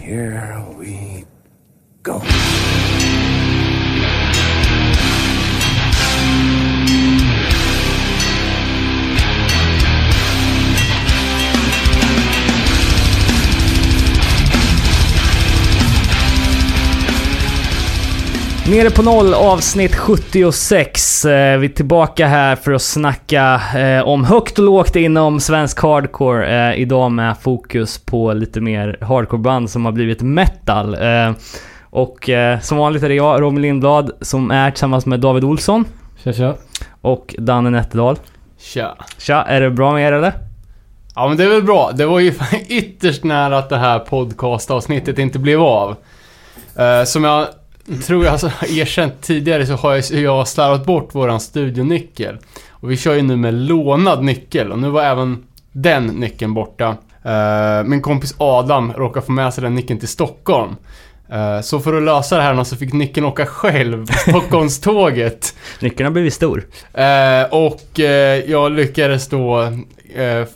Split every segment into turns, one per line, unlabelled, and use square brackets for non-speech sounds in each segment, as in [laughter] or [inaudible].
Here we go.
Nere på noll avsnitt 76. Eh, Vi är tillbaka här för att snacka eh, om högt och lågt inom svensk hardcore. Eh, idag med fokus på lite mer hardcoreband som har blivit metal. Och som vanligt är det jag, Robin Lindblad, som är tillsammans med David Olsson
Tja tja.
och Danne Nätterdal.
Tja.
Tja, är det bra med er eller?
Ja men det är väl bra. Det var ju [laughs] ytterst nära att det här podcastavsnittet inte blev av. Som jag tror jag har erkänt tidigare så har jag, slarvat bort våran studionyckel. Och vi kör ju nu med lånad nyckel och nu var även den nyckeln borta. Eh, min kompis Adam råkade få med sig den nyckeln till Stockholm. Eh, så för att lösa det här så fick nyckeln åka själv på [laughs] Stockholmståget.
Nyckeln har blivit stor.
Eh, och jag lyckades då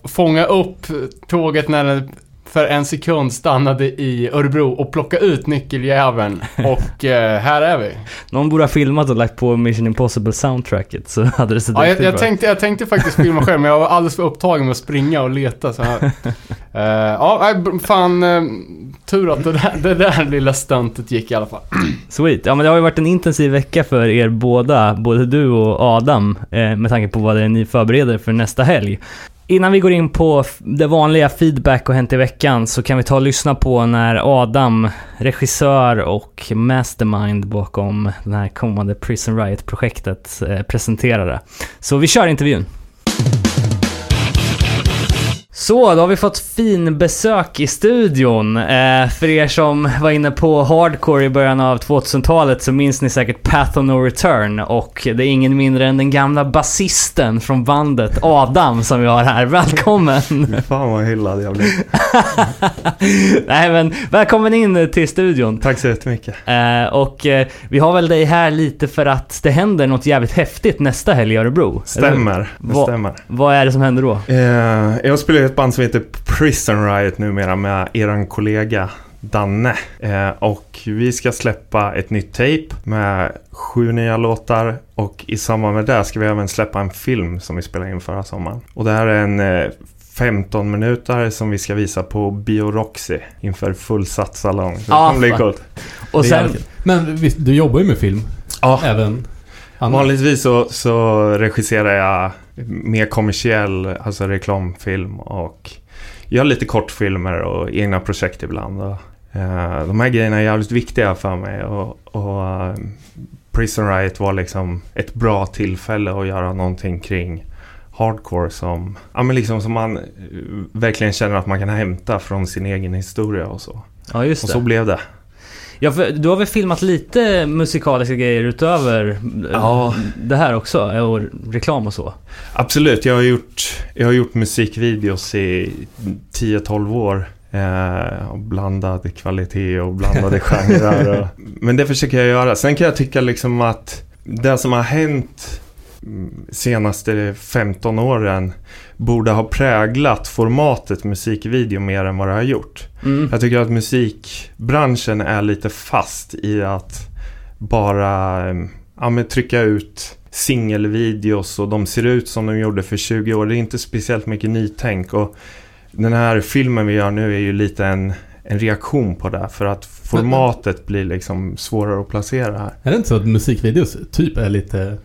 fånga upp tåget när den för en sekund stannade i Örebro och plocka ut nyckeljäveln. [laughs] Och eh, här är vi.
Någon borde ha filmat och lagt på Mission Impossible soundtracket så [laughs] hade det sett
Ja, jag, jag, tänkte, jag tänkte faktiskt filma själv, men jag var alldeles för upptagen med att springa och leta så här. [laughs] Eh, ja, fan. eh, tur att det där, det där lilla stuntet gick i alla fall. [clears throat]
Sweet. Ja men det har ju varit en intensiv vecka för er båda, både du och Adam, eh, med tanke på vad det är ni förbereder för nästa helg. Innan vi går in på det vanliga feedback och hänt i veckan så kan vi ta och lyssna på när Adam, regissör och mastermind bakom det här kommande Prison Riot-projektet, eh, presenterar det. Så vi kör intervjun. Så, då har vi fått fin besök i studion. Eh, för er som var inne på hardcore i början av 2000-talet så minns ni säkert Path of No Return och det är ingen mindre än den gamla basisten från bandet, Adam, som vi har här. Välkommen! [laughs]
Fan vad hyllad jag blir. [laughs]
Nej men, välkommen in till studion.
Tack så jättemycket.
Eh, och eh, vi har väl dig här lite för att det händer något jävligt häftigt nästa helg i Örebro.
Stämmer. Det stämmer.
Vad är det som händer då?
Eh, jag spelar i ett band som heter Prison Riot numera med eran kollega Danne. Eh, och vi ska släppa ett nytt tape med sju nya låtar. Och i samband med det ska vi även släppa en film som vi spelade in förra sommaren. Och det här är en eh, 15 minuter som vi ska visa på Bio Roxy inför fullsatt salong. Så det
Ah,
coolt.
Och
Det
sen,
jävligt kul. Men du jobbar ju med film.
Ja.
Även.
Vanligtvis så, så regisserar jag mer kommersiell, alltså reklamfilm och gör lite kortfilmer och egna projekt ibland. Och, eh, de här grejerna är jävligt viktiga för mig och, och eh, Prison Riot var liksom ett bra tillfälle att göra någonting kring hardcore som, ja, men liksom som man eh, verkligen känner att man kan hämta från sin egen historia och så.
ja just
Och
det.
så blev det.
Ja, du har väl filmat lite musikaliska grejer utöver eh,
Ja.
det här också? Och reklam och så?
Absolut, jag har gjort, jag har gjort musikvideos i 10-12 år. Eh, och blandad kvalitet och blandade genrer. [laughs] Men det försöker jag göra. Sen kan jag tycka liksom att det som har hänt senaste 15 åren borde ha präglat formatet musikvideo mer än vad det har gjort.
Mm.
Jag tycker att musikbranschen är lite fast i att bara eh, ja, men trycka ut singelvideos och de ser ut som de gjorde för 20 år. Det är inte speciellt mycket nytänk. Och den här filmen vi gör nu är ju lite en, en reaktion på det. För att formatet blir liksom svårare att placera här.
Är det inte så att musikvideos typ är lite...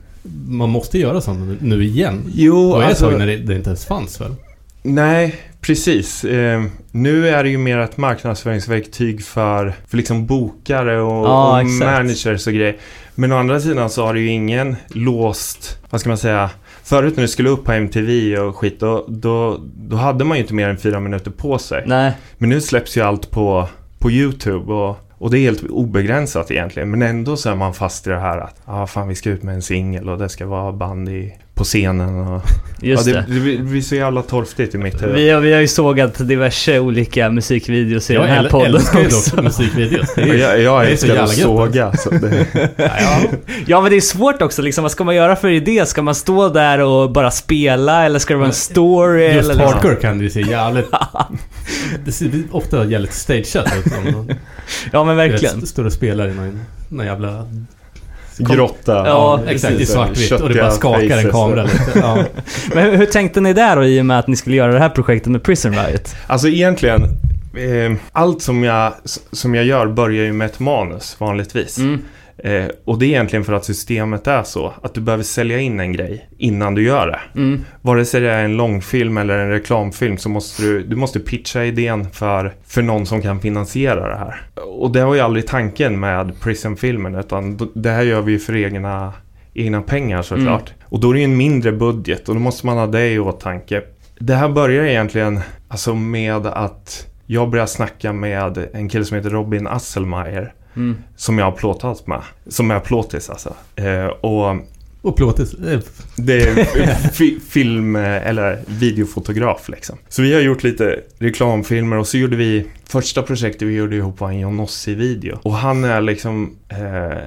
Man måste göra sånt nu igen?
Jo,
Och
alltså,
så när det, det inte ens fanns väl?
Nej, precis. Eh, nu är det ju mer ett marknadsföringsverktyg för, för liksom bokare och,
Ja,
och managers och grejer. Men å andra sidan så har det ju ingen låst, vad ska man säga, Förut när det skulle upp på MTV och skit, då, då, då hade man ju inte mer än fyra minuter på sig.
Nej.
Men nu släpps ju allt på, på YouTube och, och det är helt obegränsat egentligen. Men ändå så är man fast i det här att ah, fan, vi ska ut med en singel och det ska vara band i, på scenen. Och, [laughs]
Just
ja,
det.
det, det blir så jävla torftigt i mitt huvud.
Vi har, vi har ju sågat diverse olika musikvideos i den här podden
älskar ju dock musikvideos. Det är
jag, jag
det är så jävla
såga. Så det, [laughs]
ja.
Ja men det är svårt också liksom, vad ska man göra för idé? Ska man stå där och bara spela eller ska det vara en story?
Just
eller liksom?
hardcore kan det ju se jävligt [laughs] Det ser ofta jävligt stageat ut.
Ja men verkligen.
Står och spelar i någon, någon jävla...
Grotta.
Ja,
exakt. I svartvitt. Och det bara skakar en kamera lite. [laughs] Ja.
Men hur, hur tänkte ni där då i och med att ni skulle göra det här projektet med Prison Riot?
Alltså egentligen, eh, allt som jag, som jag gör börjar ju med ett manus vanligtvis.
Mm.
Eh, och det är egentligen för att systemet är så, att du behöver sälja in en grej innan du gör det.
Mm.
Vare sig det är en långfilm eller en reklamfilm så måste du, du måste pitcha idén för, för någon som kan finansiera det här. Och det var ju aldrig tanken med Prism-filmen utan det här gör vi ju för egna, egna pengar såklart. Och då är det ju en mindre budget och då måste man ha det i åtanke. Det här börjar egentligen alltså med att jag började snacka med en kille som heter Robin Asselmeyer
Mm.
som jag har plåtat med. Som är plåtis alltså. Eh, och
Och plåtis.
det är fi- film eh, eller videofotograf liksom. Så vi har gjort lite reklamfilmer och så gjorde vi Första projektet vi gjorde ihop var en Johnossi-video. Och han är liksom eh,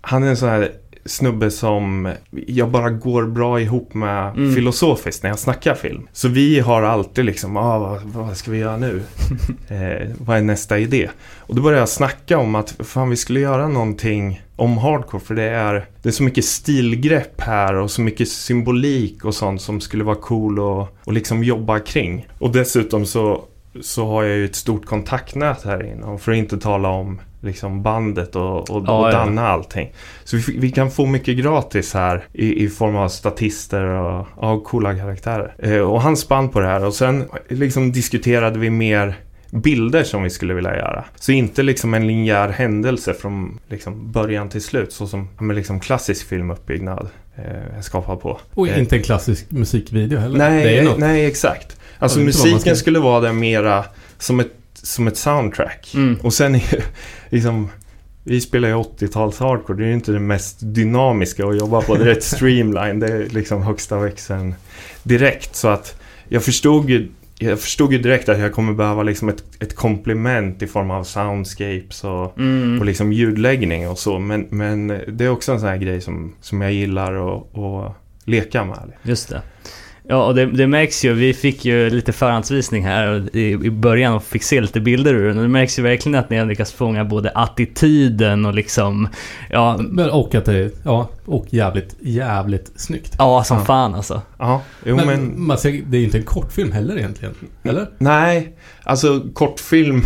Han är en sån här snubbe som jag bara går bra ihop med
Mm.
filosofiskt när jag snackar film. Så vi har alltid liksom, ah, vad, vad ska vi göra nu? [laughs] eh, vad är nästa idé? Och då började jag snacka om att fan vi skulle göra någonting om hardcore för det är, det är så mycket stilgrepp här och så mycket symbolik och sånt som skulle vara cool och, och liksom jobba kring. Och dessutom så, så har jag ju ett stort kontaktnät här inne och för att inte tala om liksom bandet och, och,
Ja,
och
ja.
danna allting. Så vi, vi kan få mycket gratis här i, i form av statister och, och coola karaktärer. Eh, och han spann på det här och sen liksom diskuterade vi mer bilder som vi skulle vilja göra. Så inte liksom en linjär händelse från liksom början till slut så som ja, men liksom klassisk filmuppbyggnad eh, är skapad på.
Och
Eh,
inte en klassisk musikvideo heller. det är
Nej,
något.
nej exakt. Alltså musiken
ska-
skulle vara där mera som ett, som ett soundtrack.
Mm.
Och sen är [laughs] liksom vi spelar ju 80-tals hardcore, det är ju inte det mest dynamiska att jobba på. Det är rätt [laughs] streamline, det är liksom högsta växeln direkt. Så att jag förstod ju, jag förstod ju direkt att jag kommer behöva liksom ett, ett komplement i form av soundscapes och,
Mm.
och liksom ljudläggning och så. Men, men det är också en sån här grej som, som jag gillar att leka med.
Just det. Ja, och det, det märks ju. Vi fick ju lite förhandsvisning här i, i början och fick se lite bilder ur den. Det märks ju verkligen att ni har lyckats fånga både attityden och liksom... Ja,
Men, och att det är, ja, och jävligt, jävligt snyggt.
ja som
Ja.
fan alltså.
Ja, jo
men,
men...
man ser, det är inte en kortfilm heller egentligen. Eller?
Nej, alltså kortfilm,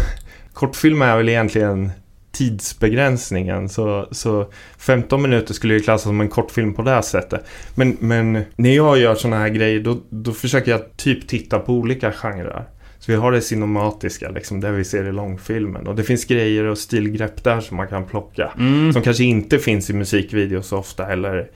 kortfilm är väl egentligen tidsbegränsningen. Så, så 15 minuter skulle ju klassas som en kortfilm på det här sättet. Men, men när jag gör sådana här grejer då, då försöker jag typ titta på olika genrer. Så vi har det cinematiska, liksom, det vi ser i långfilmen. Och det finns grejer och stilgrepp där som man kan plocka.
Mm.
Som kanske inte finns i musikvideos så ofta eller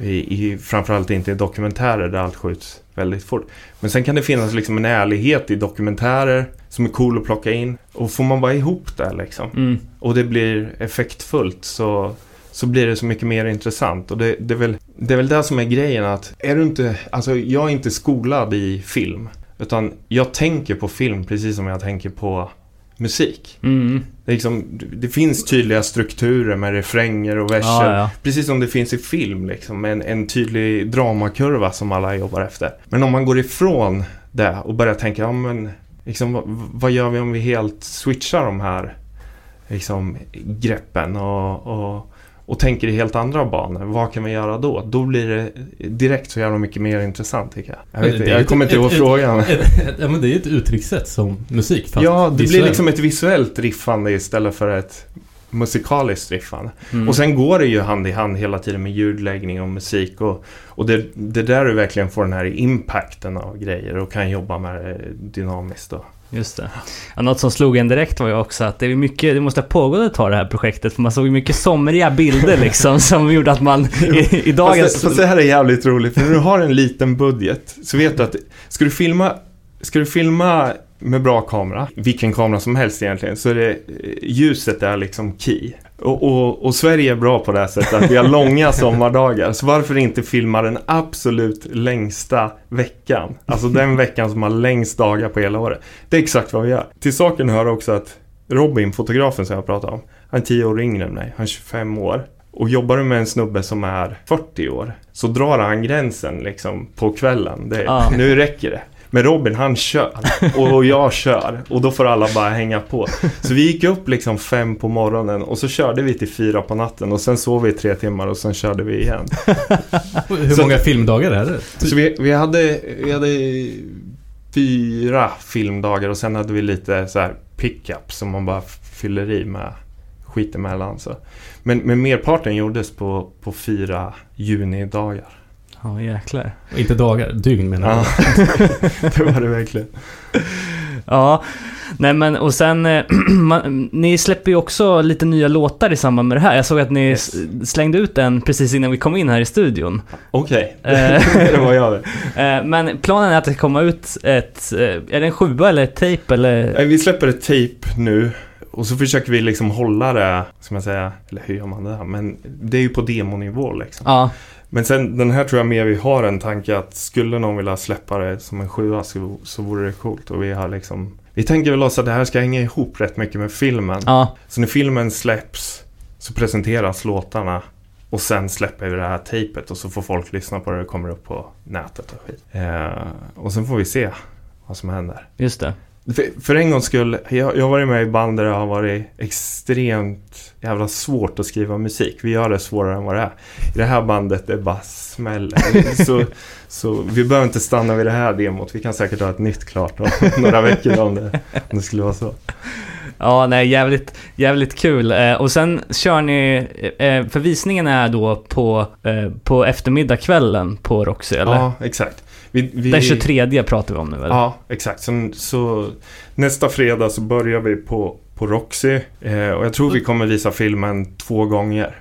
i, i, framförallt inte i dokumentärer där allt skjuts väldigt fort. Men sen kan det finnas liksom en ärlighet i dokumentärer som är cool att plocka in. Och får man bara ihop det liksom
Mm.
och det blir effektfullt så, så blir det så mycket mer intressant. Och det, det, är väl, det är väl det som är grejen att är du inte, alltså jag är inte skolad i film. Utan jag tänker på film precis som jag tänker på musik.
Mm.
Det, liksom, det finns tydliga strukturer med refränger och verser.
Ja, ja.
Precis som det finns i film, liksom, en, en tydlig dramakurva som alla jobbar efter. Men om man går ifrån det och börjar tänka, ja men, liksom, vad, vad gör vi om vi helt switchar de här liksom, greppen och, och, och tänker i helt andra banor. Vad kan vi göra då? Då blir det direkt så jävla mycket mer intressant tycker jag. Jag, vet,
Det
jag
ett-
kommer inte
ett-
ihåg
ett-
frågan.
ja men det är ju ett uttryckssätt som musik fast
Ja, det blir
visuellt.
liksom ett visuellt riffande istället för ett musikaliskt riffande.
Mm.
Och sen går det ju hand i hand hela tiden med ljudläggning och musik och, och det, det är där du verkligen får den här impacten av grejer och kan jobba med det dynamiskt då.
Just det. Ja, något som slog en direkt var ju också att det, är mycket, det måste ha pågått ett tag det här projektet. För man såg ju mycket somriga bilder liksom [laughs] som gjorde att man i, i dagens...
Fast, det, fast det här är jävligt roligt för när du har en liten budget så vet du att ska du filma, ska du filma med bra kamera, vilken kamera som helst egentligen, så är det ljuset är liksom key. Och, och, och Sverige är bra på det här sättet att vi har långa [laughs] sommardagar. Så varför inte filma den absolut längsta veckan? Alltså den veckan som har längst dagar på hela året. Det är exakt vad vi gör. Till saken hör också att Robin, fotografen som jag pratade om, han är 10 år yngre än mig. Han är 25 år. Och jobbar du med en snubbe som är 40 år så drar han gränsen liksom på kvällen. Det,
Ja.
Nu räcker det. Men Robin han kör och jag kör och då får alla bara hänga på. Så vi gick upp liksom fem på morgonen och så körde vi till fyra på natten och sen sov vi i tre timmar och sen körde vi igen.
Hur
Så-
många filmdagar är det?
Så vi, vi, hade, vi hade fyra filmdagar och sen hade vi lite så här pick-up som man bara fyller i med skit emellan. Så. Men, men merparten gjordes på, på fyra junidagar.
Ja, jäklar.
Inte dagar, dygn menar jag.
Ja, [laughs] det var det verkligen.
Ja, nej men och sen, eh, [clears throat] man, ni släpper ju också lite nya låtar i samband med det här. Jag såg att ni
Yes.
slängde ut en precis innan vi kom in här i studion.
Okej,
Eh. [laughs]
det var jag det.
Eh, Men planen är att det ska komma ut ett, är det en sjua eller ett tejp eller?
Vi släpper ett tape nu och så försöker vi liksom hålla det, ska man säga, eller hur gör man det? här? Men det är ju på demonivå liksom.
Ja,
Men sen den här tror jag mer vi har en tanke att skulle någon vilja släppa det som en sjua så, så vore det coolt. Och vi har liksom Vi tänker väl oss att det här ska hänga ihop rätt mycket med filmen.
ja,
Så när filmen släpps så presenteras låtarna och sen släpper vi det här tejpet och så får folk lyssna på det och kommer upp på nätet och skit. Eh, och sen får vi se vad som händer.
just det.
För, för en gångs skull, jag, jag har varit med i band där det har varit extremt jävla svårt att skriva musik. Vi gör det svårare än vad det är. I det här bandet det bara smäller. så, så vi behöver inte stanna vid det här demot. Vi kan säkert ha ett nytt klart om [laughs] några veckor om det, om det skulle vara så.
Ja, nej, jävligt, jävligt kul. Eh, och sen kör ni, eh, för visningen är då på, eh, på eftermiddagskvällen på Roxy, eller?
Ja, exakt. Vi, vi,
Den 23 pratar vi om nu, eller?
Ja, exakt. Så, så nästa fredag så börjar vi på, på Roxy. Eh, och jag tror vi kommer visa filmen två gånger.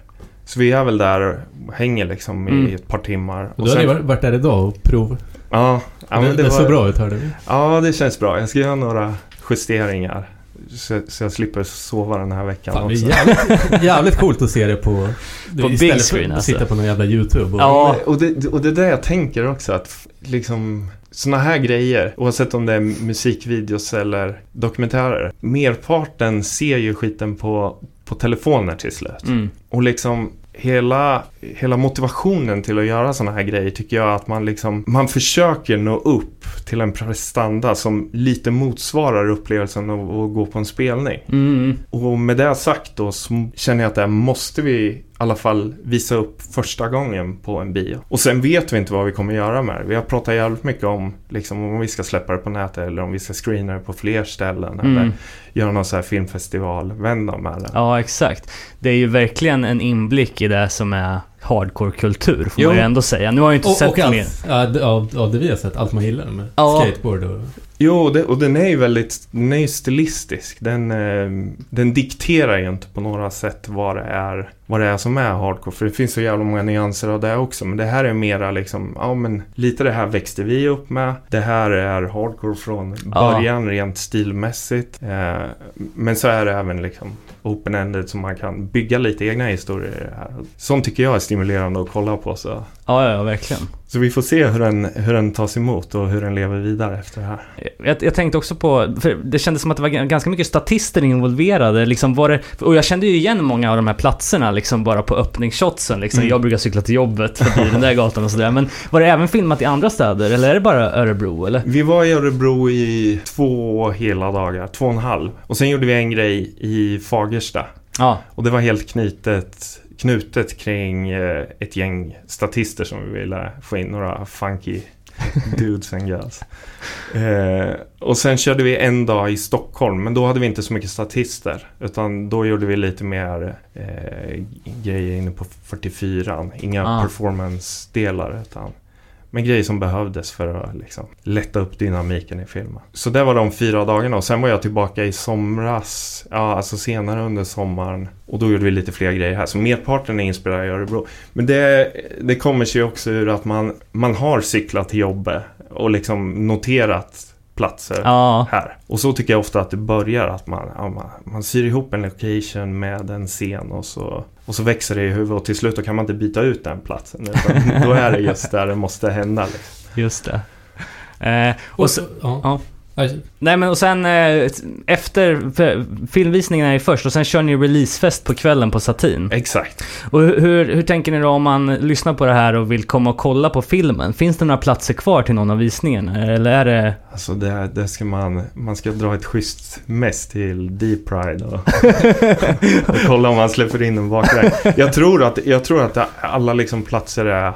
Så vi är väl där och hänger liksom i
Mm.
ett par timmar.
Och då har ni varit- varit där idag och prov.
Ja, ja men
det,
det,
det
var,
såg bra ut hörde vi.
Ja, det känns bra. Jag ska göra några justeringar. Så, så jag slipper sova den här veckan
Fan, det
också.
är jävligt, [laughs] jävligt coolt att se det på...
På big
istället för
screen,
att
alltså.
sitta på någon jävla YouTube och...
Ja.
Och det, och det är det jag tänker också att liksom såna här grejer, oavsett om det är musikvideos eller dokumentärer. Merparten ser ju skiten på, på telefoner till slut.
Mm.
Och liksom hela, hela motivationen till att göra såna här grejer tycker jag att man liksom, man försöker nå upp till en prestanda som lite motsvarar upplevelsen av att gå på en spelning.
Mm.
Och med det sagt då så känner jag att det här måste vi i alla fall visa upp första gången på en bio. Och sen vet vi inte vad vi kommer göra med det. Vi har pratat jävligt mycket om liksom, om vi ska släppa det på nätet eller om vi ska screena det på fler ställen. Eller
Mm.
göra någon så här filmfestivalvända med det.
Ja, exakt. Det är ju verkligen en inblick i det som är hardcore-kultur, får
Jo.
man ju ändå säga. Nu har jag ju inte
Och,
sett
och
mer.
allt, ja, ja, ja, det vi har sett, allt man gillar med
Ja.
skateboard och...
Jo, det, och den är ju väldigt den är ju stilistisk. Den, eh, den dikterar ju inte på några sätt vad det, är, vad det är som är hardcore. För det finns så jävla många nyanser av det också. Men det här är mera liksom, ja men lite det här växte vi upp med. Det här är hardcore från
Ja.
början rent stilmässigt. Eh, men så är det även liksom open-ended så man kan bygga lite egna historier i det här. Sånt tycker jag är stimulerande att kolla på. Så,
Ja, ja, verkligen.
så vi får se hur den, hur den tas emot och hur den lever vidare efter det här.
Jag, jag tänkte också på, för det kändes som att det var ganska mycket statister involverade. Liksom var det, och jag kände ju igen många av de här platserna liksom bara på öppningsshotsen. Liksom.
Mm.
Jag brukar cykla till jobbet förbi den där gatan och sådär. Men var det även filmat i andra städer eller är det bara Örebro eller?
Vi var i Örebro i två hela dagar, två och en halv. Och sen gjorde vi en grej i Fagersta.
Ja,
Och det var helt knutet, knutet kring eh, ett gäng statister som vi ville få in några funky [laughs] dudes and girls. Eh, och sen körde vi en dag i Stockholm, men då hade vi inte så mycket statister. Utan då gjorde vi lite mer eh, grejer inne på 44 Inga
Ah.
performance-delar, utan men grejer som behövdes för att liksom, lätta upp dynamiken i filmen. Så det var de fyra dagarna och sen var jag tillbaka i somras, ja alltså senare under sommaren. Och då gjorde vi lite fler grejer här. Så merparten är inspirerad i Örebro. Men det, det kommer sig också ur att man, man har cyklat till jobbet och liksom noterat platser
ja,
här. Och så tycker jag ofta att det börjar att man, ja, man, man syr ihop en location med en scen och så, och så växer det i huvudet och till slut då kan man inte byta ut den platsen. Utan [laughs] då är det just där det måste hända. Liksom.
just det. Eh, och
Och
så,
så, ja.
Nej men och sen eh, efter, filmvisningen är ju först och sen kör ni releasefest på kvällen på Satin.
Exakt.
Och hur, hur, tänker ni då om man lyssnar på det här och vill komma och kolla på filmen? Finns det några platser kvar till någon av visningarna? Eller är det...
Alltså det, det ska man, man ska dra ett schysst mess till Deep Pride och, [laughs] och kolla om man släpper in en bakväg. Jag tror att, jag tror att alla liksom platser är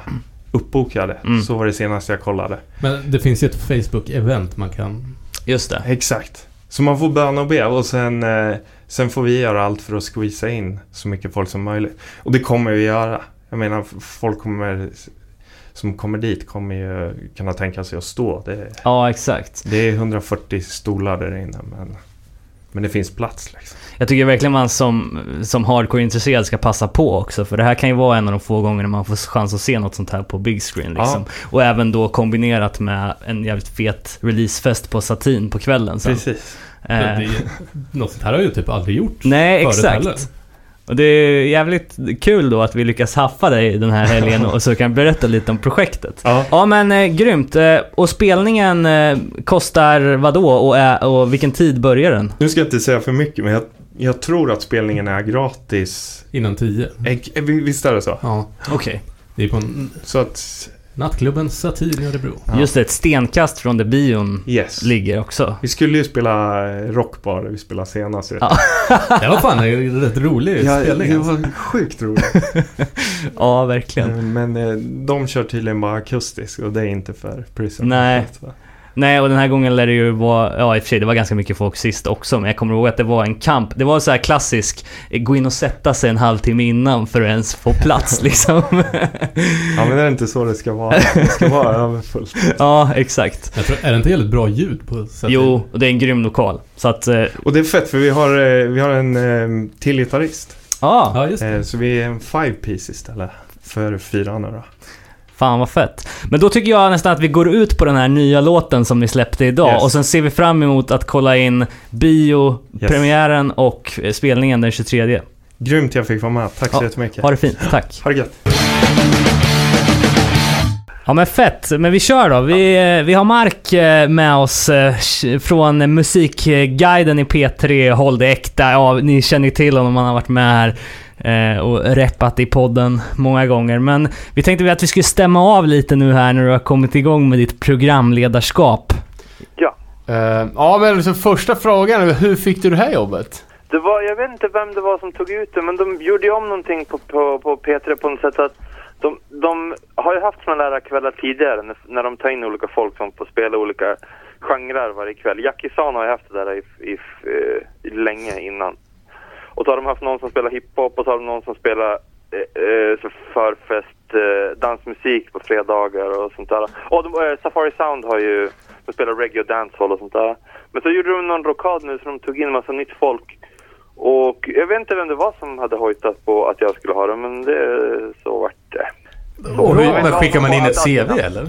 uppbokade.
Mm.
Så var det senast jag kollade.
Men det finns ju ett Facebook-event man kan...
Just det.
Exakt. Så man får böna och be och sen, eh, sen får vi göra allt för att squeeza in så mycket folk som möjligt. Och det kommer vi göra. Jag menar, folk kommer, som kommer dit kommer ju kunna tänka sig att stå. Det,
Ja, exakt.
det är 140 stolar där inne men, men det finns plats liksom.
Jag tycker verkligen man som, som hardcore-intresserad ska passa på också. För det här kan ju vara en av de få gångerna man får chans att se något sånt här på big screen liksom. Och även då kombinerat med en jävligt fet releasefest på Satin på kvällen sen.
Precis.
Det,
Eh,
något sånt här har ju typ aldrig gjort
nej,
förut
exakt.
heller.
Och det är jävligt kul då att vi lyckas haffa dig den här helgen och så kan berätta lite om projektet.
Ja.
Ja men eh, grymt. Eh, och spelningen eh, kostar vadå och, är, och vilken tid börjar den?
Nu ska jag inte säga för mycket men jag, jag tror att spelningen är gratis.
Innan tio.
Eh, Visst är det så?
Ja.
Okej.
Det är på en,
Så att,
nattklubben Satin i Örebro.
Ja.
Just det, ett stenkast från där bion
yes.
ligger också.
Vi skulle ju spela rockbar vi spelade senast.
Ja. [laughs]
Det var fan en rätt rolig
Ja,
spelning.
det
alltså.
var sjukt roligt. [laughs]
Ja, verkligen.
Men eh, de kör tydligen bara akustisk och det är inte för Prison.
Nej.
Att,
Nej, och den här gången lär det ju vara, ja i och för sig det var ganska mycket folk sist också, men jag kommer ihåg att det var en kamp. Det var så här klassisk, eh, gå in och sätta sig en halvtimme innan för att ens få plats [laughs] liksom.
Ja men det är inte så det ska vara. Det ska vara överfullt. [laughs]
ja, exakt.
Jag tror, är det inte jävligt bra ljud på Satin?
Jo, och det är en grym lokal. Så att, eh,
Och det är fett för vi har, eh, vi har en eh, till gitarrist.
ja,
Ja, just det.
Eh, Så vi är en five piece istället. För fyra nu då.
Fan vad fett. Men då tycker jag nästan att vi går ut på den här nya låten som ni släppte idag
Yes.
och sen ser vi fram emot att kolla in bio,
Yes.
och eh, spelningen den 23.
Grymt jag fick vara med. Tack så
Ja,
jättemycket.
Ha det fint, [laughs] tack.
Ha det gött.
Ja men fett, men vi kör då. Vi, eh, vi har Mark eh, med oss från Musikguiden i P3, Håll det äkta. Ja, ni känner ju till honom, han har varit med här och reppat i podden många gånger. Men vi tänkte att vi skulle stämma av lite nu här när du har kommit igång med ditt programledarskap.
Eh, ja, men så första frågan är hur fick du det här jobbet?
Det var, jag vet inte vem det var som tog ut det, men de gjorde ju om någonting på, på, på P3 på något sätt att de, de har ju haft sådana där kvällar tidigare när, när de tar in olika folk som får spela olika genrer varje kväll. Jackie San har ju haft det där i, i, i, länge innan. Och så har de haft någon som spelar hiphop och så har de någon som spelar eh, eh, så förfest, eh, dansmusik på fredagar och sånt där. Och de, eh, Safari Sound har ju, de spelar reggae och dancehall och sånt där. Men så gjorde de någon rockad nu så de tog in en massa nytt folk. Och jag vet inte vem det var som hade hojtat på att jag skulle ha det, men det så vart det.
Och
då-
hur,
men
skickar man in ett
att-
CV eller?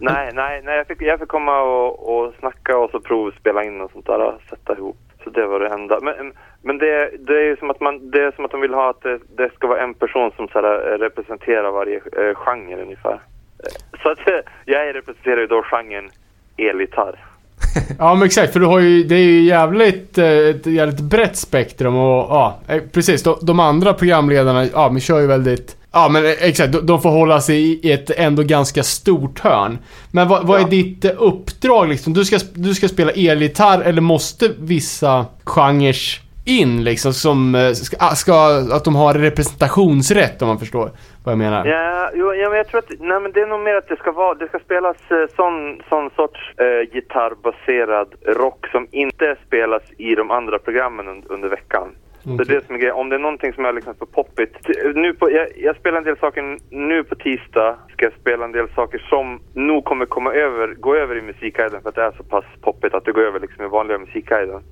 Nej, nej, nej, jag fick, jag fick komma och, och snacka och så provspela in och sånt där och sätta ihop. Så det var det enda. Men, men det, det är ju som att man, det är som att de vill ha att det, det ska vara en person som så här, eh, representerar varje eh, genre ungefär. Eh, så att eh, jag representerar ju då genren elgitarr. [laughs]
Ja, men exakt. För du har ju, det är ju jävligt, ett jävligt brett spektrum och ja, precis. De, de andra programledarna, ja, men kör ju väldigt... Ja, men eh, exakt. De, får hålla sig i ett ändå ganska stort hörn. Men vad, vad är
Ja.
ditt eh, uppdrag liksom? Du ska, du ska spela elgitarr eller måste vissa genrer in liksom som eh, ska, ah, ska, att de har representationsrätt om man förstår vad jag menar?
Ja, jo, ja, men jag tror att, nej men det är nog mer att det ska vara, det ska spelas eh, sån, sån sorts eh, gitarrbaserad rock som inte spelas i de andra programmen un, under veckan. Det är det som är grejen. Om det är någonting som är liksom för poppigt. Nu på, jag, jag spelar en del saker nu på tisdag. Ska jag spela en del saker som nog kommer komma över, gå över i musikguiden för att det är så pass poppigt att det går över liksom i vanliga musikguiden.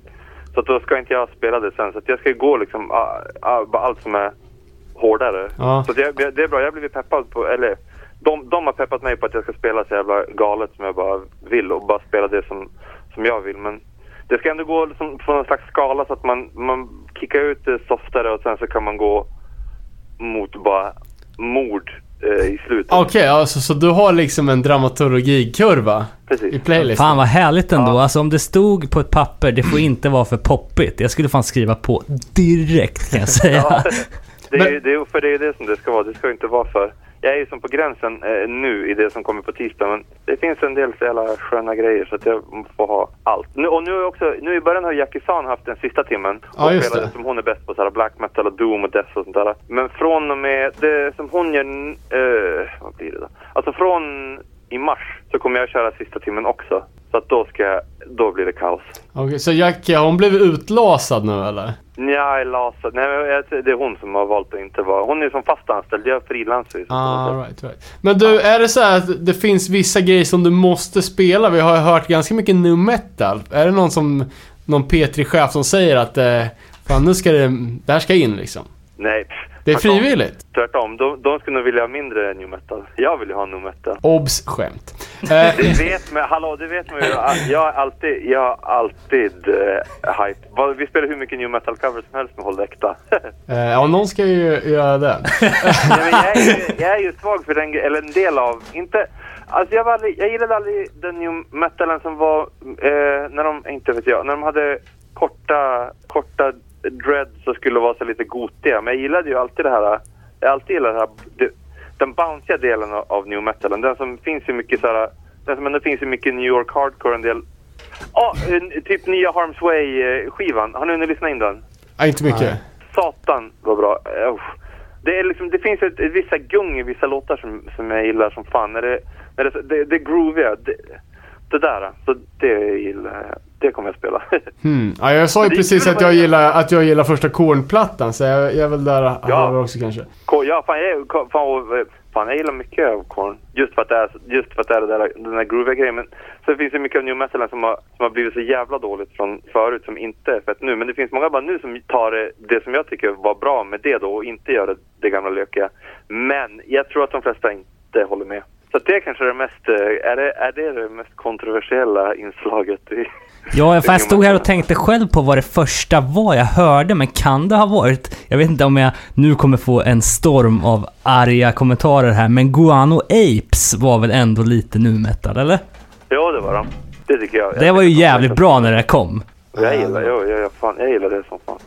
Så att då ska inte jag spela det sen. Så att jag ska gå liksom ah, bara allt som är hårdare.
Ja.
Så det, det är bra. Jag har blivit peppad på, eller de, de har peppat mig på att jag ska spela så jävla galet som jag bara vill och bara spela det som, som jag vill. Men det ska ändå gå liksom på någon slags skala så att man, man kickar ut det softare och sen så kan man gå mot bara mord eh, i slutet.
Okej, alltså, så du har liksom en dramaturgikurva i
Precis.
playlisten?
Fan vad härligt ändå.
Ja.
Alltså om det stod på ett papper, det får inte vara för poppigt. Jag skulle fan skriva på direkt kan jag säga.
Ja, [laughs] det är,
Men-
ju, det är, för det är det som det ska vara. Det ska ju inte vara för... Jag är ju som på gränsen eh, nu i det som kommer på tisdag, men det finns en del så jävla sköna grejer så att jag får ha allt. Nu, och nu, är också, nu i början har Jackie San haft den sista timmen
Ja,
och
just
spelade
det.
som hon är bäst på, så här black metal och doom och death och sånt där. Men från och med det som hon gör... Eh, vad blir det då? Alltså från i mars så kommer jag köra sista timmen också. Så att då ska jag, då blir det kaos.
Okej, så Jackie, har hon blivit utlasad nu eller?
Nja, är lasad. Nej, det är hon som har valt att inte vara... Hon är som fast anställd. Jag frilansar ju.
Ah, right, right. Men du, är det så här att det finns vissa grejer som du måste spela? Vi har ju hört ganska mycket nu metal. Är det någon som, någon P3-chef som säger att eh, fan nu ska det, det här ska in liksom?
Nej.
Det är frivilligt.
Tvärtom. De, de skulle nog vilja ha mindre new metal. Jag vill ju ha new metal.
Obs! Skämt. [laughs]
Det vet man, hallå, det vet man ju. Jag har alltid, jag har alltid uh, hype. Vi spelar hur mycket new metal covers som helst med Håll Äkta. [laughs]
eh, ja, någon ska ju göra det. [laughs]
Nej, jag, är ju, jag är ju svag för den eller en del av, inte... Alltså jag, var aldrig, jag gillade aldrig den new metalen som var, eh, när de, inte vet jag, när de hade korta, korta dreads så skulle vara så lite gotiga. Men jag gillade ju alltid det här, jag alltid gillat det här, det, den bounciga delen av, av new metalen. Den som finns ju mycket så här, den som ändå finns ju mycket New York hardcore en del. Ja, en- typ nya Harm's Way-skivan. Har ni hunnit lyssna in den?
Ja, inte mycket.
Nej.
Satan vad bra. Eh, usch. Det, är liksom, det finns ett, vissa gung i vissa låtar som, som jag gillar som fan. När det, när det, det, det grooviga. Det, det där, så det gillar jag. Det kommer jag spela. [laughs]
Hmm. Ja, jag sa ju
Det är
precis att jag gillar, att jag gillar första Korn-plattan, så jag, jag är väl där
Ja.
också kanske.
Ja, fan jag, är- fan, eh, fan, jag gillar mycket av Korn. Just för att det är, just för att det är det där, den där grooviga grejen. Men så finns det mycket av new metalen som har, som har blivit så jävla dåligt från förut som inte är fett nu. Men det finns många band nu som tar det, det som jag tycker var bra med det då och inte gör det, det gamla lökiga. Men jag tror att de flesta inte håller med. Så det är kanske det mest, eh, är det, är det det mest kontroversiella inslaget i...
Ja, för jag stod här och tänkte själv på vad det första var jag hörde, men kan det ha varit... Jag vet inte om jag nu kommer få en storm av arga kommentarer här, men Guano Apes var väl ändå lite nu metal, eller?
Ja, det var de. Det tycker jag.
Det var ju jävligt bra när det kom.
Jag gillar, jag, jag, jag, fan, jag gillar det som fan.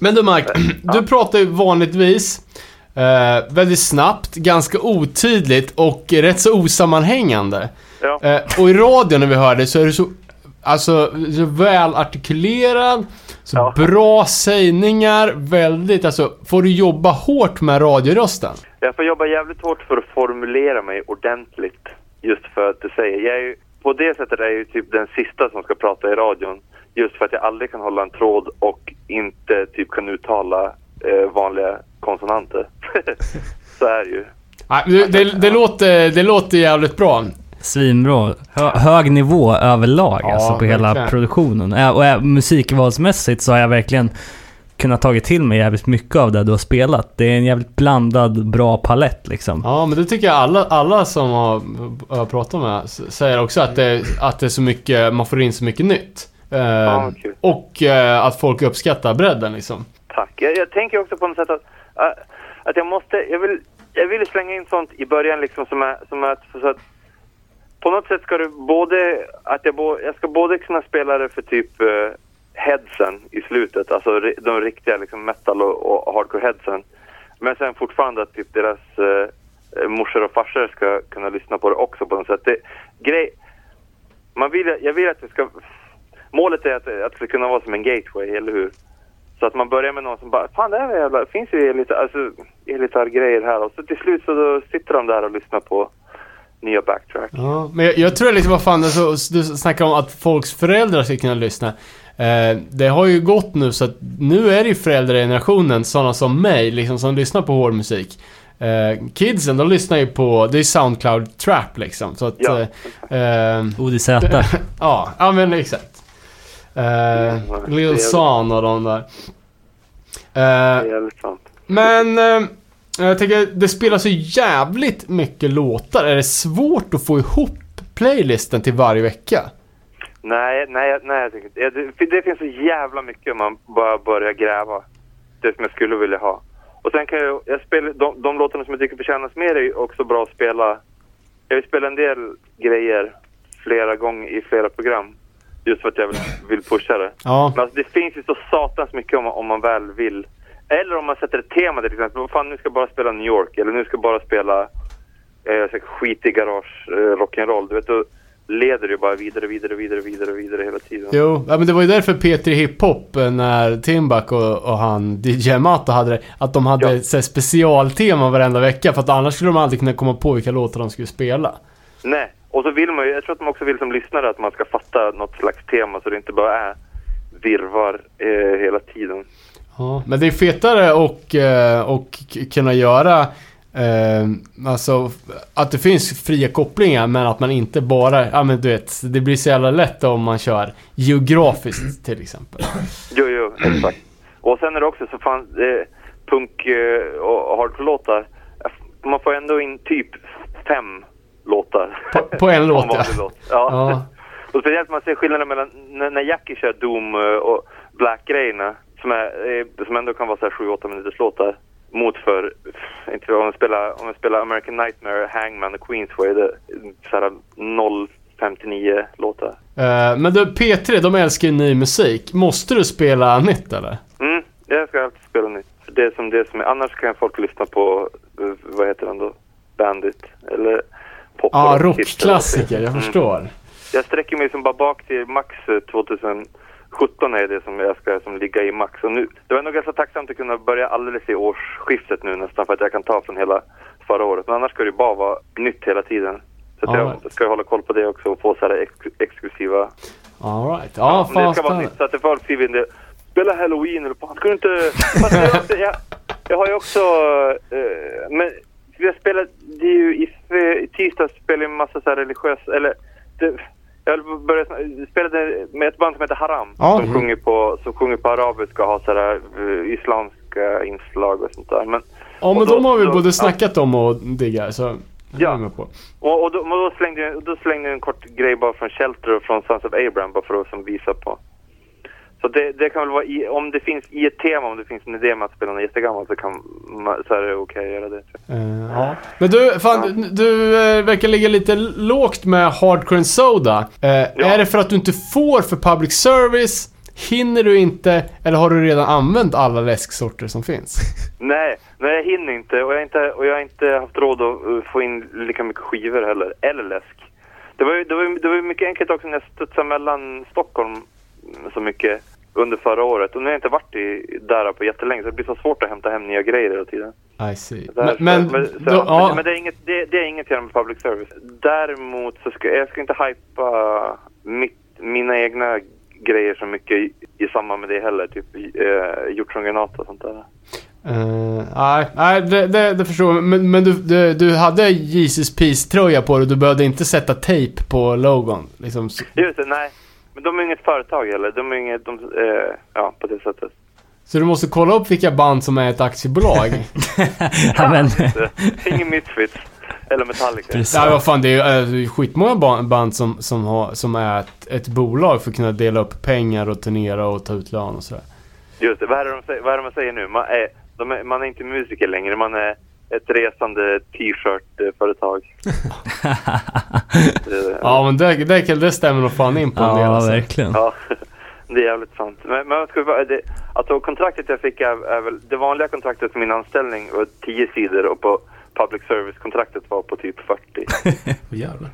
Men du Mark, [clears throat] du pratar ju vanligtvis eh, väldigt snabbt, ganska otydligt och rätt så osammanhängande.
Ja.
Eh, och i radion när vi hör det så är du så, alltså, så väl artikulerad, så
Ja.
bra sägningar, väldigt, alltså, får du jobba hårt med radiorösten?
Jag får jobba jävligt hårt för att formulera mig ordentligt. Just för att du säger, jag är ju, på det sättet är jag ju typ den sista som ska prata i radion. Just för att jag aldrig kan hålla en tråd och inte typ kan uttala eh, vanliga konsonanter. [laughs] Så är det ju.
Nej, det, det, det, låter, det låter jävligt bra.
Svinbra. Hö hög nivå överlag
Ja,
alltså på hela
verkligen.
produktionen. Ä- Och musikvalsmässigt så har jag verkligen kunnat tagit till mig jävligt mycket av det du har spelat. Det är en jävligt blandad, bra palett liksom.
Ja, men det tycker jag alla, alla som har, har pratat med säger också att det, att det är så mycket, man får in så mycket nytt. Eh,
Ja,
och eh, att folk uppskattar bredden liksom.
Tack. Jag, jag tänker också på något sätt att, att jag måste, jag vill, jag vill slänga in sånt i början liksom som är, som är så att på något sätt ska det både, att jag, bo, jag ska både kunna spela det för typ uh, headsen i slutet, alltså de riktiga liksom metal och, och hardcore headsen. Men sen fortfarande att typ deras uh, morsor och farsor ska kunna lyssna på det också på något sätt. Det, grej, man vill, jag vill att det ska, målet är att, att det ska kunna vara som en gateway, eller hur? Så att man börjar med någon som bara, fan det här är jävla, finns ju lite, alltså, här och så till slut så då sitter de där och lyssnar på nya backtrack.
Ja, men jag, jag tror liksom, vad fan, alltså, du snackar om att folks föräldrar ska kunna lyssna. Eh, det har ju gått nu så att nu är det ju föräldragenerationen, sådana som mig, liksom, som lyssnar på hård musik. Eh, kidsen, de lyssnar ju på, det är Soundcloud Trap liksom. Så att,
Ja.
Eh,
ODZ. [laughs]
ja, ja men exakt. Eh,
det är
Lil Son och de där.
Det
Eh,
är jävligt sant.
men eh, jag tänker, det spelas ju jävligt mycket låtar. Är det svårt att få ihop playlisten till varje vecka?
Nej, nej, nej jag tycker inte. Det, det finns så jävla mycket om man bara börjar gräva. Det som jag skulle vilja ha. Och sen kan jag, jag spela, de, de låtarna som jag tycker förtjänas mer är också bra att spela. Jag vill spela en del grejer flera gånger i flera program. Just för att jag vill, vill pusha det.
Ja.
Men alltså, det finns ju så satans mycket om, om man väl vill. Eller om man sätter ett tema till exempel. Fan, nu ska jag bara spela New York. Eller nu ska jag bara spela eh, här skitig garage eh, rock'n'roll. Du vet, då leder det ju bara vidare, vidare, vidare, vidare, vidare hela tiden.
Jo, ja, men det var ju därför P3 Hiphop eh, när Timbuk och, och han DJ Mato hade det, att de hade
Ja.
så specialtema varenda vecka för att annars skulle de aldrig kunna komma på vilka låtar de skulle spela.
Nej, och så vill man ju, jag tror att man också vill som lyssnare att man ska fatta något slags tema så det inte bara är virvar eh, hela tiden.
Ja, men det är fetare och, eh, och kunna göra eh, alltså att det finns fria kopplingar men att man inte bara, ja men du vet, det blir så jävla lätt om man kör geografiskt till exempel.
Jo, jo, exakt. Och sen är det också så fan, eh, punk eh, och hardcore-låtar, man får ändå in typ fem låtar.
På, på en [laughs] låt ja.
låt. Ja.
Ja.
Och speciellt man ser skillnaden mellan när, Jackie kör Doom och Black-grejerna, som, är, eh, som ändå kan vara så 7-8 minuters låtar mot för, inte om jag spelar, spelar American Nightmare, Hangman och Queens så är det så 0,59 låtar.
Uh, men du, P3, de älskar ju ny musik. Måste du spela nytt eller?
Mm, jag ska alltid spela nytt. För det som det som är, annars kan folk lyssna på, eh, vad heter den då? Bandit eller pop.
Ja,
ah,
rockklassiker, jag
mm.
förstår. Mm.
Jag sträcker mig som bara bak till max 2000 17 är det som jag ska som ligga i max. Och nu, det var nog ganska tacksamt att kunna börja alldeles i årsskiftet nu nästan för att jag kan ta från hela förra året. Men annars ska det bara vara nytt hela tiden. Så
right.
jag ska hålla koll på det också och få så här ex exklusiva...
All right.
Ah, ja,
fan,
det ska vara nytt så att folk skriver in det. Spela halloween eller fan, ska du inte... [laughs] jag, jag har ju också... Eh, men jag är ju i, i tisdags spelade en massa så religiösa, eller... Det, jag höll på att börja sn- spelade med ett band som heter Haram.
Ja.
Som, sjunger på, som sjunger på arabiska och har så här eh, islamska inslag och sånt där. Men,
Ja, men
då-
de har vi
då-
både
ja.
snackat om och diggar, så...
Ja. Och, och, då, och då, slängde jag, då slängde jag en kort grej bara från Shelter och från Sons of Abraham bara för att som visa på. Så det, det kan väl vara i, om det finns i ett tema, om det finns en idé med att spela något jättegammalt så, kan, man- så är det okej att göra det.
Eh, ja. Men du, fan, du, du eh, verkar ligga lite lågt med Hardcore and Soda. Eh, Är det för att du inte får för public service? Hinner du inte? Eller har du redan använt alla läsksorter som finns? [laughs]
Nej, nej jag hinner inte och jag har inte, och jag har inte haft råd att uh, få in lika mycket skivor heller, eller läsk. Det var ju det var, det var mycket enkelt också när jag studsade mellan Stockholm så mycket under förra året och nu har jag inte varit i, där på jättelänge så det blir så svårt att hämta hem nya grejer hela tiden.
I see.
Där,
Men,
så, men, så,
då, ja.
men, men det, är inget, det, det är inget med public service. Däremot så ska jag ska inte hypa mitt, mina egna grejer så mycket i, i samband med det heller. Typ eh, hjortrongranater och sånt där.
Eh, nej, nej det, det, det förstår jag. Men, men du, du, du hade Jesus Peace-tröja på dig och du behövde inte sätta tejp på logon. Liksom.
Just det, nej. Men de är inget företag heller. De är inget, de, eh, ja på det sättet.
Så du måste kolla upp vilka band som är ett aktiebolag. [laughs] [laughs]
ja, men,
ingen Misfits. Eller Metallica.
Precis.
Ja, vad fan, det är ju ju skitmånga ba- band som, som, har, som är ett, ett bolag för att kunna dela upp pengar och turnera och ta ut lön och sådär.
Just det, vad är det, de säger, vad är det man säger nu? Man är, de är, man är inte musiker längre, man är ett resande t-shirt-företag. Det- [laughs]
Ja, men det, det, det stämmer nog fan in på en del
ja,
alltså.
verkligen.
Ja, [laughs] det är jävligt sant. Men, men ska vi, det, alltså kontraktet jag fick är, är väl, det vanliga kontraktet för min anställning var 10 sidor och på public service-kontraktet var på typ 40. [laughs]
Åh, jävlar.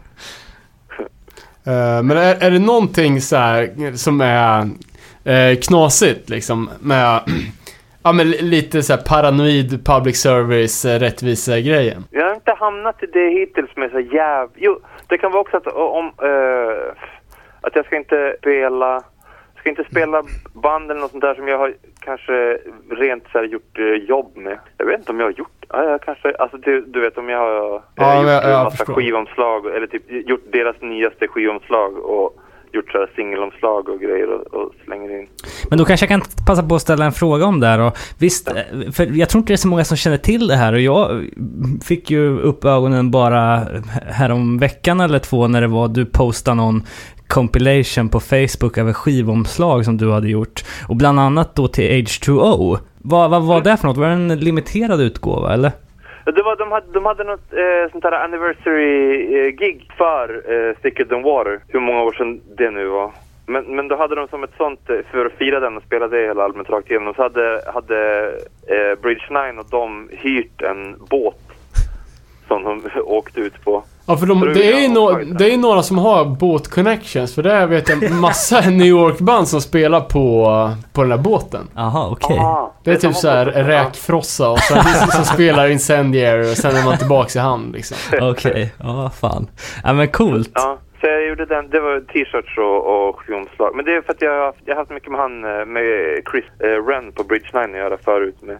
Eh, men är, är det någonting så här som är uh, knasigt liksom med [clears throat] Ja men li- lite så här paranoid public service uh, rättvisa grejen.
Jag har inte hamnat i det hittills med så jäv... Jo, det kan vara också att om... eh, att jag ska inte spela... Ska inte spela band eller något sånt där som jag har kanske rent så här gjort eh, jobb med. Jag vet inte om jag har gjort... Ja, jag kanske... Alltså du, du vet om jag har
Ja,
eh,
men
gjort
jag- jag
en massa
förstår.
skivomslag eller typ gjort deras nyaste skivomslag och gjort så singelomslag och grejer och, och slänger in.
Men då kanske jag kan passa på att ställa en fråga om det här då. Visst, eh, för jag tror inte det är så många som känner till det här och jag fick ju upp ögonen bara härom veckan eller två när det var du postade någon compilation på Facebook över skivomslag som du hade gjort. Och bland annat då till H2O. Vad, vad var det för något? Var det en limiterad utgåva eller?
Det var, de, hade, de hade något eh, sånt här anniversary-gig eh, för eh, Thicker and Water. Hur många år sedan det nu var. Men, men då hade de som ett sånt, eh, för att fira den och spela det hela albumet rakt igenom, så hade, hade eh, Bridge 9 och de hyrt en båt som de [laughs] åkte ut på.
Ja, för de,
det
det, är no, det är några som har båt connections. För där vet jag massa [laughs] New York-band som spelar på, på den där båten.
Jaha, okej.
Ah,
Det är
samma
typ så här räkfrossa och sen [laughs] som spelar Incendiary och sen är man tillbaks i hamn liksom.
Okej, ja fan. Ja men coolt.
Ja, så jag gjorde den. Det var t-shirts och, och skivomslag. Men det är för att jag har haft, jag har haft mycket med han, eh, med Chris eh, Wren på Bridge 9 att göra förut. Med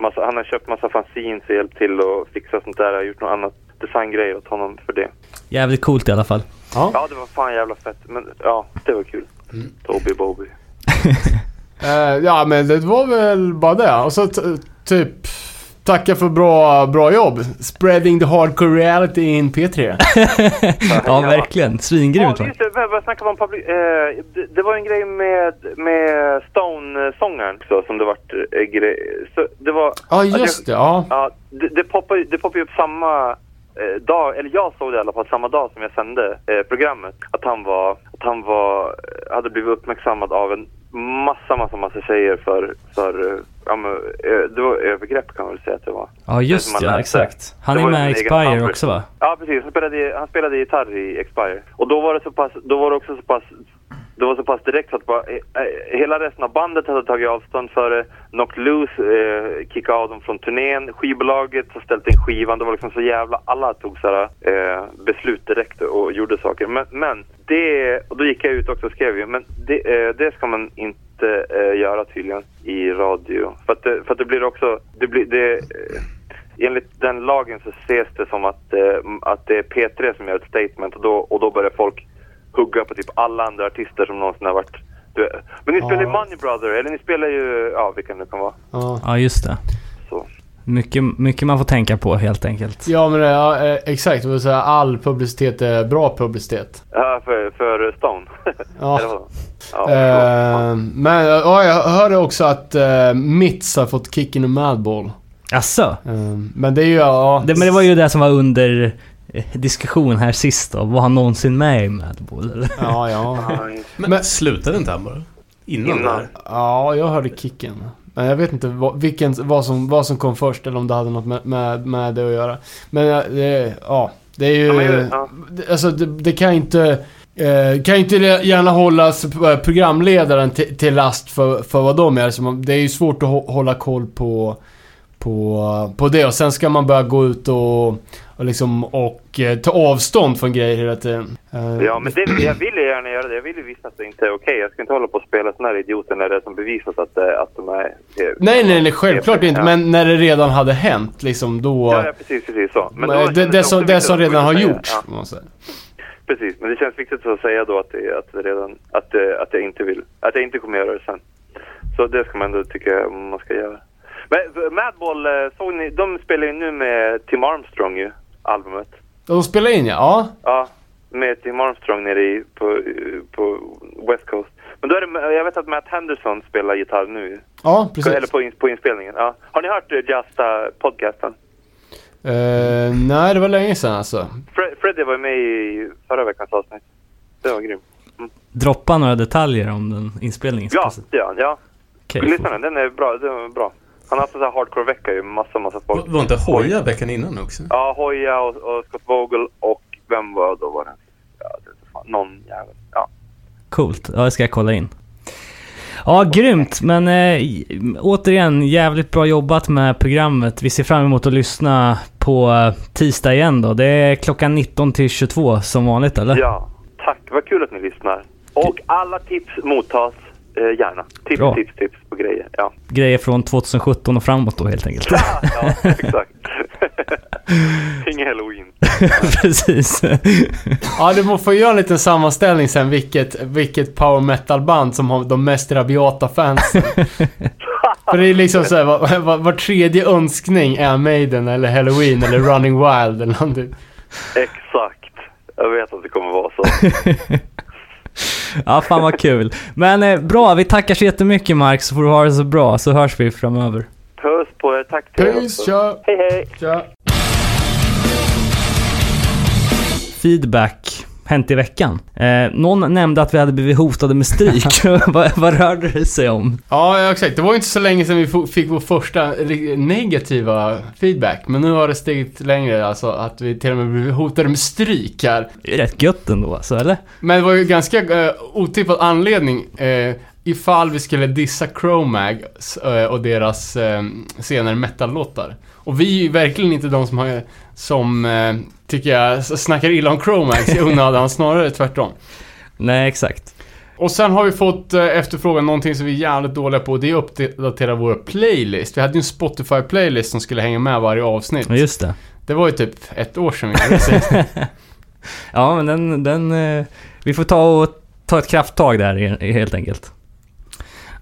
massa, han har köpt massa fanzines och hjälpt till och fixa sånt där. Jag har gjort något annat designgrejer åt honom för det.
Jävligt coolt i alla fall.
Ja.
Ja, det var fan jävla fett. Men ja, det var kul. Toby Bobby. [laughs]
Eh, ja, men det var väl bara det. Och så typ tacka för bra, bra jobb. Spreading the hardcore reality in P3. [laughs]
ja, verkligen. Svingrymt
Ja, just det. Vad, snackar man om public... Eh, det, det var en grej med, med Stone-sångaren också som det vart eh, grej. Så det var...
Ja,
att
just det.
jag,
Ja.
Ja, det, det poppar det poppar ju upp samma eh, dag, eller jag såg det i alla fall samma dag som jag sände eh, programmet. Att han var, att han var, eh, hade blivit uppmärksammad av en massa, massa, massa tjejer för, för eh, ja, men, eh, det var övergrepp kan man väl säga att det var.
Ja, just ja, exakt. Han
Det
är med i Expire också va?
Ja, precis. Han spelade, han spelade gitarr i Expire. Och då var det så pass, då var det också så pass, det var så pass direkt så att bara, eh, eh, hela resten av bandet hade tagit avstånd för det. Knocked Loose eh, kickade av dem från turnén. Skivbolaget har ställt in skivan. Det var liksom så jävla, alla tog sådär, eh, beslut direkt och gjorde saker. Men, men det, och då gick jag ut också och skrev ju, men det, eh, det ska man inte eh, göra tydligen i radio. För att, det- för att det blir också, det blir, det, eh, enligt den lagen så ses det som att, eh, att det är P3 som gör ett statement och då, och då börjar folk hugga på typ alla andra artister som någonsin har varit... Du, men ni spelar ju
Ja.
Money Brother, eller ni spelar ju, ja vilka det nu kan vara.
Ja.
Ja, just det.
Så.
Mycket, mycket man får tänka på helt enkelt.
Ja, men det, ja, eh, exakt. Det vill säga all publicitet är bra publicitet.
Ja, för, för Stone. [laughs]
Ja.
Ja,
Eh, men ja, jag hörde också att uh, Mitts har fått kicken och Madball.
Asså?
Eh, men det är ju, ja...
Det, men det var ju det som var under diskussion här sist då. Var han någonsin med i Madball eller?
Ja, ja.
Men,
Men-
slutade inte han bara? Innan,
Innan.
Ja, jag hörde kicken. Men jag vet inte vad, vilken, vad, som, vad som kom först eller om det hade något med, med, med det att göra. Men eh, det, ja, det är ju...
Ja, men ju- ja.
det- Alltså det, det kan inte... Eh, kan ju inte gärna hållas eh, programledaren till, till last för, för vad de är. Så man, det är ju svårt att hå- hålla koll på, på, på det. Och sen ska man börja gå ut och, och, liksom, och eh, ta avstånd från grejer hela tiden. Eh,
Ja, men det, jag vill ju gärna göra det. Jag vill ju visa att det inte är okej. Jag ska inte hålla på och spela såna här idioter när det är som bevisat att, eh, att de är...
Nej, nej, nej, självklart inte.
Ja.
Men när det redan hade hänt, liksom då...
Ja, ja, precis, precis så. Men
det, det, det, som, det som redan har gjorts,
Ja,
man säga.
precis. Men det känns viktigt att säga då att, det, att, det redan, att, det, att jag inte vill. Att jag inte kommer göra det sen. Så det ska man ändå tycka man ska göra. Men eh, Madball, eh, såg ni, de spelar ju nu med Tim Armstrong ju, albumet.
De spelar in, ja.
Ja, med Tim Armstrong nere i, på, eh, på West Coast. Men då är det, jag vet att Matt Henderson spelar gitarr nu.
Ja, precis.
Eller på, på inspelningen. Ja. Har ni hört uh, Justa podcasten?
Eh, nej, det var länge sedan alltså.
Fre Freddie var med i förra veckans avsnitt. Det var grymt.
Droppa några detaljer om den inspelningen.
Ja, det gör han. Ja.
Okej.
Lyssna den, den är bra. Den är bra. Han har haft en sån här hardcore-vecka ju. Massa, massa folk.
Var var inte Hoja veckan innan också?
Ja, Hoja och, och Scott Vogel och vem var då var det? Ja, det någon jävel. Ja.
Coolt. Ja, det ska jag kolla in. Ja, grymt. Men eh, återigen, jävligt bra jobbat med programmet. Vi ser fram emot att lyssna på eh, tisdag igen då. Det är klockan 19 till 22 som vanligt, eller?
ja, tack. Vad kul att ni lyssnar. Och alla tips mottas eh, gärna. Tips,
Bra.
tips, tips på grejer. Ja,
Grejer från 2017 och framåt då helt enkelt. [laughs]
ja exakt. [laughs] Ingen halloween. [laughs]
Precis.
Ja, du må få göra en liten sammanställning sen vilket, vilket power metal-band som har de mest rabiata fansen. För det är liksom såhär, var, var, var tredje önskning är Maiden eller Halloween eller Running Wild eller någonting.
Exakt. Jag vet att det kommer vara så.
Ja, fan vad kul. Men eh, bra, vi tackar så jättemycket Mark, så får du ha det så bra, så hörs vi framöver.
Puss på er. Tack till
Peace,
också.
tja,
Hej hej.
tja.
Feedback, hänt i veckan. Eh, någon nämnde att vi hade blivit hotade med stryk. [laughs] [laughs] vad, vad rörde det sig om?
Ja, exakt. Det var ju inte så länge sedan vi fick vår första negativa feedback. Men nu har det stigit längre, alltså att vi till och med blivit hotade med stryk här.
Det är rätt gött ändå alltså, eller?
Men det var ju ganska eh, otippad anledning eh, ifall vi skulle dissa Chromag eh, och deras eh, senare metal-låtar. Och vi är ju verkligen inte de som, har, som eh, tycker jag, snackar illa om Chromags i onödan, snarare tvärtom.
Nej, exakt.
Och sen har vi fått eh, efterfrågan någonting som vi är jävligt dåliga på. Det är att uppdatera vår playlist. Vi hade ju en Spotify-playlist som skulle hänga med varje avsnitt.
Just det.
Det var ju typ ett år sedan vi det. [laughs]
Ja, men den, den... eh, Vi får ta och ta ett krafttag där he- helt enkelt.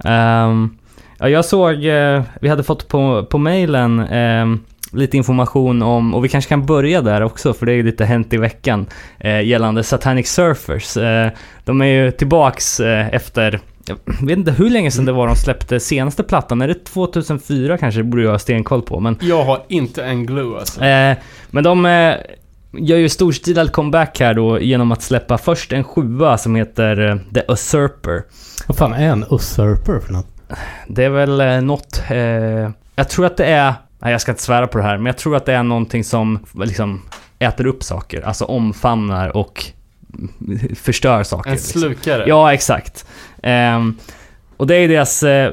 Ehm, ja, jag såg, eh, vi hade fått på, på mailen ehm, lite information om, och vi kanske kan börja där också, för det är ju lite hänt i veckan, eh, gällande Satanic Surfers. Eh, de är ju tillbaks eh, efter, jag vet inte hur länge sedan det var de släppte senaste plattan, är det 2004 kanske? Det borde jag ha stenkoll på, men
Jag har inte en glue alltså.
Eh, men de eh, gör ju storstilad comeback här då genom att släppa först en sjua som heter eh, The Usurper.
Vad fan är en usurper för något?
Det är väl eh, något... Eh, jag tror att det är... Nej, jag ska inte svära på det här, men jag tror att det är någonting som liksom äter upp saker. Alltså omfamnar och förstör saker.
En
liksom.
slukare.
Ja, exakt. Ehm, och det är deras eh,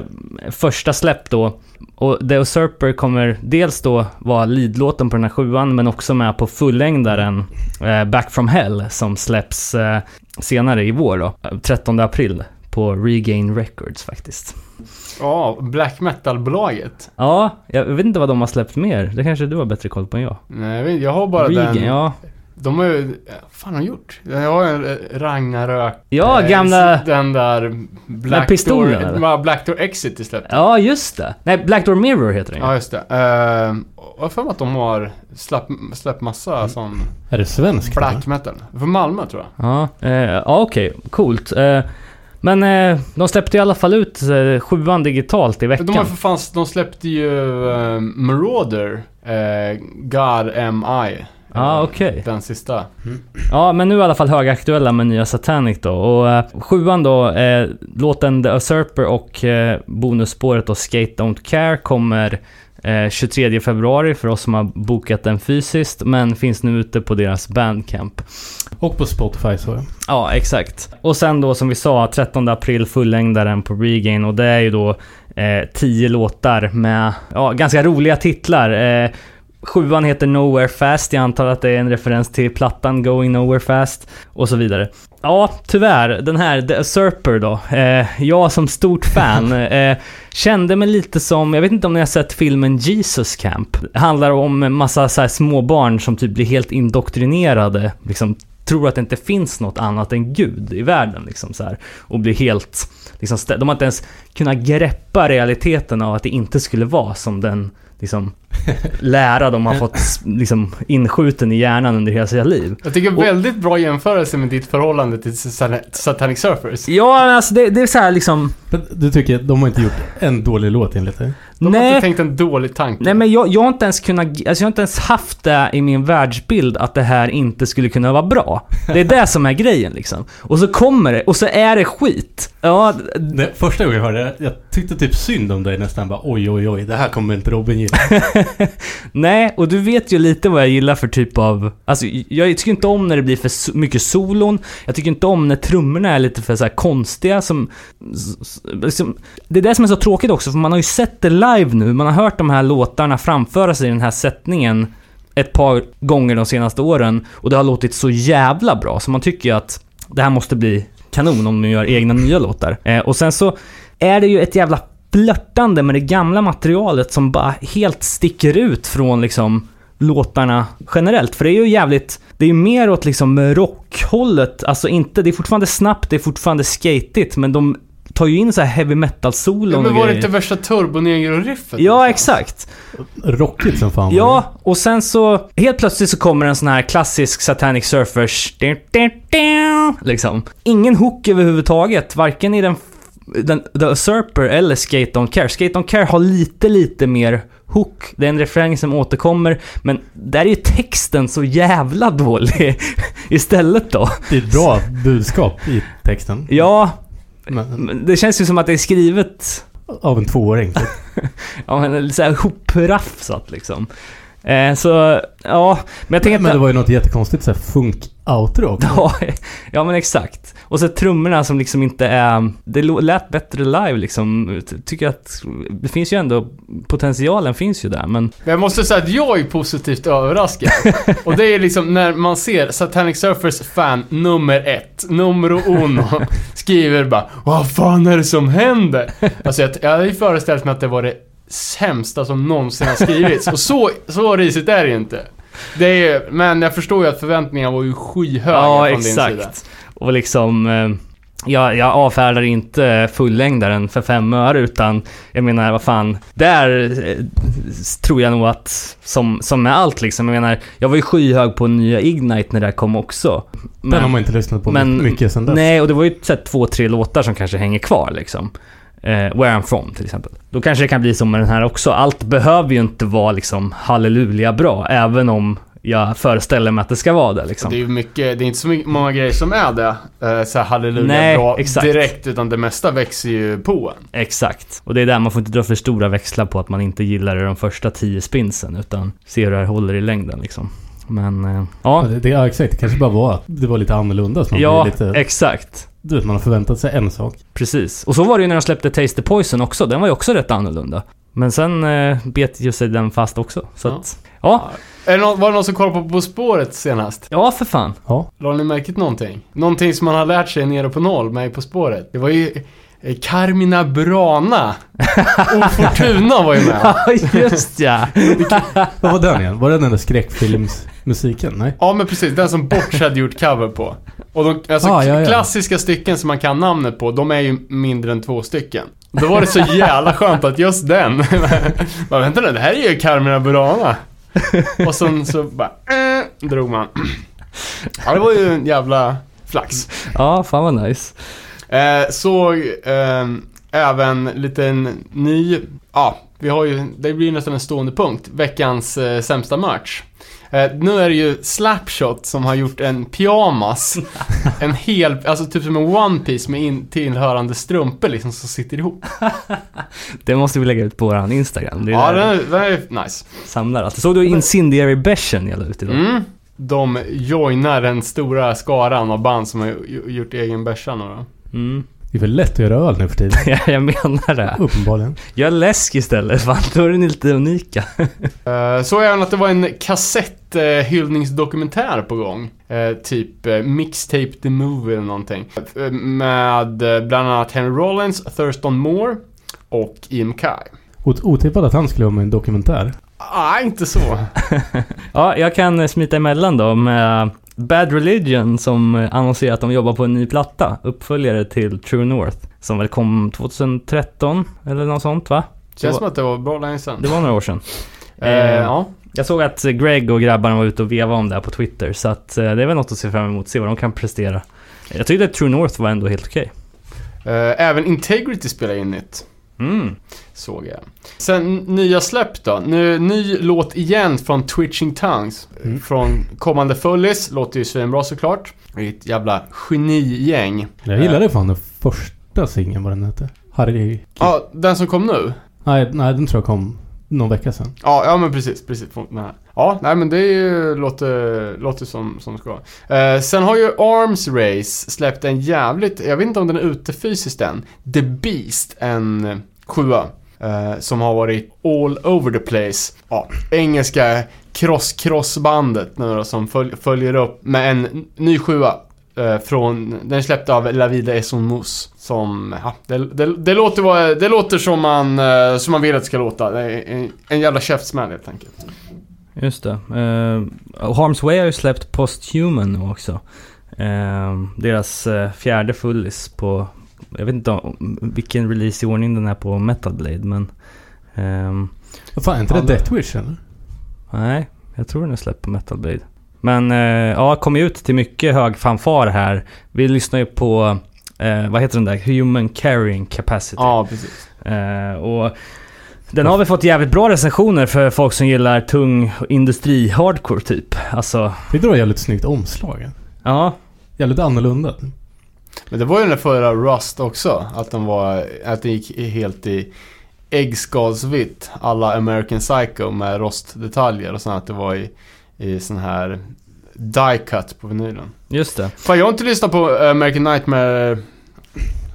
första släpp då. Och The Usurper kommer dels då vara leadlåten på den här sjuan, men också med på fullängdaren eh, Back from Hell som släpps eh, senare i vår då. eh, 13 april på Regain Records faktiskt.
Ja, black metal-bolaget.
Ja, jag vet inte vad de har släppt mer. Det kanske du har bättre koll på än jag.
Nej, jag, vet, jag har bara
Regain,
den.
ja.
De har ju... Vad fan har de gjort? Jag har en eh, Ragnarök.
Ja,
eh,
gamla...
Den där... Black
pistolen,
Door,
eller?
Black Door Exit i släppte.
Ja, just det. Nej, Black Door Mirror heter den ju.
Ja, just det. Uh, jag har för mig att de har släppt, släppt massa sån
Är det svenskt?
black metal. För Malmö tror jag.
Ja, eh, ja okej. Coolt. Eh, men eh, de släppte i alla fall ut eh, sjuan digitalt i veckan.
De, har för fan, de släppte ju uh, Marauder, uh, God M.I.
Ja, okej.
Den sista.
Ja, men nu är i alla fall högaktuella med nya Satanic då. Och eh, sjuan då, eh, låten The Usurper och eh, bonusspåret då Skate Don't Care kommer eh, 23 februari för oss som har bokat den fysiskt, men finns nu ute på deras bandcamp.
Och på Spotify så.
Ja, exakt. Och sen då som vi sa, 13 april fullängdaren på Regain och det är ju då eh, 10 låtar med ja, ganska roliga titlar. Eh, Sjuan heter Nowhere Fast, jag antar att det är en referens till plattan Going Nowhere Fast och så vidare. Ja, tyvärr. Den här The Usurper då. Eh, jag som stort fan [laughs] eh, kände mig lite som, jag vet inte om ni har sett filmen Jesus Camp. Det handlar om en massa så här småbarn som typ blir helt indoktrinerade, liksom tror att det inte finns något annat än Gud i världen liksom så här. Och blir helt, liksom, de har inte ens kunnat greppa realiteten av att det inte skulle vara som den liksom lära de har fått liksom inskjuten i hjärnan under hela sitt liv.
Jag tycker
Och-
väldigt bra jämförelse med ditt förhållande till Satan- Satanic Surfers.
Ja, alltså det, det är så här liksom...
Du tycker att de har inte gjort en dålig låt enligt dig?
De har
nej,
inte tänkt en dålig tanke.
nej, men jag, jag har inte ens kunnat... Alltså jag har inte ens haft det i min världsbild att det här inte skulle kunna vara bra. Det är det som är grejen liksom. Och så kommer det, och så är det skit. Ja,
Det, första gången jag hörde det, jag tyckte typ synd om dig nästan. Bara oj, oj, oj, det här kommer inte Robin gilla. [laughs] [laughs]
Nej, och du vet ju lite vad jag gillar för typ av... Alltså, jag tycker inte om när det blir för mycket solon. Jag tycker inte om när trummorna är lite för så här konstiga som... Liksom, det är det som är så tråkigt också, för man har ju sett det live nu. Man har hört de här låtarna framföras i den här sättningen ett par gånger de senaste åren. Och det har låtit så jävla bra, så man tycker ju att det här måste bli kanon om de gör egna nya låtar. Eh, och sen så är det ju ett jävla flörtande med det gamla materialet som bara helt sticker ut från liksom låtarna generellt. För det är ju jävligt, det är ju mer åt liksom rockhållet. Alltså inte, det är fortfarande snabbt, det är fortfarande skatigt, men de tar ju in så här heavy metal-solon
Ja, men var det inte värsta turbonegro-riffet?
Ja,
någonstans?
exakt.
Rockigt som fan.
Ja, och sen så helt plötsligt så kommer en sån här klassisk Satanic Surfers liksom. Ingen hook överhuvudtaget, varken i den, den The Usurper eller Skate Don't Care. Skate Don't Care har lite, lite mer hook. Det är en refräng som återkommer, men där är ju texten så jävla dålig [laughs] istället då.
Det är ett bra budskap i texten.
Ja,
Men,
men det känns ju som att det är skrivet
av en tvååring. typ.
ja, men lite så här hoprafsat liksom. Eh, så, ja, men jag tänker
Men
att...
det var ju något jättekonstigt såhär funk-outro också.
Ja, ja men exakt. Och så trummorna som liksom inte är... Det lät bättre live liksom. Ty- Tycker att det finns ju ändå... Potentialen finns ju där men...
Men jag måste säga att jag är positivt överraskad. [laughs] Och det är liksom när man ser Satanic Surfers fan nummer ett, numero uno, skriver bara Vad fan är det som händer? Alltså jag, jag hade ju föreställt mig att det var det sämsta som någonsin har skrivits. Och så, så risigt är det ju inte. Det är, men jag förstår ju att förväntningarna var ju skyhöga
ja,
från din sida.
exakt. Och liksom... Eh, jag, jag avfärdar inte fullängdaren för fem öre utan jag menar vad fan. Där eh, tror jag nog att som, som med allt liksom. Jag menar, jag var ju skyhög på nya Ignite när det här kom också.
Den har man inte lyssnat på
men-
mycket sen dess.
Nej, och det var ju så här, två, tre låtar som kanske hänger kvar liksom. Eh, Where I'm from till exempel. Då kanske det kan bli som med den här också. Allt behöver ju inte vara liksom halleluja bra, även om jag föreställer mig att det ska vara det liksom.
Det är mycket, det är inte så mycket, många grejer som är det. Uh, så här halleluja
Nej,
bra
exakt.
direkt, utan det mesta växer ju på en.
Exakt. Och det är där man får inte dra för stora växlar på att man inte gillar det de första tio spinsen, utan se hur det här håller i längden liksom. Men, eh,
Ja,
ja.
det, det, ja, exakt. Det kanske bara var att det var lite annorlunda. Så man
Ja,
blir lite...
exakt.
Du vet, man har förväntat sig en sak.
Precis. Och så var det ju när de släppte Taste the Poison också. Den var ju också rätt annorlunda. Men sen eh, bet ju sig den fast också. Så
Ja.
att, ja.
Är det någon, var det någon som kollade på På spåret senast?
Ja, för fan.
Ja.
Lade ni märke till någonting? Någonting som man har lärt sig nere på noll med På spåret? Det var ju eh, Carmina Burana [laughs] och Fortuna var ju med.
Ja, just ja.
Vad var den igen? Var det den där skräckfilmsmusiken? Nej?
Ja men precis, den som Botch hade gjort cover på. Och de alltså,
Ah, ja, ja.
klassiska stycken som man kan namnet på, de är ju mindre än två stycken. Då var det så jävla skönt att just den, [laughs] bara, vänta nu, det här är ju Carmina Burana. Och sen så bara, eh, drog man. Ja, det var ju en jävla flax.
Ja, fan vad nice.
Eh, såg eh, även lite ny, ja, vi har ju, det blir nästan en stående punkt, veckans eh, sämsta merch. Eh, nu är det ju Slapshot som har gjort en pyjamas. [laughs] en hel, alltså typ som en One Piece med in, tillhörande strumpor liksom som sitter ihop. [laughs]
Det måste vi lägga ut på våran Instagram. Det är
Ja, den är, den är nice.
samlar allt. Såg du Incendiary Bashen jag la ut idag?
Mm. De joinar den stora skaran av band som har ju- gjort egen bärsa då.
Mm.
Det är väl lätt att göra öl nu för tiden. [laughs]
Ja, jag menar det.
Uppenbarligen.
Gör läsk istället, [laughs] fan. Då är den lite unika.
Uh, [laughs] så även att det var en kassetthyllningsdokumentär på gång. Eh, typ uh, Mixtape the Movie eller någonting. Eh, med eh, bland annat Henry Rollins, Thurston Moore och Ian Kai.
Ot- Otippat att han skulle vara med i en dokumentär.
Ah, inte så.
Ja, jag kan eh, smita emellan då med Bad Religion som eh, annonserar att de jobbar på en ny platta. Uppföljare till True North. Som väl kom 2013 eller något sånt va?
Känns som att det var bra länge sedan.
Det var några år sedan.
Eh, ja.
Jag såg att Greg och grabbarna var ute och vevade om det här på Twitter. Så att eh, det är väl något att se fram emot. Se vad de kan prestera. Jag tyckte att True North var ändå helt okej.
Eh, även Integrity spelar in nytt.
Mm.
Såg jag. Sen nya släpp då. Nu, ny låt igen från Twitching Tongues.
Mm.
Från kommande Fullis. Låter ju svinbra såklart. Det är ett jävla genigäng.
Jag gillade fan den första singeln, vad den hette. Harry...
Ja, den som kom nu.
Nej, nej, den tror jag kom någon vecka sedan.
Ja, ja men precis, precis. Ja, nej men det är ju, låter, låter som, som ska. Eh, sen har ju Arms Race släppt en jävligt, jag vet inte om den är ute fysiskt än, The Beast, en sjua. Eh, som har varit all over the place. Ja, engelska cross-cross-bandet nu då, som följ, följer upp med en ny sjua. Eh, från, den är släppt av La Vida es un mus. Som, ja, det, det, det, låter, det låter som man, eh, som man vill att det ska låta. Det är en, en jävla käftsmäll helt enkelt.
Just det. Uh, Harm's Way har ju släppt Posthuman nu också. Eh, deras eh, fjärde fullis på... Jag vet inte om, vilken release i ordning den är på Metal Blade men...
Vad fan, är inte det Death Wish eller?
nej, jag tror den är släppt på Metal Blade. Men eh, ja, kom ut till mycket hög fanfar här. Vi lyssnar ju på... Eh, vad heter den där? Human Carrying Capacity.
Ja, precis.
Eh, och den har väl fått jävligt bra recensioner för folk som gillar tung industri-hardcore typ. Alltså,
Det var jävligt snyggt omslag.
ja.
Jävligt annorlunda.
Men det var ju den där förra Rust också. Att den var, att den gick helt i äggskalsvitt. Alla American Psycho med rostdetaljer och sen att det var i, i sån här die cut på vinylen.
Just det.
Fan jag har inte lyssnat på American Nightmare.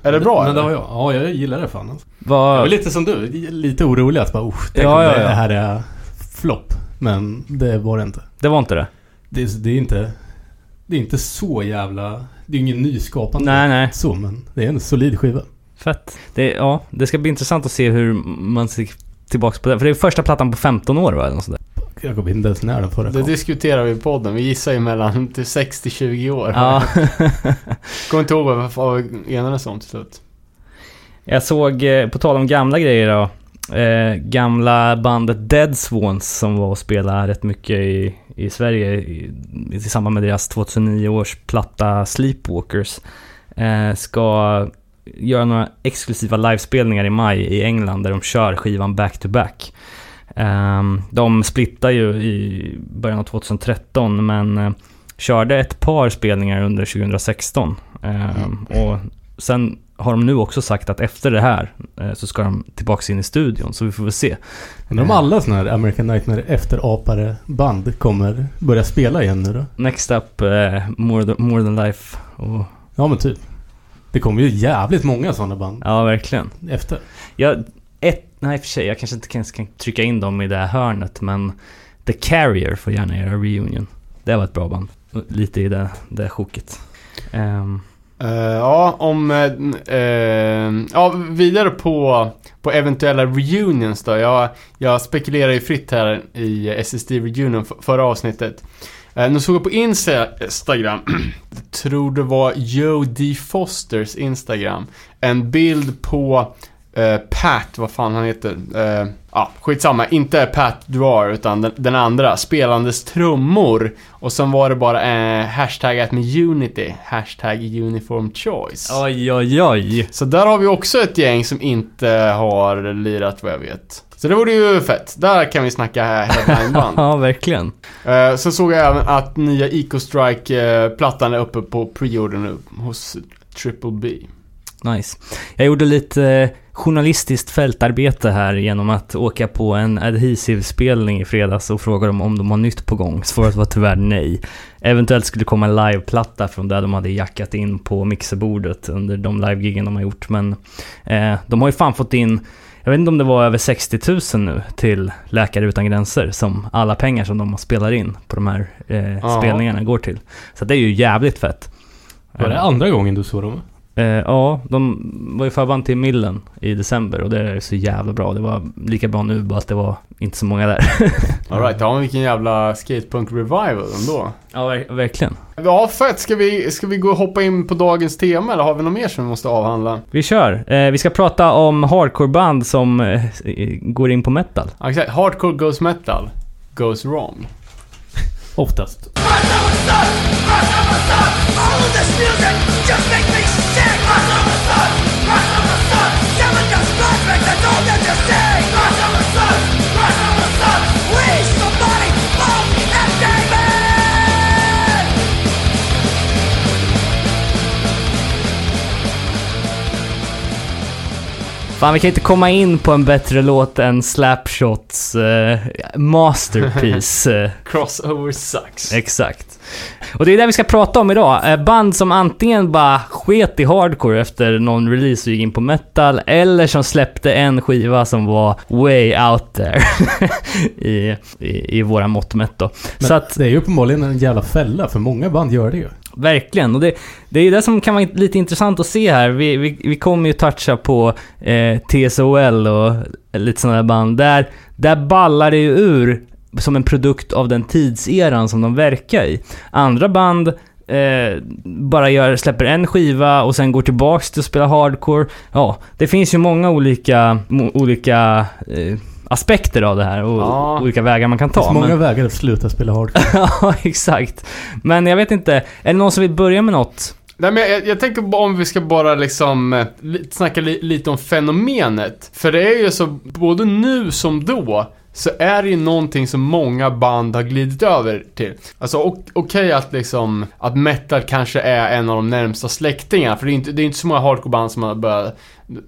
Är det bra
Men det var jag. Ja, jag gillar det fan. Alltså. Jag
Vad...
var lite som du. Lite orolig att bara oh, tänk
Ja,
om
ja,
det
ja.
här är flopp. Men det var det inte.
Det var inte det?
Det det är inte... Det är inte så jävla... Det är ingen nyskapande.
Nej, nej.
Så, men det är en solid skiva.
Fett. Det, ja, det ska bli intressant att se hur man ser tillbaks på det. För det är första plattan på 15 år va? Eller något sånt där.
Jag kommer inte ens när den förra
Det diskuterar vi i podden. Vi gissar ju mellan [laughs] till 60-20 år.
Ja. [laughs]
Kommer inte ihåg vad vad vi enades om till slut.
Jag såg, eh, på tal om gamla grejer då. Eh, gamla bandet Dead Swans som var och spelade rätt mycket i, i Sverige i, i samband med deras 2009 års platta Sleepwalkers. Eh, ska göra några exklusiva livespelningar i maj i England där de kör skivan back-to-back. Eh, de splittar ju i början av 2013 men eh, körde ett par spelningar under 2016. Ehm, och sen har de nu också sagt att efter det här eh, så ska de tillbaka in i studion, så vi får väl se.
Undrar om alla sådana här American Nightmare efterapare band kommer börja spela igen nu då?
Next up, eh, more, than, more than life. Och,
Ja men typ. Det kommer ju jävligt många sådana band
ja, verkligen.
efter.
Jag, ett, nej för sig, jag kanske inte kan, kan trycka in dem i det här hörnet, men The Carrier får gärna göra reunion. Det var ett bra band. Lite i det, det sjoket. Ehm,
Uh, ja, om... Uh, uh, ja, vidare på, på eventuella reunions då. Jag, jag spekulerar ju fritt här i SSD Reunion förra avsnittet. Uh, nu såg jag på Instagram, [clears throat] tror det var Joe D. Fosters Instagram, en bild på eh, Pat, vad fan han heter. Uh, ja, skitsamma. Inte Pat Dwar, utan den, den andra. Spelandes trummor. Och sen var det bara eh, hashtaggat med Unity. Hashtag Uniform Choice.
oj, oj, oj.
Så där har vi också ett gäng som inte har lirat vad jag vet. Så det vore ju fett. Där kan vi snacka headlineband. [laughs]
Ja, verkligen.
uh, så såg jag även att nya Eco Strike-plattan är uppe på preorder nu hos Triple B.
Nice. Jag gjorde lite eh, journalistiskt fältarbete här genom att åka på en Adhesive-spelning i fredags och fråga dem om de har nytt på gång. Svaret var tyvärr nej. Eventuellt skulle det komma en liveplatta från där de hade jackat in på mixerbordet under de livegiggen de har gjort. Men eh, de har ju fan fått in, jag vet inte om det var över 60 000 nu till Läkare Utan Gränser som alla pengar som de spelar in på de här eh, spelningarna går till. Så det är ju jävligt fett.
Var det andra gången du såg dem?
Eh, ja, de var ju förband till Millen i december och det är så jävla bra. Det var lika bra nu, bara att det var inte så många där. [laughs]
Alright, ja men vilken jävla skatepunk revival ändå.
ja, ver- verkligen.
Ja, fett. Ska vi, ska vi gå och hoppa in på dagens tema eller har vi något mer som vi måste avhandla?
Vi kör. Eh, vi ska prata om hardcoreband som eh, går in på metal.
Exakt. Hardcore goes metal. Goes wrong.
Oftast.
Fan, vi kan inte komma in på en bättre låt än Slapshots eh, Masterpiece. [laughs]
Crossover sucks.
Exakt. Och det är det vi ska prata om idag. Eh, Band som antingen bara sket i hardcore efter någon release och gick in på metal, eller som släppte en skiva som var way out there [laughs] i, i, i våra mått mätt då.
Men
Så att,
det är ju uppenbarligen en jävla fälla för många band gör det ju
verkligen. Och det, det är ju det som kan vara lite intressant att se här. Vi, vi, vi kommer ju toucha på eh, TSOL och lite sådana där band. Där, där ballar det ju ur som en produkt av den tidseran som de verkar i. Andra band eh, bara gör, släpper en skiva och sen går tillbaks till att spela hardcore. Ja, det finns ju många olika, olika eh, aspekter av det här och
Ja.
olika vägar man kan
Det finns
ta.
många
Men,
vägar att sluta spela hardcore. [laughs]
ja, exakt. Men jag vet inte, är det någon som vill börja med något?
Nej, men jag, jag tänker om vi ska bara liksom eh, snacka li, lite om fenomenet. För det är ju så, både nu som då, så är det ju någonting som många band har glidit över till. Alltså okej att liksom, att metal kanske är en av de närmsta släktingarna. För det är inte, det är inte så många hardcore-band som har börjat,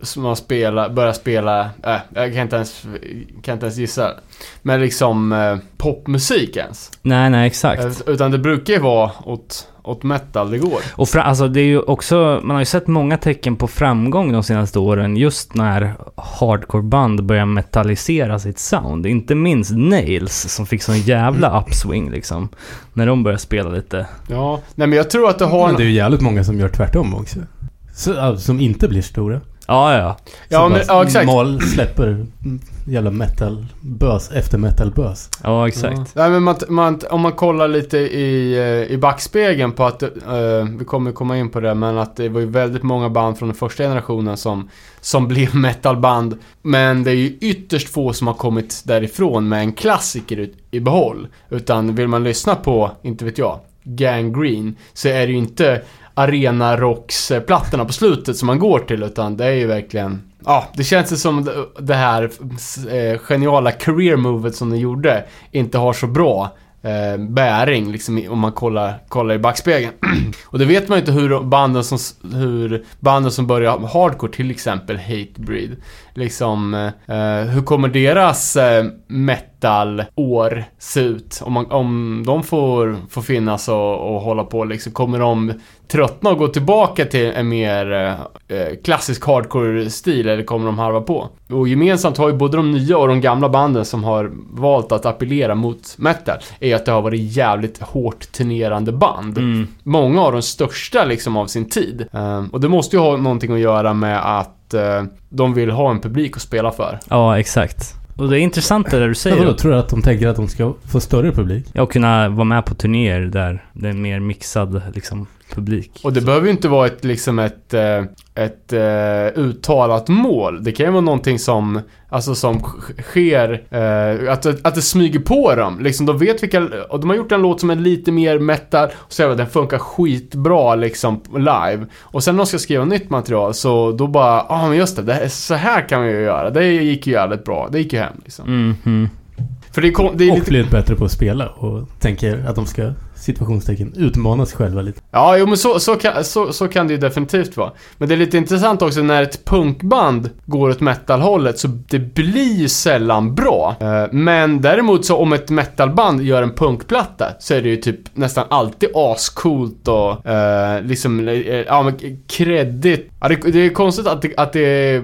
som har spela, börjat spela, äh, jag kan inte ens, kan inte ens gissa. Men liksom eh, popmusik ens.
Nej, nej, exakt.
Eh, Utan det brukar ju vara åt, åt metal det går.
Och fra, alltså det är ju också, man har ju sett många tecken på framgång de senaste åren just när hardcoreband börjar metallisera sitt sound. Inte minst Nails som fick sån jävla upswing liksom. När de började spela lite.
Ja, nej men jag tror att det har...
Men det är ju jävligt många som gör tvärtom också. Så, som inte blir stora.
Ja, ja.
Ja, men, ja exakt.
Mal släpper jävla metal-bös efter metal-bös.
Ja, exakt.
Ja. Nej, men man, man, om man kollar lite i, eh, i backspegeln på att, eh, vi kommer komma in på det, men att det var ju väldigt många band från den första generationen som, som blev [laughs] metalband. Men det är ju ytterst få som har kommit därifrån med en klassiker i, i behåll. Utan vill man lyssna på, inte vet jag, Gang Green, så är det ju inte arena rocks plattorna på slutet som man går till, utan det är ju verkligen Ja, det känns ju som det- här eh, geniala career movet som de gjorde inte har så bra eh, bäring liksom om man kollar, kollar i backspegeln. [clears throat] och det vet man ju inte hur banden som, hur banden som börjar hardcore, till exempel Hatebreed, liksom eh, eh hur kommer deras eh, metal-år se ut? Om, man, om de får, får finnas och, och hålla på liksom, kommer de tröttna och gå tillbaka till en mer eh, eh, klassisk hardcore-stil eller kommer de harva på? Och gemensamt har ju både de nya och de gamla banden som har valt att appellera mot metal är att det har varit jävligt hårt turnerande band.
Mm.
Många av de största liksom av sin tid. Eh, och det måste ju ha någonting att göra med att eh, de vill ha en publik att spela för.
Ja, exakt. Och det är intressant det där du säger.
vadå, tror du att de tänker att de ska få större publik?
Ja, och kunna vara med på turnéer där det är mer mixad liksom, publik.
Och det behöver ju inte vara ett, liksom ett, eh, ett eh, uttalat mål. Det kan ju vara någonting som, alltså som sk- sker, eh, att, att det smyger på dem. Liksom de vet vilka, och de har gjort en låt som är lite mer metal, och så den funkar skitbra liksom live. Och sen när de ska skriva nytt material så då bara, ja ah, men just det, det här, så här kan vi ju göra. Det gick ju jävligt bra, det gick ju hem liksom.
Mm, mm.
För det är, kon- det är
Och
lite...
blivit bättre på att spela och tänker att de ska, situationstecken, utmana sig själva lite.
Ja, jo men så, så, kan, så, så kan det ju definitivt vara. Men det är lite intressant också när ett punkband går åt metalhållet så det blir sällan bra. Eh, Men däremot så om ett metalband gör en punkplatta så är det ju typ nästan alltid ascoolt och eh, liksom, eh, ja men kreddigt. Ja, det, det är konstigt att det, att det,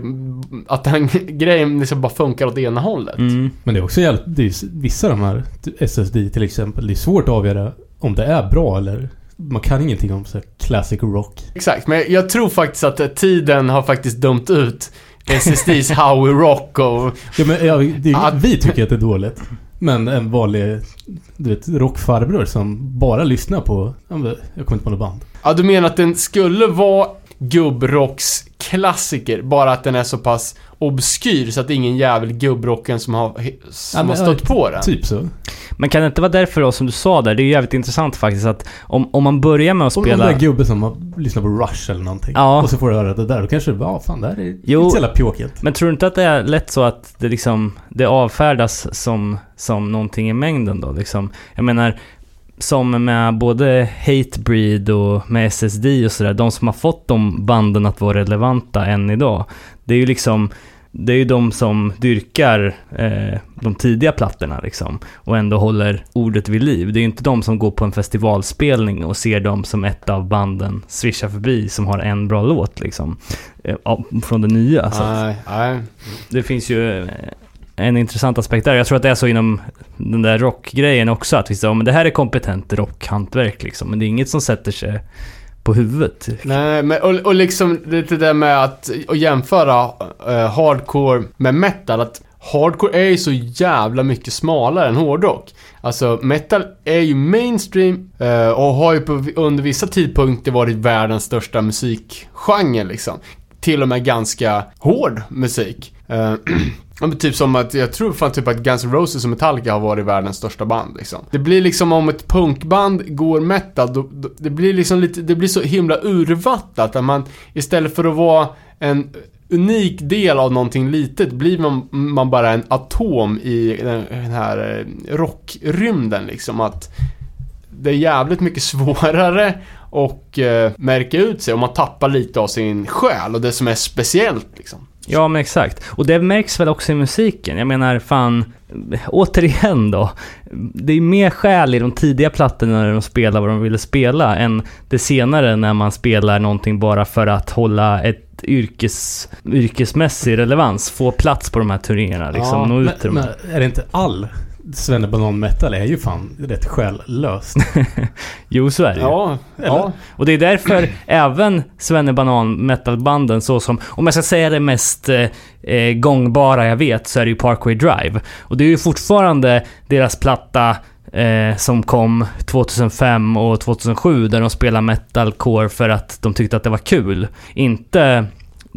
att den [laughs] grejen liksom bara funkar åt ena hållet.
Mm.
Men det är också jävligt, det är vissa av de här, SSD till exempel, det är svårt att avgöra om det är bra eller man kan ingenting om så classic rock.
Exakt, men jag tror faktiskt att eh, tiden har faktiskt dömt ut SSD's [laughs] How We Rock och
Ja, men, ja, det vi tycker att det är dåligt. Men en vanlig, du vet, rockfarbror som bara lyssnar på, jag kommer inte på något band.
Ja, du menar att den skulle vara gubbrocks klassiker, bara att den är så pass obskyr så att det är ingen jävel gubbrocken som har, som
Ja, men,
har stött
ja,
på den.
Typ så.
Men kan det inte vara därför då, som du sa där, det är ju jävligt intressant faktiskt att om, om man börjar med att
Om, om
spela...
det är gubbe som har lyssnat på Rush eller någonting.
Ja.
Och så får du höra det där. Då kanske du bara, ja fan det här är
Jo.
inte så jävla pjåkigt.
Men tror du inte att det är lätt så att det liksom, det avfärdas som, som någonting i mängden då liksom? Jag menar, som med både Hatebreed och med SSD och sådär, de som har fått de banden att vara relevanta än idag. Det är ju liksom, det är ju de som dyrkar eh, de tidiga plattorna liksom. Och ändå håller ordet vid liv. Det är ju inte de som går på en festivalspelning och ser dem som ett av banden swisha förbi som har en bra låt liksom. Eh, från det nya. Så.
Nej, nej.
Det finns ju eh, en intressant aspekt där. Jag tror att det är så inom den där rockgrejen också. Att vi säger, ja, men det här är kompetent rockhantverk liksom. Men det är inget som sätter sig på huvudet.
Nej, men och, och liksom lite det där med att, och jämföra uh, hardcore med metal. Att hardcore är ju så jävla mycket smalare än hårdrock. Alltså metal är ju mainstream uh, och har ju på, under vissa tidpunkter varit världens största musikgenre liksom. Till och med ganska hård musik. Uh, [clears throat] Ja, men typ som att, jag tror fan typ att Guns N' Roses och Metallica har varit världens största band liksom. Det blir liksom om ett punkband går metal, då, då, det blir liksom lite, det blir så himla urvattnat att man istället för att vara en unik del av någonting litet blir man, man bara en atom i den, den här eh, rockrymden liksom. Att det är jävligt mycket [laughs] svårare och eh, märka ut sig och man tappar lite av sin själ och det som är speciellt liksom.
Ja, men exakt. Och det märks väl också i musiken. Jag menar, fan, återigen då. Det är mer själ i de tidiga plattorna när de spelar vad de ville spela, än det senare när man spelar någonting bara för att hålla ett yrkes, yrkesmässig relevans, få plats på de här turnéerna, liksom,
Ja,
nå ut
Men,
till dem.
men är det inte all Svennebanan metal är ju fan rätt själlöst. [laughs]
Jo, så är det ju.
Ja, ja.
Och det är därför [clears throat] även Svennebanan metalbanden så som, om jag ska säga det mest eh, eh, gångbara jag vet, så är det ju Parkway Drive. Och det är ju fortfarande deras platta eh, som kom 2005 och 2007 där de spelar metalcore för att de tyckte att det var kul. Inte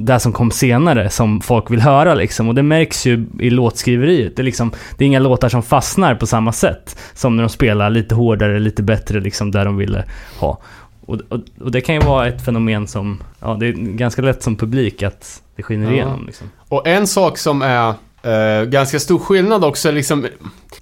det som kom senare som folk vill höra liksom. Och det märks ju i låtskriveriet. Det är, liksom, det är inga låtar som fastnar på samma sätt som när de spelar lite hårdare, lite bättre liksom där de ville ha. Och, och, och det kan ju vara ett fenomen som, ja det är ganska lätt som publik att det skiner
Ja.
igenom liksom.
Och en sak som är Uh, ganska stor skillnad också liksom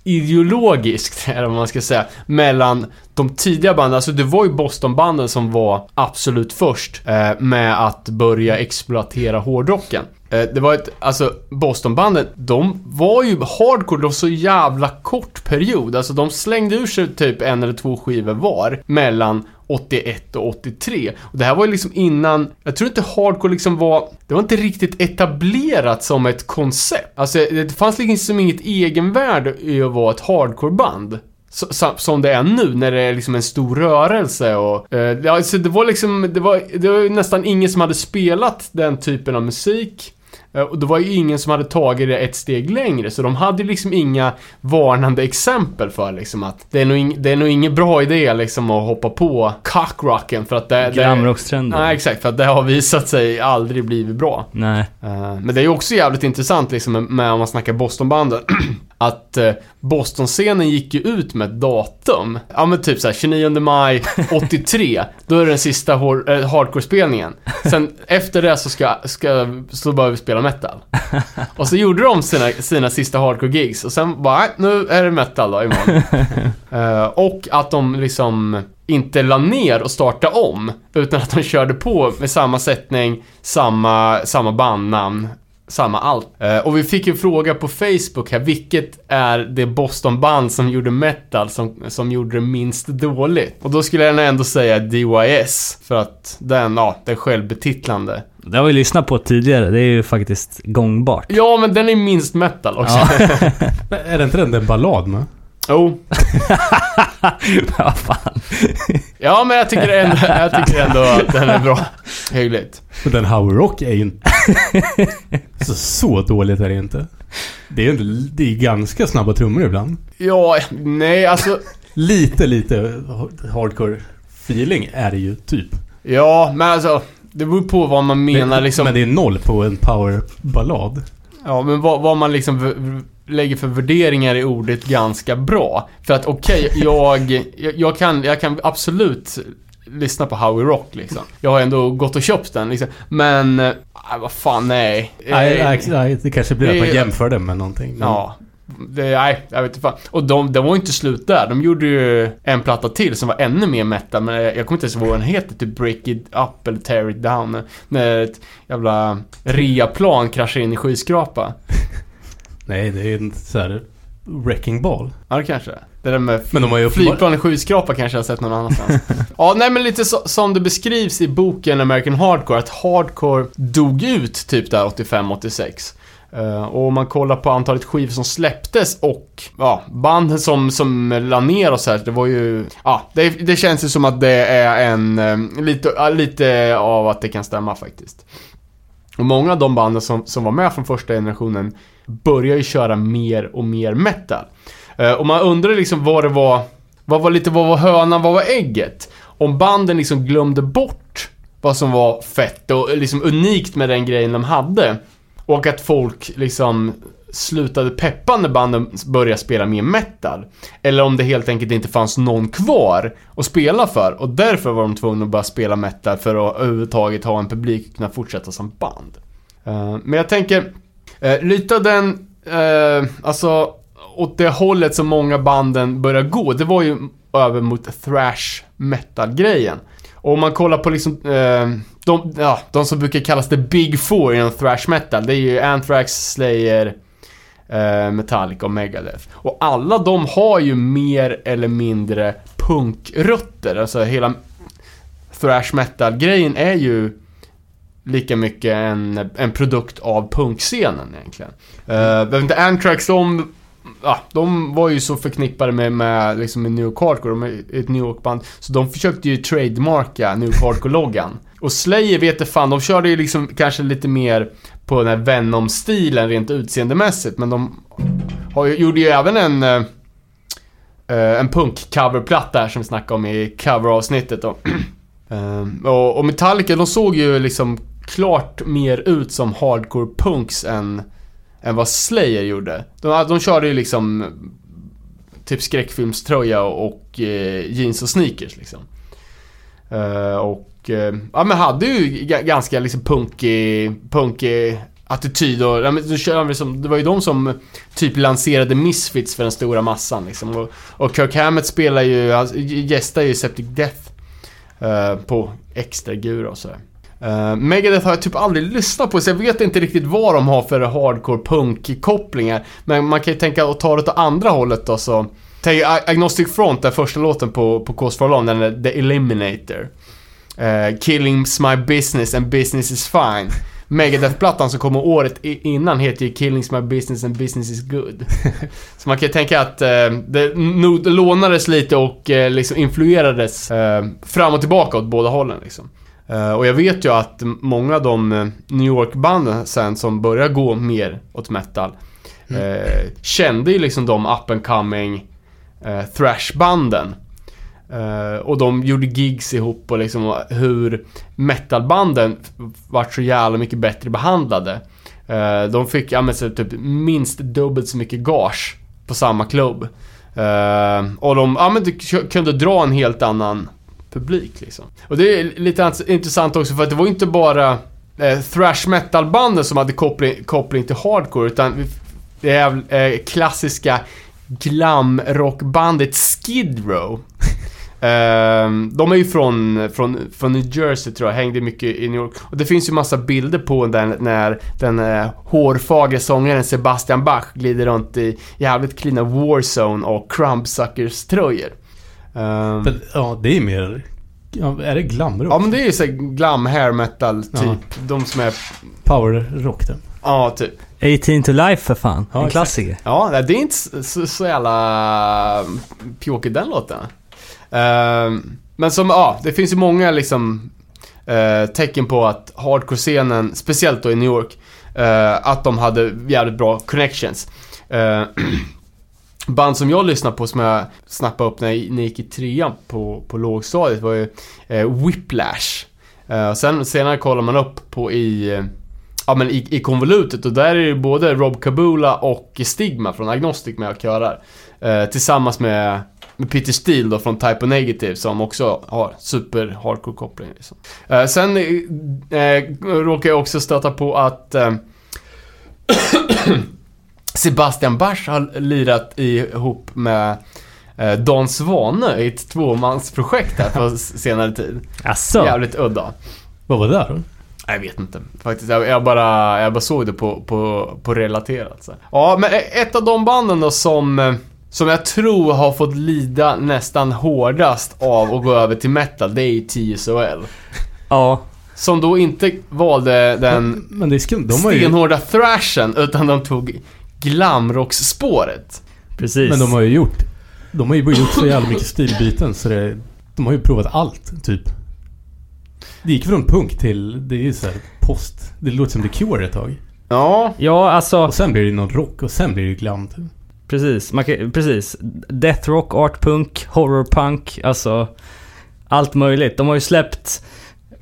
ideologiskt, [laughs] eller vad man ska säga, mellan de tidiga banden, alltså det var ju Bostonbanden som var absolut först uh, med att börja exploatera hårdrocken. Uh, det var ett, alltså Bostonbanden, de var ju hardcore, de var så jävla kort period. Alltså de slängde ur sig typ en eller två skivor var mellan 81 och 83. Och det här var ju liksom innan, jag tror inte hardcore liksom var, det var inte riktigt etablerat som ett koncept. Alltså det fanns liksom inget egenvärde i att vara ett hardcoreband. Som det är nu när det är liksom en stor rörelse och... Eh, ja, alltså det var liksom, det var, det var nästan ingen som hade spelat den typen av musik. Eh, Och det var ju ingen som hade tagit det ett steg längre, så de hade liksom inga varnande exempel för liksom att det är nog, ing, det är nog ingen bra idé liksom att hoppa på cockrocken för att det... det
Glamrockstrenden.
Nej, exakt, för att det har visat sig aldrig blivit bra.
Nej.
Eh, Men det är ju också jävligt intressant liksom med, med om man snackar Bostonbanden. [clears throat] att eh, Boston-scenen gick ju ut med ett datum. Ja men typ såhär 29 maj 83. då är det den sista eh, hardcore-spelningen. Sen efter det så ska, ska, så börjar vi spela metal. Och så gjorde de sina, sina sista hardcore-gigs och sen bara, "Nej, nu är det metal då imorgon. [laughs] Eh, och att de liksom inte la ner och startade om, utan att de körde på med samma sättning, samma, samma bandnamn, samma allt. Eh, och vi fick en fråga på Facebook här, vilket är det Boston-band som gjorde metal som, som gjorde det minst dåligt? Och då skulle jag ändå säga DYS, för att den, ja, det är självbetitlande.
Det har vi lyssnat på tidigare, det är ju faktiskt gångbart.
Ja, men den är minst metal också.
Ja. [laughs]
Är det inte den där ballad med?
Jo. [laughs]
Vad fan.
Ja, men jag tycker ändå, jag tycker ändå att den är bra. Hyggligt.
Den Howie Rock är ju inte... så, så dåligt är det inte. Det är ju inte... Det är ganska snabba trummor ibland.
Ja, nej, alltså...
Lite, lite hardcore feeling är det ju typ.
Ja, men alltså... Det beror på vad man menar
men,
liksom.
men det är noll på en powerballad.
Ja, men vad, vad man liksom lägger för värderingar i ordet ganska bra. För att okej, jag, jag, jag, kan, jag kan absolut lyssna på Howie Rock liksom. Jag har ändå gått och köpt den liksom. Men, äh, vad fan, nej.
Nej,
Eh,
nej, det kanske blir att man jämför det med någonting. men-
Ja. Det, nej, jag vet inte fan. Och de, de var ju inte slut där. De gjorde ju en platta till som var ännu mer metal, men jag, jag kommer inte ens ihåg vad den heter. Typ Break It Up eller Tear It Down. När ett jävla reaplan kraschar in i skyskrapa.
Nej, det är en så här wrecking ball.
Ja, det kanske är. Det där med
Men de har ju
flygplan i skyskrapa kanske jag har sett någon annanstans. [laughs] ja, nej men lite så, som det beskrivs i boken American Hardcore, att hardcore dog ut typ där 85-86. Eh, och om man kollar på antalet skivor som släpptes och ja, banden som, som la ner och så här, det var ju, ja, det, det känns ju som att det är en, eh, lite, ja, lite av att det kan stämma faktiskt. Och många av de banden som, som var med från första generationen börjar ju köra mer och mer metal. Eh, och man undrar liksom vad det var, vad var lite, vad var hönan, vad var ägget? Om banden liksom glömde bort vad som var fett och eh, liksom unikt med den grejen de hade. Och att folk liksom slutade peppa när banden började spela mer metal. Eller om det helt enkelt inte fanns någon kvar att spela för. Och därför var de tvungna att börja spela metal för att överhuvudtaget ha en publik och kunna fortsätta som band. Eh, men jag tänker, eh, lite av den, eh, alltså åt det hållet som många banden började gå, det var ju över mot thrash metal-grejen. Och om man kollar på liksom, eh, de, ja, de som brukar kallas the big four inom thrash metal, det är ju Anthrax, Slayer, eh, Metallica och Megadeth. Och alla de har ju mer eller mindre punkrötter, alltså hela thrash metal-grejen är ju lika mycket en, en produkt av punkscenen egentligen. Uh, inte, Anthrax, de, ja, de var ju så förknippade med, med, liksom med New York Hardcore, de är ett New York-band. Så de försökte ju trademarka New York Hardcore-loggan. Och Slayer vet det fan, de körde ju liksom kanske lite mer på den här Venom-stilen rent utseendemässigt. Men de har, ju- gjorde ju även en, eh, eh en punk-coverplatta här som vi snackade om i cover-avsnittet då. [clears throat] Eh, och, och Metallica, de såg ju liksom klart mer ut som hardcore punks än, än vad Slayer gjorde. De, de körde ju liksom typ skräckfilmströja och, eh, jeans och sneakers liksom. Eh, och eh, ja men hade ju ganska liksom punkig, punkig attityd och ja, men, då kör de liksom, det var ju de som typ lanserade Misfits för den stora massan liksom. Och, och Kirk Hammett spelar ju, gästar ju Septic Death eh, på extra gura och sådär. Uh, Megadeth har jag typ aldrig lyssnat på så jag vet inte riktigt vad de har för hardcore punk-kopplingar. Men man kan ju tänka att ta det åt andra hållet då så. Tänk Ag- Agnostic Front, den första låten på, på Cause for Alarm, den är The Eliminator. Uh, Killing's my business and business is fine. Megadeth-plattan som kommer året innan heter ju Killing's my business and business is good. [laughs] Så man kan ju tänka att eh, det lånades lite och eh, liksom influerades eh, fram och tillbaka åt båda hållen liksom. Eh, och jag vet ju att många av de eh, New York-banden sen som började gå mer åt metal eh, kände ju liksom de up and coming thrash-banden. Och de gjorde gigs ihop och liksom hur metalbanden vart så jävla mycket bättre behandlade. Eh, de fick, ja men typ minst dubbelt så mycket gage på samma klubb. Och de, ja men kunde dra en helt annan publik liksom. Och det är lite int- intressant också för att det var inte bara eh, thrash metal-banden som hade koppling, koppling till hardcore utan det är eh, klassiska glamrockbandet Skid Row. [laughs] Ehm, de är ju från, från, från New Jersey tror jag, hängde mycket i New York. Och det finns ju massa bilder på den när den eh, hårfagre sångaren Sebastian Bach glider runt i jävligt cleana Warzone och Crumbsuckers tröjor. Ehm,
Men, ja, det är mer... Ja, är det glamrock?
ja men det är ju såhär glam hair metal typ.
Ja.
De som är,
Powerrock den.
ja typ.
18 to life för fan.
Ja,
en
exakt.
klassiker.
Ja, nej, det är inte så, så, så jävla pjåkig den låten. Ehm, men som, ja, det finns ju många liksom eh, tecken på att hardcore-scenen, speciellt då i New York, eh, att de hade jävligt bra connections. [clears throat] Band som jag lyssnade på som jag snappade upp när jag gick i trean på, på lågstadiet var ju eh, Whiplash. Eh, och sen senare kollar man upp på i eh, Ja men i, i konvolutet och där är ju både Rob Kabula och Stigma från Agnostic med och körar. Eh, tillsammans med, med Peter Steele då från Type O Negative som också har super hardcore koppling liksom. eh, Sen eh, eh, råkar jag också stöta på att eh, [clears throat] eh Sebastian Bach har lirat ihop med eh, Dan Svane i ett tvåmansprojekt här på [laughs] senare tid.
Asså?
Jävligt udda.
Vad var det där då?
Jag vet inte. Faktiskt, jag, jag, bara, jag bara såg det på, på, på relaterat. Så. Ja, men ett av de banden då som, eh, som jag tror har fått lida nästan hårdast av att gå över till metal, det är ju TSOL.
Ja.
Som då inte valde den
Men det är skumt. De har ju...
stenhårda thrashen, utan de tog glamrocksspåret.
Precis.
Men de har ju gjort... De har ju gjort så jävla mycket stilbyten så det... De har ju provat allt, typ. Det gick från punk till, det är ju så här post. Det låter som The Cure ett tag.
Ja,
Ja, alltså
Och sen blir det någon rock och sen blir det glam. typ.
precis. Man kan, precis. Death rock, art punk, horror punk, alltså allt möjligt. De har ju släppt,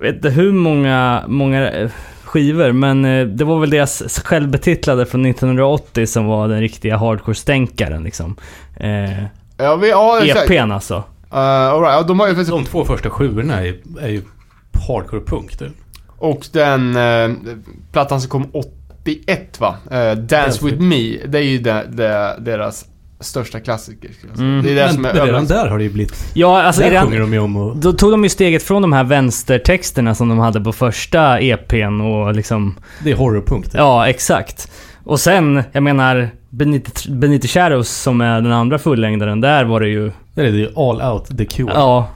vet inte hur många, många eh, skivor, men eh, det var väl deras självbetitlade från 1980 som var den riktiga hardcore-stänkaren liksom. Eh,
ja, vi, ja.
EPn alltså.
Uh, all right. ja, de har ju faktiskt...
De två första sjuorna är, är ju hardcore punk. typ.
Och den eh, plattan som kom 81 va? Eh, Dance With Me. Det är ju de, de, deras största klassiker. skulle jag säga.
Mm.
Det är det
Men,
som är
men redan där har det ju blivit...
Ja, alltså
där
är det,
sjunger de ju om och...
Då tog de ju steget från de här vänstertexterna som de hade på första EPn och liksom...
Det är horrorpunk.
Ja, exakt. Och sen, jag menar, Benito, Benito Shadows som är den andra fullängdaren, där var det ju...
Där är det ju All Out The Cure.
Ja,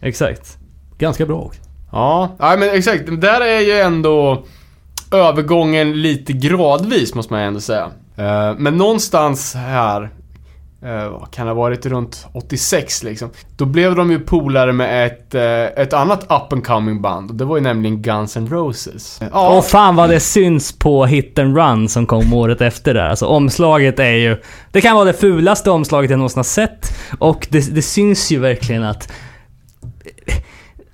exakt.
Ganska bra också.
Ja, ja men exakt. Där är ju ändå övergången lite gradvis måste man ändå säga. Eh, men någonstans här, vad kan det ha varit runt 86 liksom. Då blev de ju polare med ett, eh, ett annat up and coming band. Och det var ju nämligen Guns N' Roses. Ja,
Och fan vad det syns på Hit and Run som kom året efter där. Alltså omslaget är ju... Det kan vara det fulaste omslaget jag någonsin har sett. Och det, det syns ju verkligen att...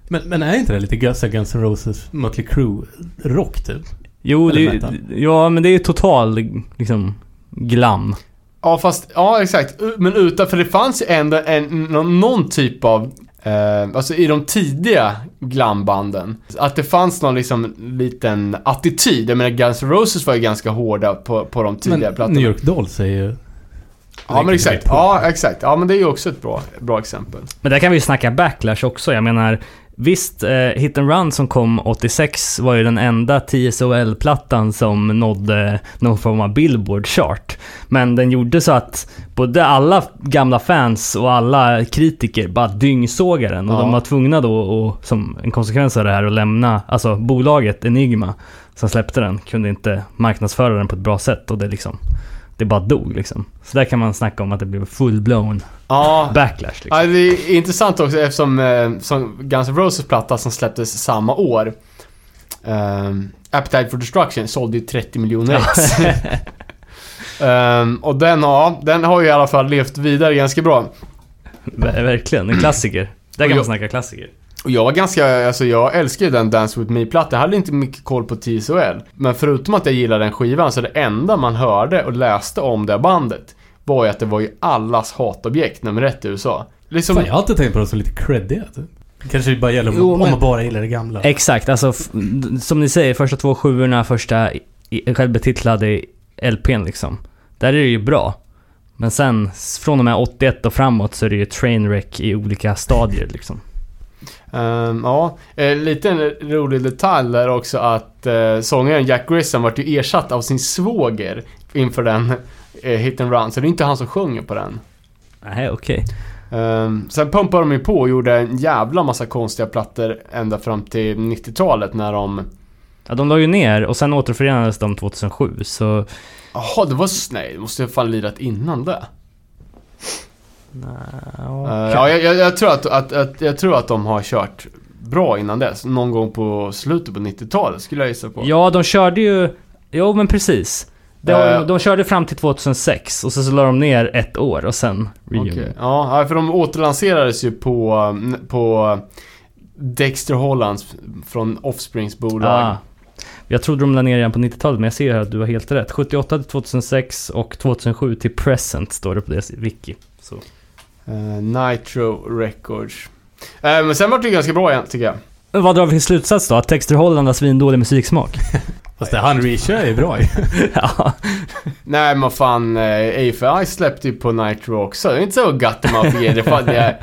Men, men är inte det lite Guns, Guns N' Roses, Mötley Crüe rock typ?
Jo, det, ja men det är ju total liksom glam.
Ja, fast, ja exakt. Men utan, för det fanns ju ändå en, någon, någon typ av, eh, alltså i de tidiga glambanden, att det fanns någon liksom liten attityd. Jag menar Guns N' Roses var ju ganska hårda på, på de tidiga
Men
plattorna.
New York Dolls är ju...
ja, men exakt. Ja, exakt. Ja, men det är ju också ett bra, bra exempel.
Men där kan vi ju snacka backlash också. Jag menar, visst, eh, Hit and Run som kom 86 var ju den enda TSOL-plattan som nådde någon form av Billboard-chart. Men den gjorde så att både alla gamla fans och alla kritiker bara dyngsågade den. Och
Ja.
de var tvungna då, och, som en konsekvens av det här, att lämna, alltså bolaget Enigma som släppte den, kunde inte marknadsföra den på ett bra sätt. Och det liksom, det bara dog liksom. Så där kan man snacka om att det blev full-blown
Ja,
backlash liksom.
Ja, det är intressant också eftersom eh, som Guns N' Roses platta som släpptes samma år ehm, Appetite for Destruction sålde ju 30 miljoner ex. [laughs] Ehm, och den har, den har ju i alla fall levt vidare ganska bra.
Ver- Verkligen, en klassiker. Där kan man snacka klassiker.
Och jag var ganska, alltså jag älskar ju den Dance With Me-plattan. Jag hade inte mycket koll på TSOL. Men förutom att jag gillade den skivan så det enda man hörde och läste om det bandet var ju att det var ju allas hatobjekt nummer ett i USA. Liksom,
Fan, jag har alltid tänkt på dem som lite creddiga. Typ. Kanske det bara gäller om,
Jo,
om
men-
man bara gillar det gamla.
Exakt, alltså som ni säger, första två sjuorna, första självbetitlade LPn liksom. Där är det ju bra. Men sen, från och med 81 och framåt så är det ju trainwreck i olika stadier liksom.
Ehm, ja, eh, en rolig detalj där också att uh, sångaren Jack Grissom vart ju ersatt av sin svåger inför den uh, hit and run. Så det är inte han som sjunger på den.
Nej, okej.
Ehm, sen pumpade de ju på och gjorde en jävla massa konstiga plattor ända fram till 90-talet när de...
Ja, de la ju ner och sen återförenades de 2007, så...
Jaha, det var... Nej, det måste jag fan lirat innan det.
Ja,
Eh, ja, jag, jag, jag, tror att, att, att, jag tror att de har kört bra innan dess. Någon gång på slutet på 90-talet skulle jag gissa på.
ja, de körde ju... Jo, men precis. De,
Eh.
de körde fram till 2006 och så, så la de ner ett år och sen reunion.
Okej. Ja, för de återlanserades ju på, mm, på Dexter Hollands från Offsprings bolag.
Ah. Jag trodde de la ner igen på 90-talet, men jag ser här att du har helt rätt. 78 till 2006 och 2007 till present står det på deras wiki. Så.
Eh, Nitro Records. Eh, men sen var det ju ganska bra igen, tycker jag.
Vad drar vi för slutsats då? Att Texter Holland har svindålig musiksmak? [laughs]
Fast det han reachar är bra ju. [laughs]
ja.
Nej men fan, eh, AFI släppte ju på Nitro också. Det är inte så gott om man får ge det. Jag,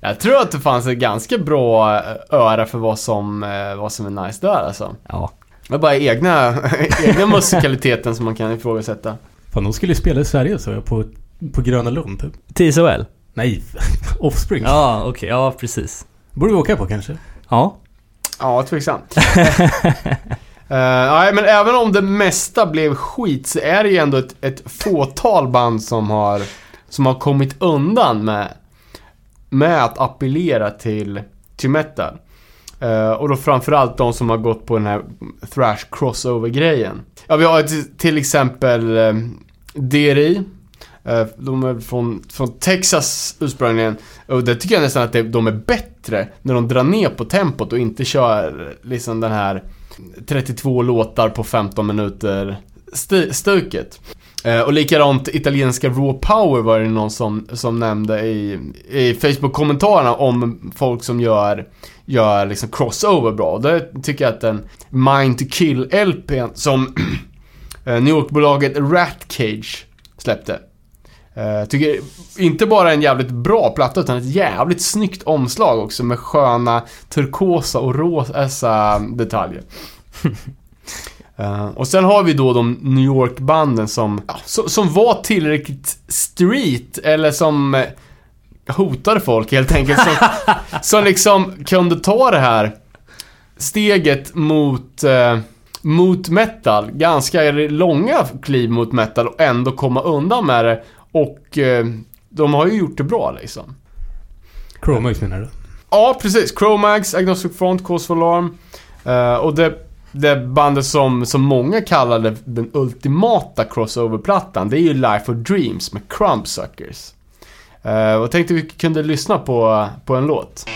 jag tror att det fanns ett ganska bra öra för vad som, vad som är nice där alltså.
ja.
Det är bara egna, [laughs] egna musikaliteten som man kan ifrågasätta.
Fan, de skulle ju spela i Sverige så jag, på, på Gröna Lund typ.
TSOL?
Nej, [laughs] Offspring.
Ja, okej. Ja, precis.
Borde vi åka på kanske?
Ja.
Ja, tveksamt. [laughs] Nej, men även om det mesta blev skit så är det ju ändå ett, ett fåtal band som har, som har kommit undan med, med att appellera till, till metal. Eh, och då framförallt de som har gått på den här thrash crossover-grejen. Ja, vi har till, till exempel eh, DRI. Eh, de är från, från Texas ursprungligen. Och det tycker jag nästan att de är bättre när de drar ner på tempot och inte kör liksom den här 32 låtar på 15 minuter stuket. Eh, och likadant italienska Raw Power var det någon som, som nämnde i, i Facebook-kommentarerna om folk som gör, gör liksom crossover bra. Och det tycker jag att den Mind to Kill LP som [clears throat] eh, New York-bolaget Rat Cage släppte. Eh, tycker inte bara en jävligt bra platta utan ett jävligt snyggt omslag också med sköna turkosa och rosa detaljer. [laughs] Eh, och sen har vi då de New York-banden som, ja, som, som var tillräckligt street, eller som eh, hotade folk helt enkelt. Som, [laughs] som liksom kunde ta det här steget mot, eh, mot metal. Ganska långa kliv mot metal och ändå komma undan med det. Och eh, de har ju gjort det bra liksom.
Chromax menar du?
Ja, precis. Chromax, Agnostic Front, Cause for Alarm. Eh, och det, det bandet som, som många kallade den ultimata crossover-plattan, det är ju Life of Dreams med Crumbsuckers. Uh, och tänkte vi kunde lyssna på, på en låt.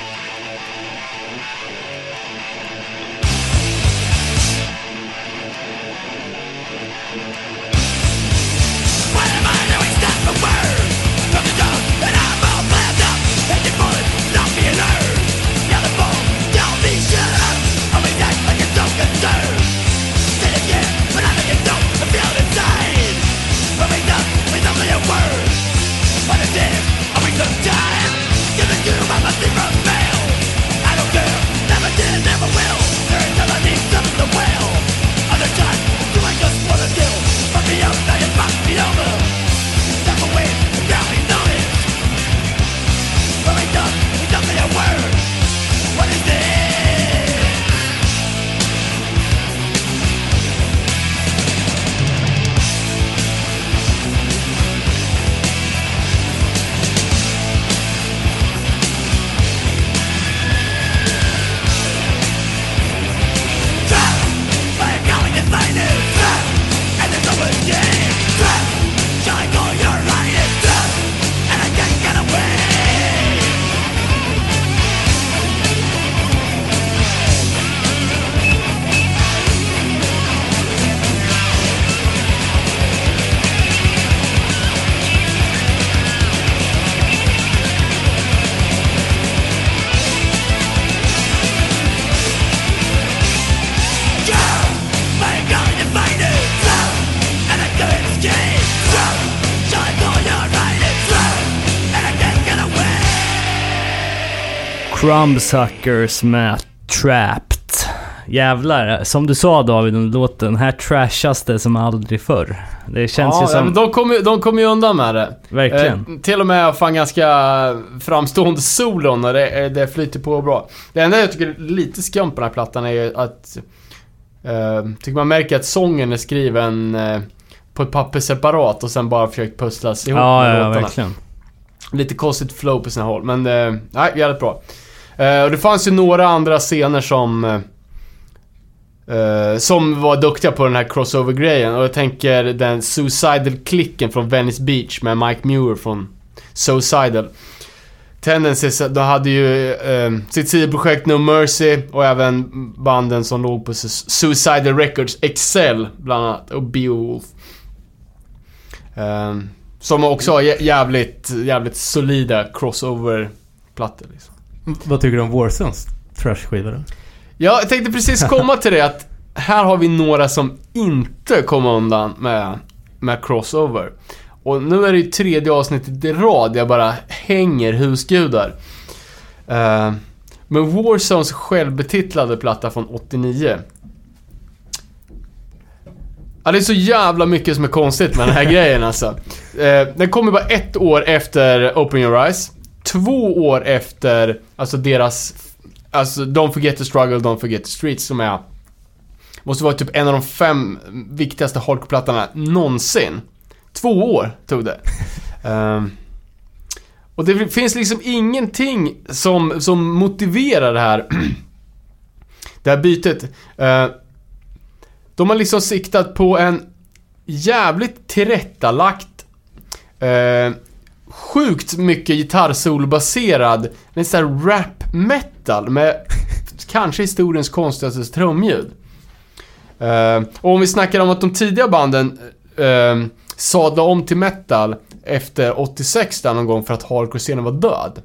Crumbsuckers med Trapped. Jävlar, som du sa David under låten, här trashas det som aldrig förr. Det känns
ja,
ju som...
ja, men de kommer ju de kom ju undan med det.
Verkligen.
Eh, till och med fan ganska framstående solon och det, eh, det flyter på bra. Det enda jag tycker är lite skumt på den här plattan är ju att... Eh, tycker man märker att sången är skriven eh, på ett papper separat och sen bara försökt pusslas ihop
ja,
med
ja,
låtarna.
verkligen.
Lite konstigt flow på sina håll, men eh, nej, jävligt bra. Eh, och det fanns ju några andra scener som... Eh, eh, som var duktiga på den här crossover-grejen. Och jag tänker den Suicidal-klicken från Venice Beach med Mike Muir från Suicidal. Tendencies, de hade ju eh, sitt sidoprojekt No Mercy och även banden som låg på Suicidal Records, Excel bland annat, och Beowulf. Eh, som också har jävligt, jävligt solida crossover-plattor liksom.
Vad tycker du om Warsons trashskiva då?
Ja, jag tänkte precis komma till det att här har vi några som inte kommer undan med, med crossover. Och nu är det ju tredje avsnittet i rad jag bara hänger husgudar. Uh, men Warzones självbetitlade platta från 89. Ja, det är så jävla mycket som är konstigt med den här [laughs] grejen alltså. Uh, den kommer bara ett år efter Open Your Eyes. Två år efter, alltså deras, alltså Don't Forget the Struggle, Don't Forget the Streets som är, måste vara typ en av de fem viktigaste hardcore-plattorna någonsin. Två år tog det. [laughs] Ehm, och det finns liksom ingenting som, som motiverar det här [clears throat] det här bytet. Eh, de har liksom siktat på en jävligt tillrättalagt, eh, sjukt mycket gitarrsolbaserad, en sån här rap metal med kanske historiens konstigaste trumljud. Uh, och om vi snackar om att de tidiga banden uh, sadlade om till metal efter 86 där någon gång för att hardcore-scenen var död.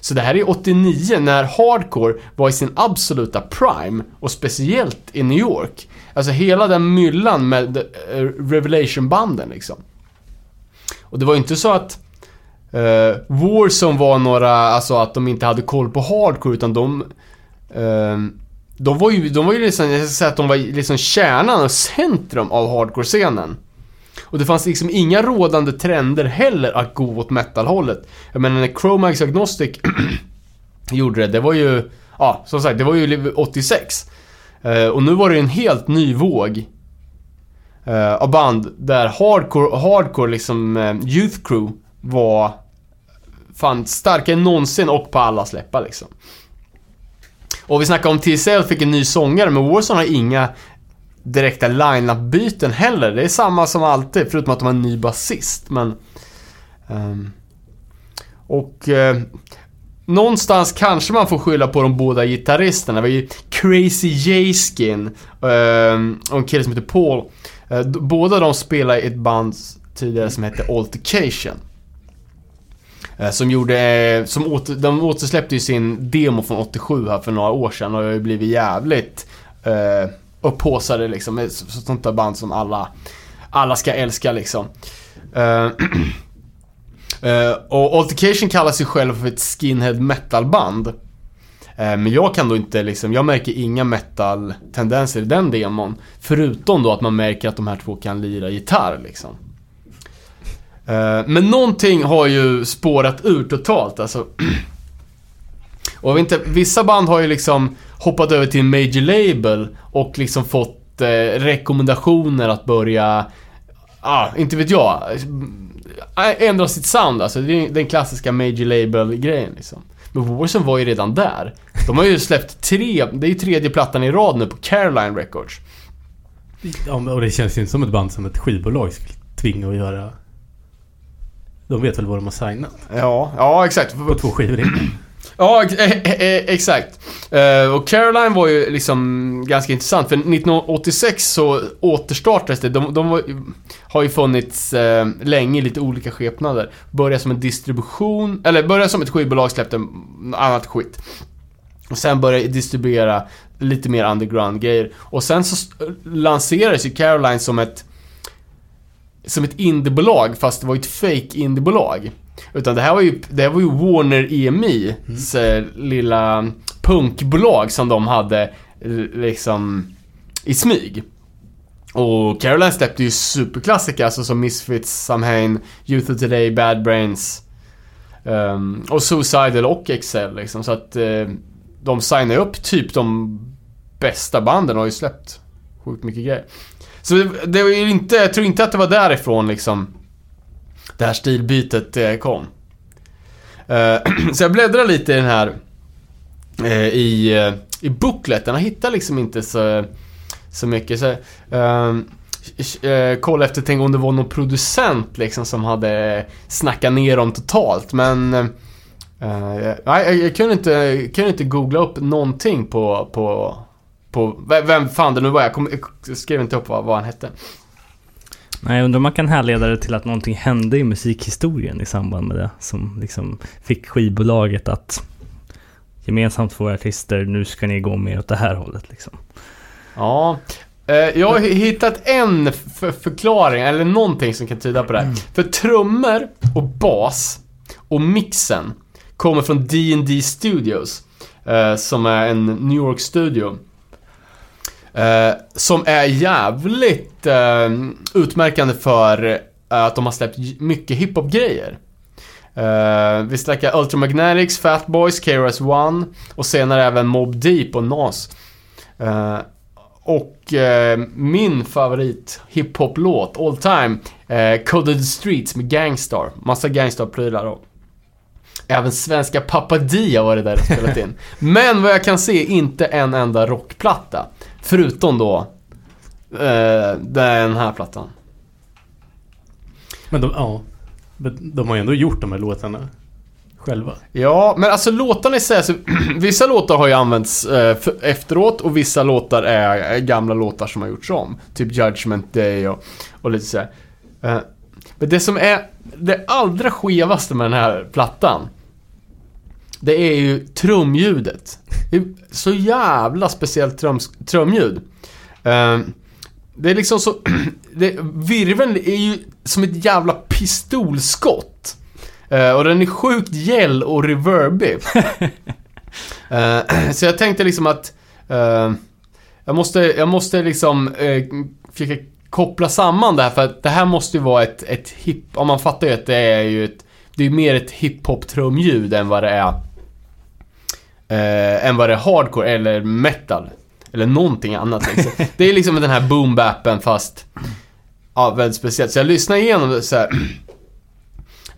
Så det här är 89 när hardcore var i sin absoluta prime och speciellt i New York. Alltså hela den myllan med eh, Revelation-banden liksom. Och det var ju inte så att Eh, uh, Warzone var några, alltså att de inte hade koll på hardcore utan de uh, de var ju, de var ju liksom, jag ska säga att de var liksom kärnan och centrum av hardcore-scenen. Och det fanns liksom inga rådande trender heller att gå åt metal-hållet. Jag menar när Chromax Agnostic [clears throat] gjorde det, det var ju, ja som sagt, det var ju 86. Uh, eh, och nu var det en helt ny våg eh, av band där hardcore, hardcore liksom uh, youth crew var fan starkare än någonsin och på alla släppar liksom. Och vi snackade om TSL fick en ny sångare, men Warzone har inga direkta line-up-byten heller. Det är samma som alltid, förutom att de har en ny basist. Men... um, och... uh, någonstans kanske man får skylla på de båda gitarristerna. Vi har ju Crazy J-Skin ehm, och en kille som heter Paul. Uh, båda de spelar i ett band tidigare som hette Altercation. Eh, som gjorde, eh, som åter, de återsläppte ju sin demo från 87 här för några år sedan och har ju blivit jävligt eh, upphaussade liksom. Med sånt där band som alla, alla ska älska liksom. Eh, [clears throat] eh, och Altercation kallar sig själv för ett skinhead metal-band. Eh, men jag kan då inte liksom, jag märker inga metal-tendenser i den demon. Förutom då att man märker att de här två kan lira gitarr liksom. Eh, men någonting har ju spårat ur totalt alltså. [clears throat] Och jag vet inte, vissa band har ju liksom hoppat över till en major label och liksom fått eh, rekommendationer att börja, ah, inte vet jag, eh, ändra sitt sound alltså. Det är den klassiska major label-grejen liksom. Men Warson var ju redan där. De har ju släppt tre, det är ju tredje plattan i rad nu på Caroline Records.
Ja, men- och det känns ju inte som ett band som ett skivbolag skulle tvinga att göra. De vet väl vad de har signat?
Ja, ja exakt.
På två skivor in. [clears throat]
Ja, ex- eh, eh, exakt. Eh, och Caroline var ju liksom ganska intressant för 1986 så återstartades det. De, de var, har ju funnits eh, länge i lite olika skepnader. Började som en distribution, eller började som ett skivbolag, släppte annat skit. Och sen började distribuera lite mer underground-grejer. Och sen så lanserades ju Caroline som ett som ett indiebolag fast det var ett fake indiebolag. Utan det här var ju, det här var ju Warner EMIs eh, lilla punkbolag som de hade liksom i smyg. Och Caroline släppte ju superklassiker alltså som Misfits, Samhain, Youth of Today, Bad Brains. ehm, och Suicidal och Excel liksom. Så att eh, de signade upp typ de bästa banden och har ju släppt sjukt mycket grejer. Så det, var inte, jag tror inte att det var därifrån liksom det här stilbytet eh, kom. Eh, [clears throat] så jag bläddrar lite i den här eh, i, i bookleten. Jag hittar liksom inte så, så mycket. Så, ehm, kolla efter tänk om det var någon producent liksom som hade snackat ner dem totalt. Men nej, jag, jag kunde inte, kunde inte googla upp någonting på, på, på vem- fan det nu var. Jag, kom, jag skrev inte upp vad, vad han hette.
Nej, jag undrar om man kan härleda det till att någonting hände i musikhistorien i samband med det. Som liksom fick skivbolaget att gemensamt få artister, nu ska ni gå mer åt det här hållet liksom.
Ja. Eh, jag har hittat en förklaring, eller någonting som kan tyda på det här. För trummor och bas och mixen kommer från D&D Studios. eh, som är en New York studio. Eh, som är jävligt eh, utmärkande för eh, att de har släppt mycket hiphop-grejer. Eh, vi snackar Ultramagnetics, Fatboys, KRS-One och senare även Mob Deep och Nas. Eh, och eh, min favorit hiphop-låt all time, Coded Streets med Gangstar. Massa Gangstar-prylar och Även svenska Papadia var det där och spelat in. [laughs] Men vad jag kan se, inte en enda rockplatta. Förutom då eh, den här plattan.
Men de, ja. De har ju ändå gjort de här låtarna själva.
Ja, men alltså låtarna i sig, alltså, [clears throat] vissa låtar har ju använts eh, för, efteråt och vissa låtar är, är gamla låtar som har gjorts om. Typ Judgment Day och, och lite sådär. Eh, men det som är det allra skevaste med den här plattan, det är ju trumljudet. Så jävla speciellt trum, trumljud. Eh, det är liksom så, [clears throat] det, virveln är ju som ett jävla pistolskott. Eh, och den är sjukt gäll och reverbig. [laughs] Eh, [clears throat] så jag tänkte liksom att eh, jag, måste, jag måste liksom uh, försöka koppla samman det här för att det här måste ju vara ett, ett hip... Om man fattar ju att det är ju ett... Det är mer ett hiphop-trumljud än vad det är... Uh, än vad det är hardcore eller metal. Eller någonting annat liksom. [laughs] Det är liksom den här boom-bappen fast... Ja, väldigt speciellt. Så jag lyssnar igenom så här. [clears throat]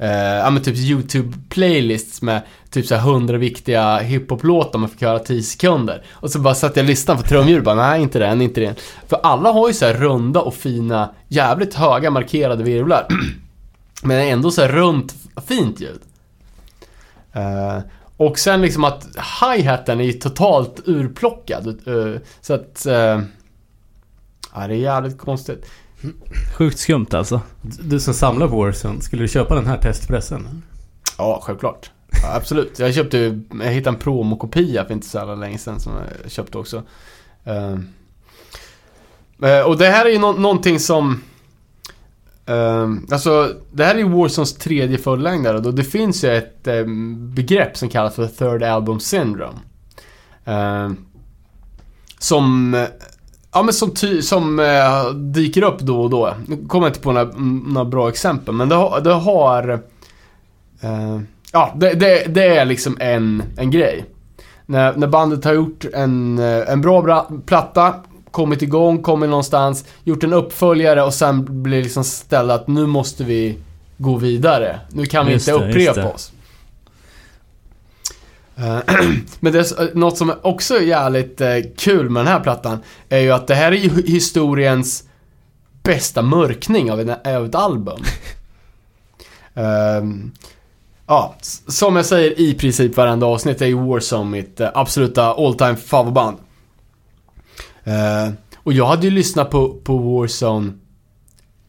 Eh, ja men typ YouTube-playlists med typ så här 100 viktiga hiphop-låtar man fick höra 10 sekunder. Och så bara satt jag och lyssnade på trumljud bara, nej inte den, inte den. För alla har ju så här runda och fina, jävligt höga markerade virvlar. [clears throat] men ändå så här runt, fint ljud. Eh, och sen liksom att hi-haten är ju totalt urplockad. eh, så att... Uh, ja, det är jävligt konstigt.
Sjukt skumt alltså.
Du som samlar på Warzone, skulle du köpa den här testpressen?
Ja, självklart. Ja, absolut. Jag köpte ju- jag hittade en promokopia för inte så jävla länge sedan som jag köpte också. Eh, eh, och det här är ju nå- någonting som... Ehm, alltså, det här är ju Warzones tredje fullängdare och det finns ju ett ehm, begrepp som kallas för Third Album Syndrome. Ehm, som... Ja men som, ty, som eh, dyker upp då och då. Nu kommer jag inte på några, några bra exempel men det har... Det har eh, ja, det, det, det är liksom en, en grej. När, när bandet har gjort en, eh, en bra platta, kommit igång, kommit någonstans, gjort en uppföljare och sen blir liksom ställda att nu måste vi gå vidare. Nu kan vi
Just
inte
det,
upprepa oss. Eh, [clears throat] Men det är så- något som också är jävligt eh, kul med den här plattan är ju att det här är ju historiens bästa mörkning av, en, av ett album. [laughs] Ehm, ja, som jag säger i princip varenda avsnitt är ju Warzone mitt eh, absoluta all time favoritband. Eh, och jag hade ju lyssnat på, på Warzone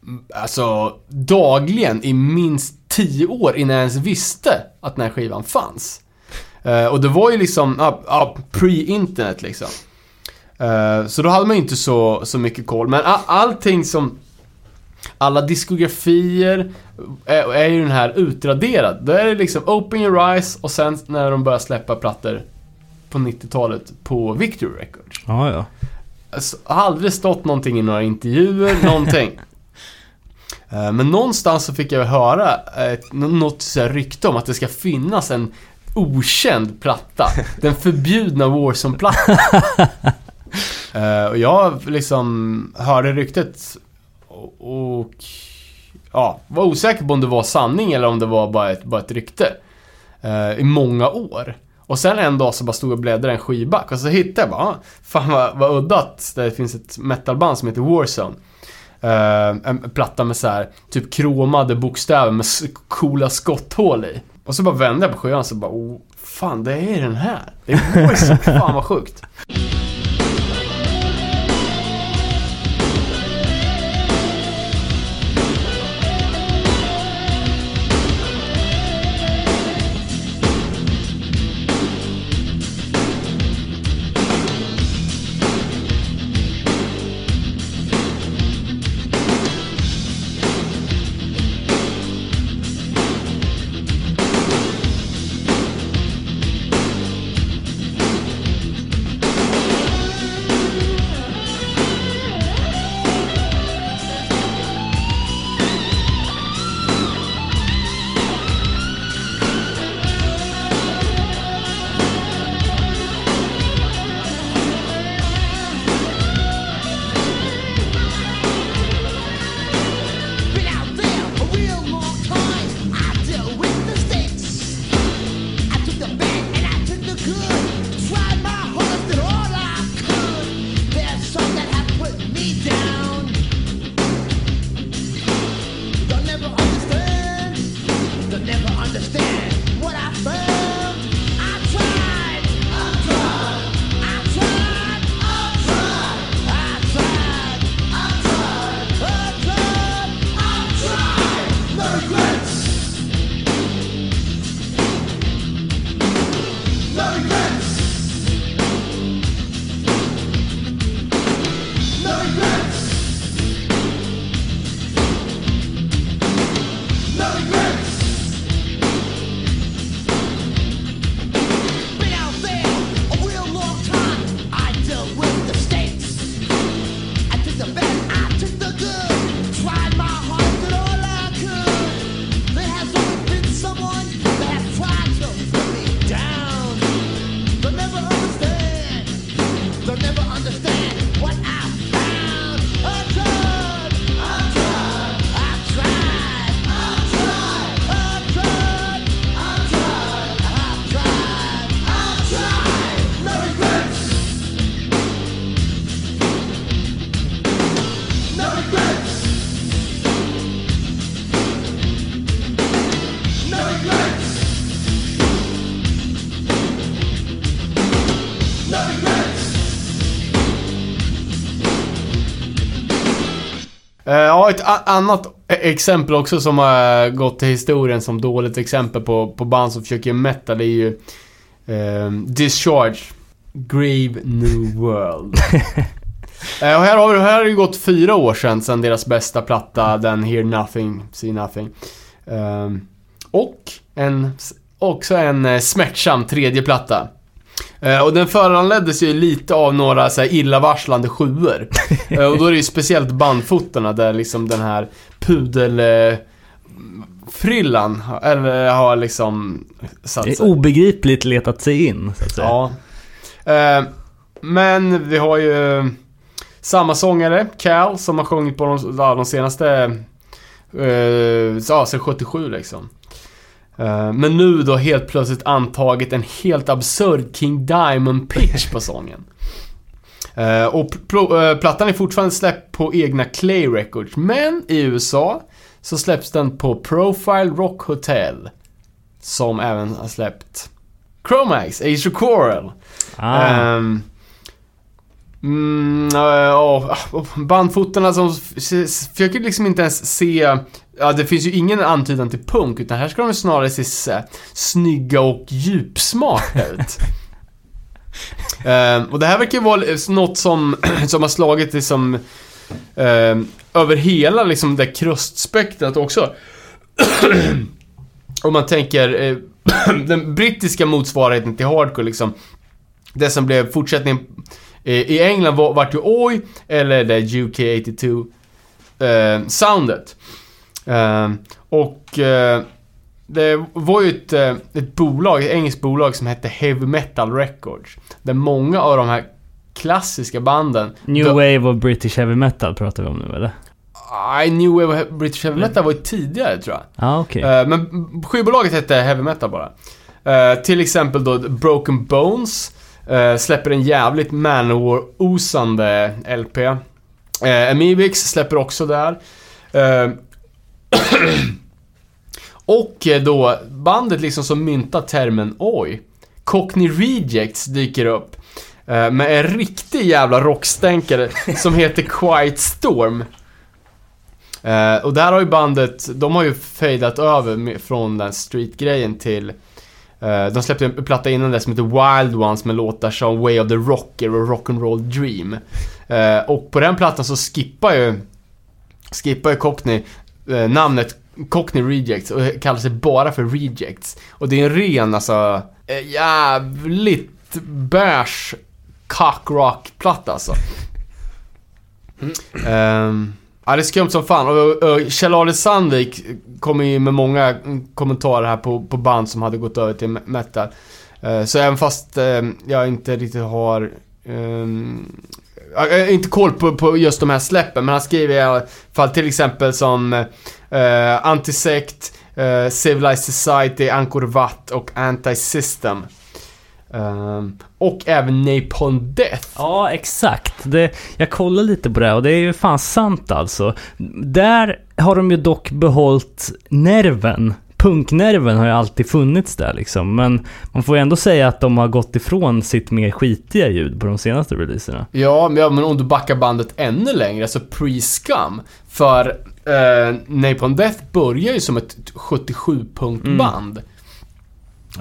mm, Alltså dagligen i minst 10 år innan jag ens visste att den här skivan fanns. Uh, och det var ju liksom, uh, uh, pre-internet liksom. Eh, så då hade man ju inte så, så mycket koll. Men allting som, alla diskografier är, är ju den här utraderad. Då är det liksom Open Your Eyes och sen när de börjar släppa plattor på 90-talet på Victory Records.
Ah, ja.
Har aldrig stått någonting i några intervjuer, någonting. [laughs] Eh, Men någonstans så fick jag höra något så här rykte om att det ska finnas en okänd platta. [laughs] Den förbjudna Warzone-plattan. [laughs] Eh, och jag liksom hörde ryktet och, och ja, var osäker på om det var sanning eller om det var bara ett, bara ett rykte. eh, I många år. Och sen en dag så bara stod jag och bläddrade en skivback och så hittade jag bara, ah, fan vad, vad udda att det finns ett metalband som heter Warzone. Eh, en platta med så här typ kromade bokstäver med coola skotthål i. Och så bara vände jag på skivan och så bara, oh, fan det är den här. Det är Warzone, [laughs] fan vad sjukt. Ett annat e- exempel också som har gått till historien som dåligt exempel på, på band som försöker metal är ju eh, Discharge. Grave New World. [laughs] eh, och här har, här har det ju gått fyra år sedan, sedan deras bästa platta, den Hear Nothing, See Nothing. Ehm, och en, också en eh, smärtsam tredje platta. Eh, och den föranleddes ju lite av några så här illavarslande sjuor. [laughs] Eh, och då är det ju speciellt bandfotona där liksom den här pudel... Eh, frillan, eller har liksom satt
Det är obegripligt letat sig in, så att säga.
Ja. Men vi har ju samma sångare, Cal, som har sjungit på de, de senaste... Ja, sen 77 liksom. Eh, men nu då helt plötsligt antagit en helt absurd King Diamond pitch på sången. Eh, och eh, plattan är fortfarande släppt på egna Clay Records, men i USA så släpps den på Profile Rock Hotel. Som även har släppt Chromax, Age of Coral.
Ah.
Ehm, mm, och bandfotarna som försöker liksom inte ens se... Ja, det finns ju ingen antydan till punk, utan här ska de snarare se s- snygga och djupsmarta ut. [laughs] Ehm, och det här verkar ju vara något som, [clears throat] som har slagit liksom ehm, över hela liksom det krustspektrat också. [clears throat] Om man tänker eh, [clears throat] den brittiska motsvarigheten till hardcore liksom. Det som blev fortsättningen i England var, vart ju Oi eller det UK82 eh, soundet. Eh, och eh, det var ju ett, eh, ett bolag, ett engelskt bolag som hette Heavy Metal Records. Där många av de här klassiska banden
New
de-
Wave of British Heavy Metal pratar vi om nu eller?
Nej, New Wave of British Heavy Metal var ju tidigare tror jag.
Ja, okej.
Eh, men skivbolaget hette Heavy Metal bara. Eh, till exempel då Broken Bones Uh, släpper en jävligt Manowar-osande LP. Uh, eh, Amibix släpper också där. Uh, [clears throat] och då bandet liksom som myntar termen oj. Cockney Rejects dyker upp. Uh, med en riktig jävla rockstänkare [laughs] som heter Quiet Storm. Och där har ju bandet, de har ju fejdat över med, från den street-grejen till Eh, de släppte en platta innan det som heter Wild Ones med låtar som Way of the Rocker och Rock'n'Roll Dream. Eh, och på den plattan så skippar ju skippar ju Cockney eh, namnet Cockney Rejects och kallar sig bara för Rejects. Och det är en ren alltså jävligt bärs, cockrock-platta alltså. Mm. Ehm, ja, det är skumt som fan. Och, och Kjell-Arne Sandvik kom ju med många kommentarer här på, på band som hade gått över till metal. Eh, så även fast eh, jag inte riktigt har... Ehm, jag har inte koll på, på just de här släppen, men han skriver i alla fall till exempel som eh, Antisect, eh, Civilized Society, Angkor Wat och Anti-System. Ehm, och även Napalm Death.
Ja, exakt. Det, jag kollar lite på det och det är ju fan sant alltså. Där har de ju dock behållit nerven. Punknerven har ju alltid funnits där liksom. Men man får ju ändå säga att de har gått ifrån sitt mer skitiga ljud på de senaste releaserna.
Ja, men, ja, men om du backar bandet ännu längre, alltså pre-scum. För eh, Napalm Death börjar ju som ett 77-punkband. Eh,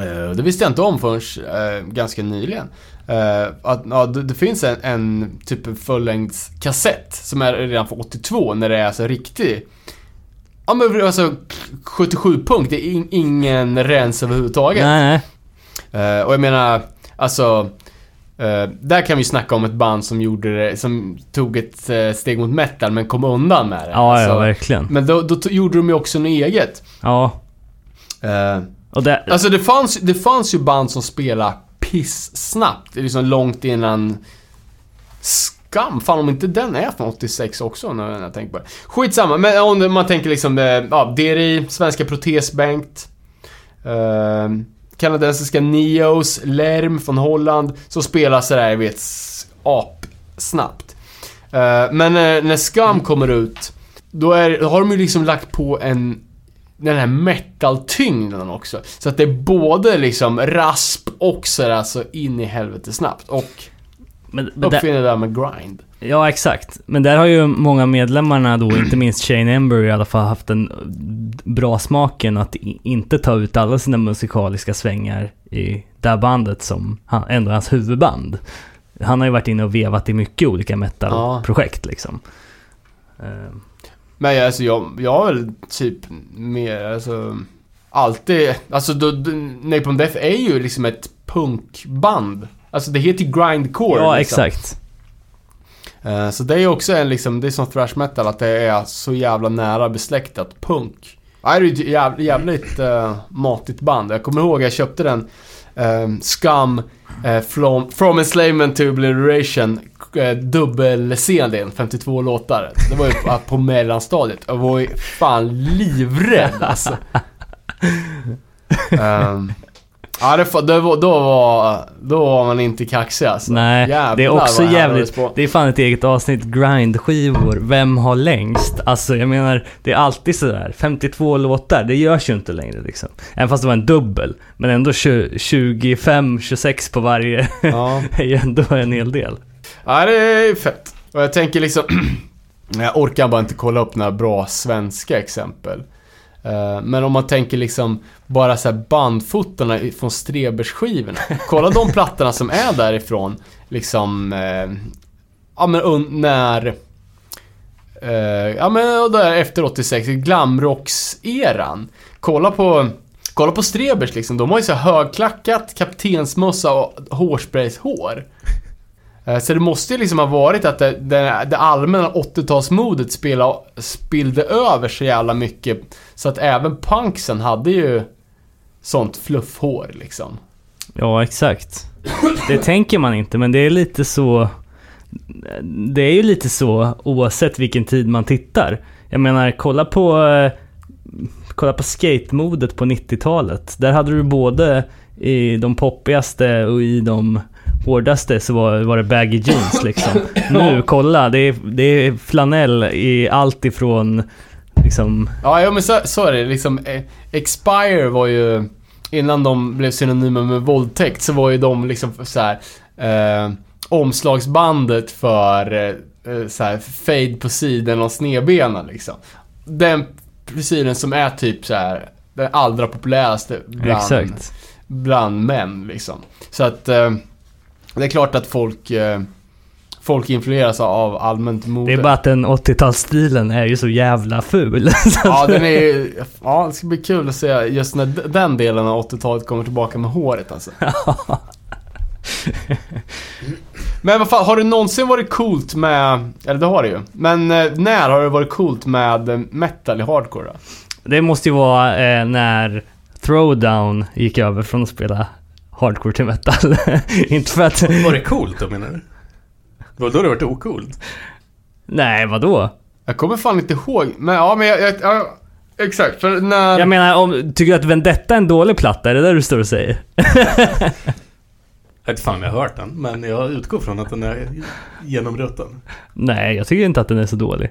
det visste jag inte om förrän eh, ganska nyligen. Eh, att, ja, det, det finns en, en typ fullängds kassett som är redan från 82 när det är alltså riktig Ja men alltså 77 punkt, det är in, ingen rens överhuvudtaget.
Nej, nej.
Eh, och jag menar, alltså... eh, där kan vi snacka om ett band som gjorde det, som tog ett eh, steg mot metal men kom undan med det.
Ja,
alltså,
ja, verkligen.
Men då, då gjorde de ju också något eget.
Ja. Och det,
alltså det fanns, det fanns ju band som spelade piss snabbt liksom långt innan Skam, fan om inte den är från 86 också när jag tänker på det. Skitsamma, men om man tänker liksom, eh, ja, DRI, Svenska Protesbänkt. Eh, kanadensiska Neos, Lerm från Holland, som spelar sådär, jag vet, apsnabbt. ap snabbt. Eh, men eh, när Skam kommer ut, då, är, då har de ju liksom lagt på en den här metal-tyngden också. Så att det är både liksom rasp och sådär så in i helvete snabbt. Och
men, men det,
uppfinner det där med grind.
Ja, exakt. Men där har ju många medlemmarna då, inte minst Shane Ember i alla fall, haft den bra smaken att inte ta ut alla sina musikaliska svängar i det här bandet som han, ändå är hans huvudband. Han har ju varit inne och vevat i mycket olika metal-projekt liksom. Eh,
Men alltså, jag, jag har väl typ mer, alltså... Alltid, alltså då, Napalm Death är ju liksom ett punkband. Alltså det heter ju grindcore
ja,
liksom.
exakt.
Eh, Så det är ju också en liksom, det är som thrash metal att det är så jävla nära besläktat punk. Ja, det är ju ett jäv, jävligt uh, matigt band. Jag kommer ihåg jag köpte den um, Scum eh, from, from Enslavement to Obliteration uh, dubbel-CDn, 52 låtar. Det var ju på, på mellanstadiet. Jag var ju fan livrädd alltså. [laughs] Ehm, ja, det, det då, var, då var man inte kaxig alltså.
Nej,
Jävlar
det är också jävligt... Det är fan ett eget avsnitt, grindskivor. Vem har längst? Alltså jag menar, det är alltid sådär. 52 låtar, det görs ju inte längre liksom. Även fast det var en dubbel. Men ändå 25-26 på varje
Ja. [laughs]
är ju ändå en hel del.
Ja, det är fett. Och jag tänker liksom... [clears throat] jag orkar bara inte kolla upp några bra svenska exempel. Eh, Men om man tänker liksom bara så i- från Strebers-skivorna. Kolla de [laughs] plattorna som är därifrån. Liksom... eh, Ja men när... eh, Ja men där efter 86, glamrocks-eran. Kolla på... Kolla på Strebers liksom. De har ju så högklackat, kaptensmössa och hårsprayshår. Eh, så det måste ju liksom ha varit att det, det, det allmänna 80-talsmodet spillde över så jävla mycket. Så att även punksen hade ju sånt fluffhår liksom.
Ja, exakt. Det tänker man inte, men det är lite så... Det är ju lite så oavsett vilken tid man tittar. Jag menar, kolla på... Eh, kolla på skatemodet på 90-talet. Där hade du både i de poppigaste och i de hårdaste så var, var det baggy jeans liksom. [coughs] Nu, kolla, det är, det är flanell i allt ifrån liksom...
Ja, ja men så, så är det. Liksom, eh, Expire var ju... Innan de blev synonymer med våldtäkt så var ju de liksom så här, eh, omslagsbandet för eh, eh, så här, fade på sidan och snedbena liksom. Den frisyren som är typ så här den allra populäraste bland,
Exakt.
bland män liksom. Så att eh, det är klart att folk, eh, folk influeras av allmänt mode.
Det är bara att den 80-talsstilen är ju så jävla ful. [laughs]
Ja, den är Ja, det ska bli kul att se just när den delen av 80-talet kommer tillbaka med håret alltså. Men vad fan, har det någonsin varit coolt med... Eller det har det ju. Men eh, när har det varit coolt med metal i hardcore då?
Det måste ju vara eh, när Throwdown gick över från att spela hardcore till metal. [laughs] Inte för att...
Var det coolt då menar du? Det var då det vart ocoolt?
Nej, vadå?
Jag kommer fan inte ihåg. Men ja, men jag... jag ja, exakt, för när...
Jag menar, om, tycker du att Vendetta är en dålig platta? Är det det du står och säger?
Jag vet fan om jag har hört den, men jag utgår från att den är genomrutten.
Nej, jag tycker inte att den är så dålig.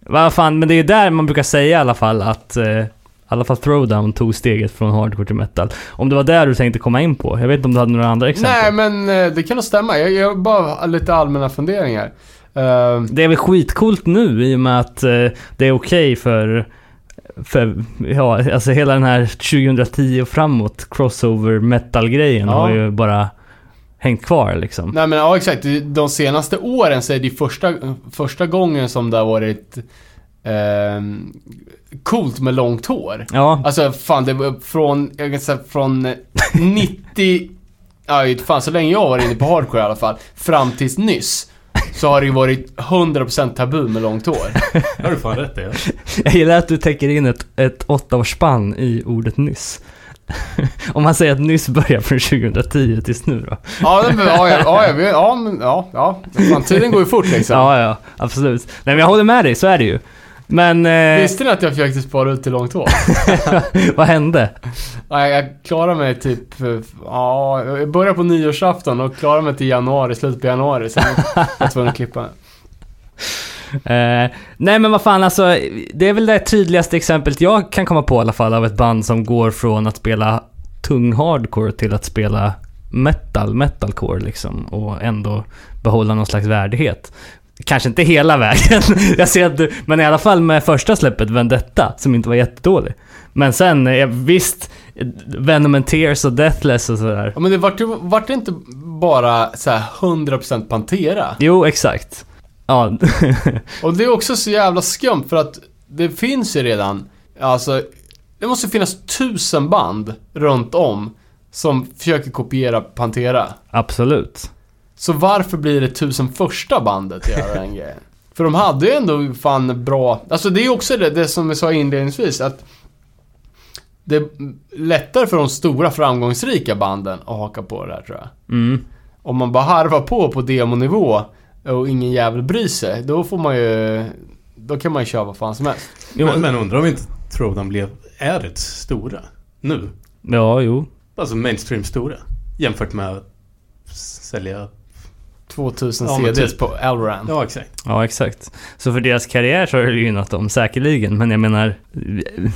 Vad fan, men det är ju där man brukar säga i alla fall att... Eh, I alla fall Throwdown tog steget från hardcore till metal. Om det var där du tänkte komma in på. Jag vet inte om du hade några andra exempel?
Nej, men eh, det kan nog stämma. Jag, jag har bara lite allmänna funderingar. Eh,
Det är väl skitcoolt nu i och med att eh, det är okej för, för, ja, alltså hela den här 2010 och framåt crossover metal-grejen
Ja.
har ju bara hängt kvar liksom.
Nej men ja exakt, de senaste åren så är det första, första gången som det har varit ehm, coolt med långt hår.
Ja,
Alltså fan, det var från, jag kan säga från [laughs] 90, ja fan så länge jag var inne på hardcore i alla fall, fram tills nyss. Så har det ju varit 100% tabu med långt hår.
Det [laughs] har du fan rätt i. Ja.
jag gillar att du täcker in ett, ett åttaårsspann i ordet nyss. [laughs] Om man säger att nyss börjar från 2010 tills nu då.
Ja, men, ja, ja, ja, ja, ja, men, ja, ja. Fan, tiden går ju fort liksom.
Ja, ja, absolut. Nej men jag håller med dig, så är det ju. Men, eh,
Visste ni att jag försökte spara ut till långt hår? [laughs]
vad hände?
Jag klarar mig typ... eh, Ja, jag börjar på nyårsafton och klarar mig till januari, slutet på januari. Sen var jag tvungen att klippa.
Eh, nej men vad fan alltså, det är väl det tydligaste exemplet jag kan komma på i alla fall av ett band som går från att spela tung hardcore till att spela metal, metalcore liksom och ändå behålla någon slags värdighet. Kanske inte hela vägen. [laughs] jag ser att du, men i alla fall med första släppet, Vendetta, som inte var jättedålig. Men sen, eh, visst, Venom and Tears och Deathless och sådär.
Ja, men det vart, ju- vart det inte bara så här 100% Pantera?
Jo, exakt. Ja, [laughs]
Och det är också så jävla skumt för att det finns ju redan, alltså, det måste finnas tusen band runt om som försöker kopiera Pantera.
absolut.
Så varför blir det tusen första bandet göra den [laughs] grejen? För de hade ju ändå fan bra, alltså det är ju också det, det som vi sa inledningsvis att det är lättare för de stora framgångsrika banden att haka på det här tror jag.
Mm.
Om man bara harvar på på demonivå och ingen jävel bryr sig, då får man ju... Då kan man ju köra vad fan som helst.
Jo,
Men, men undrar om inte Throwdown blev, är rätt stora nu?
Ja, jo.
Alltså mainstream stora. Jämfört med att sälja...
2000
Ja,
CDs
typ.
på Alran.
Ja, exakt.
Ja, exakt. Så för deras karriär så har det gynnat dem, säkerligen. Men jag menar,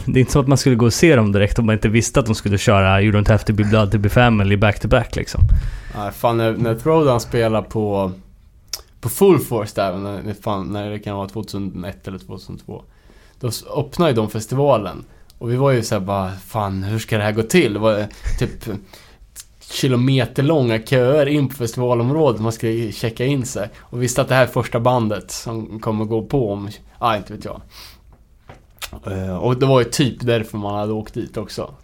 det är inte så att man skulle gå och se dem direkt om man inte visste att de skulle köra You Don't Have To Be Blood To Be Family back-to-back liksom.
Nej, fan när, när Throwdown spelar på... På Full Force där, när, fan, när det kan vara 2001 eller 2002. Då öppnar ju de festivalen. Och vi var ju såhär bara, fan hur ska det här gå till? Det var typ kilometerlånga köer in på festivalområdet. Man ska checka in sig. Och visste att det här är första bandet som kommer gå på om, ah, inte vet jag. Eh, och det var ju typ därför man hade åkt dit också.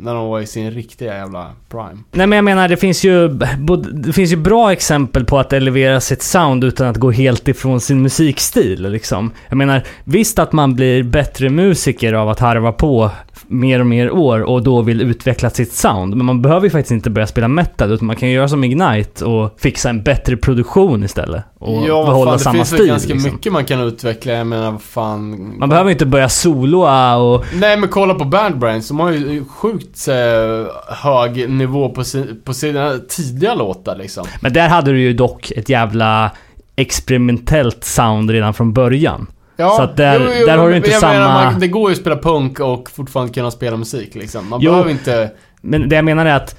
När de var i sin riktiga jävla prime.
Nej men jag menar, det finns ju, både- det finns ju bra exempel på att elevera sitt sound utan att gå helt ifrån sin musikstil liksom. Jag menar, visst att man blir bättre musiker av att harva på mer och mer år och då vill utveckla sitt sound. Men man behöver ju faktiskt inte börja spela metal utan man kan göra som Ignite och fixa en bättre produktion istället. Och
ja,
behålla
fan,
samma
det finns
stil.
väl ganska
liksom.
mycket man kan utveckla. Jag menar, vad fan...
Man behöver inte börja soloa och...
Nej, men kolla på Band Brains. De har ju sjukt eh, hög nivå på, si, på sina tidiga låtar liksom.
Men där hade du ju dock ett jävla experimentellt sound redan från början.
Ja,
Så att där- där har du inte samma-
Menar, man, det går ju att spela punk och fortfarande kunna spela musik liksom. Man
Jo.
behöver inte...
Men det jag menar är att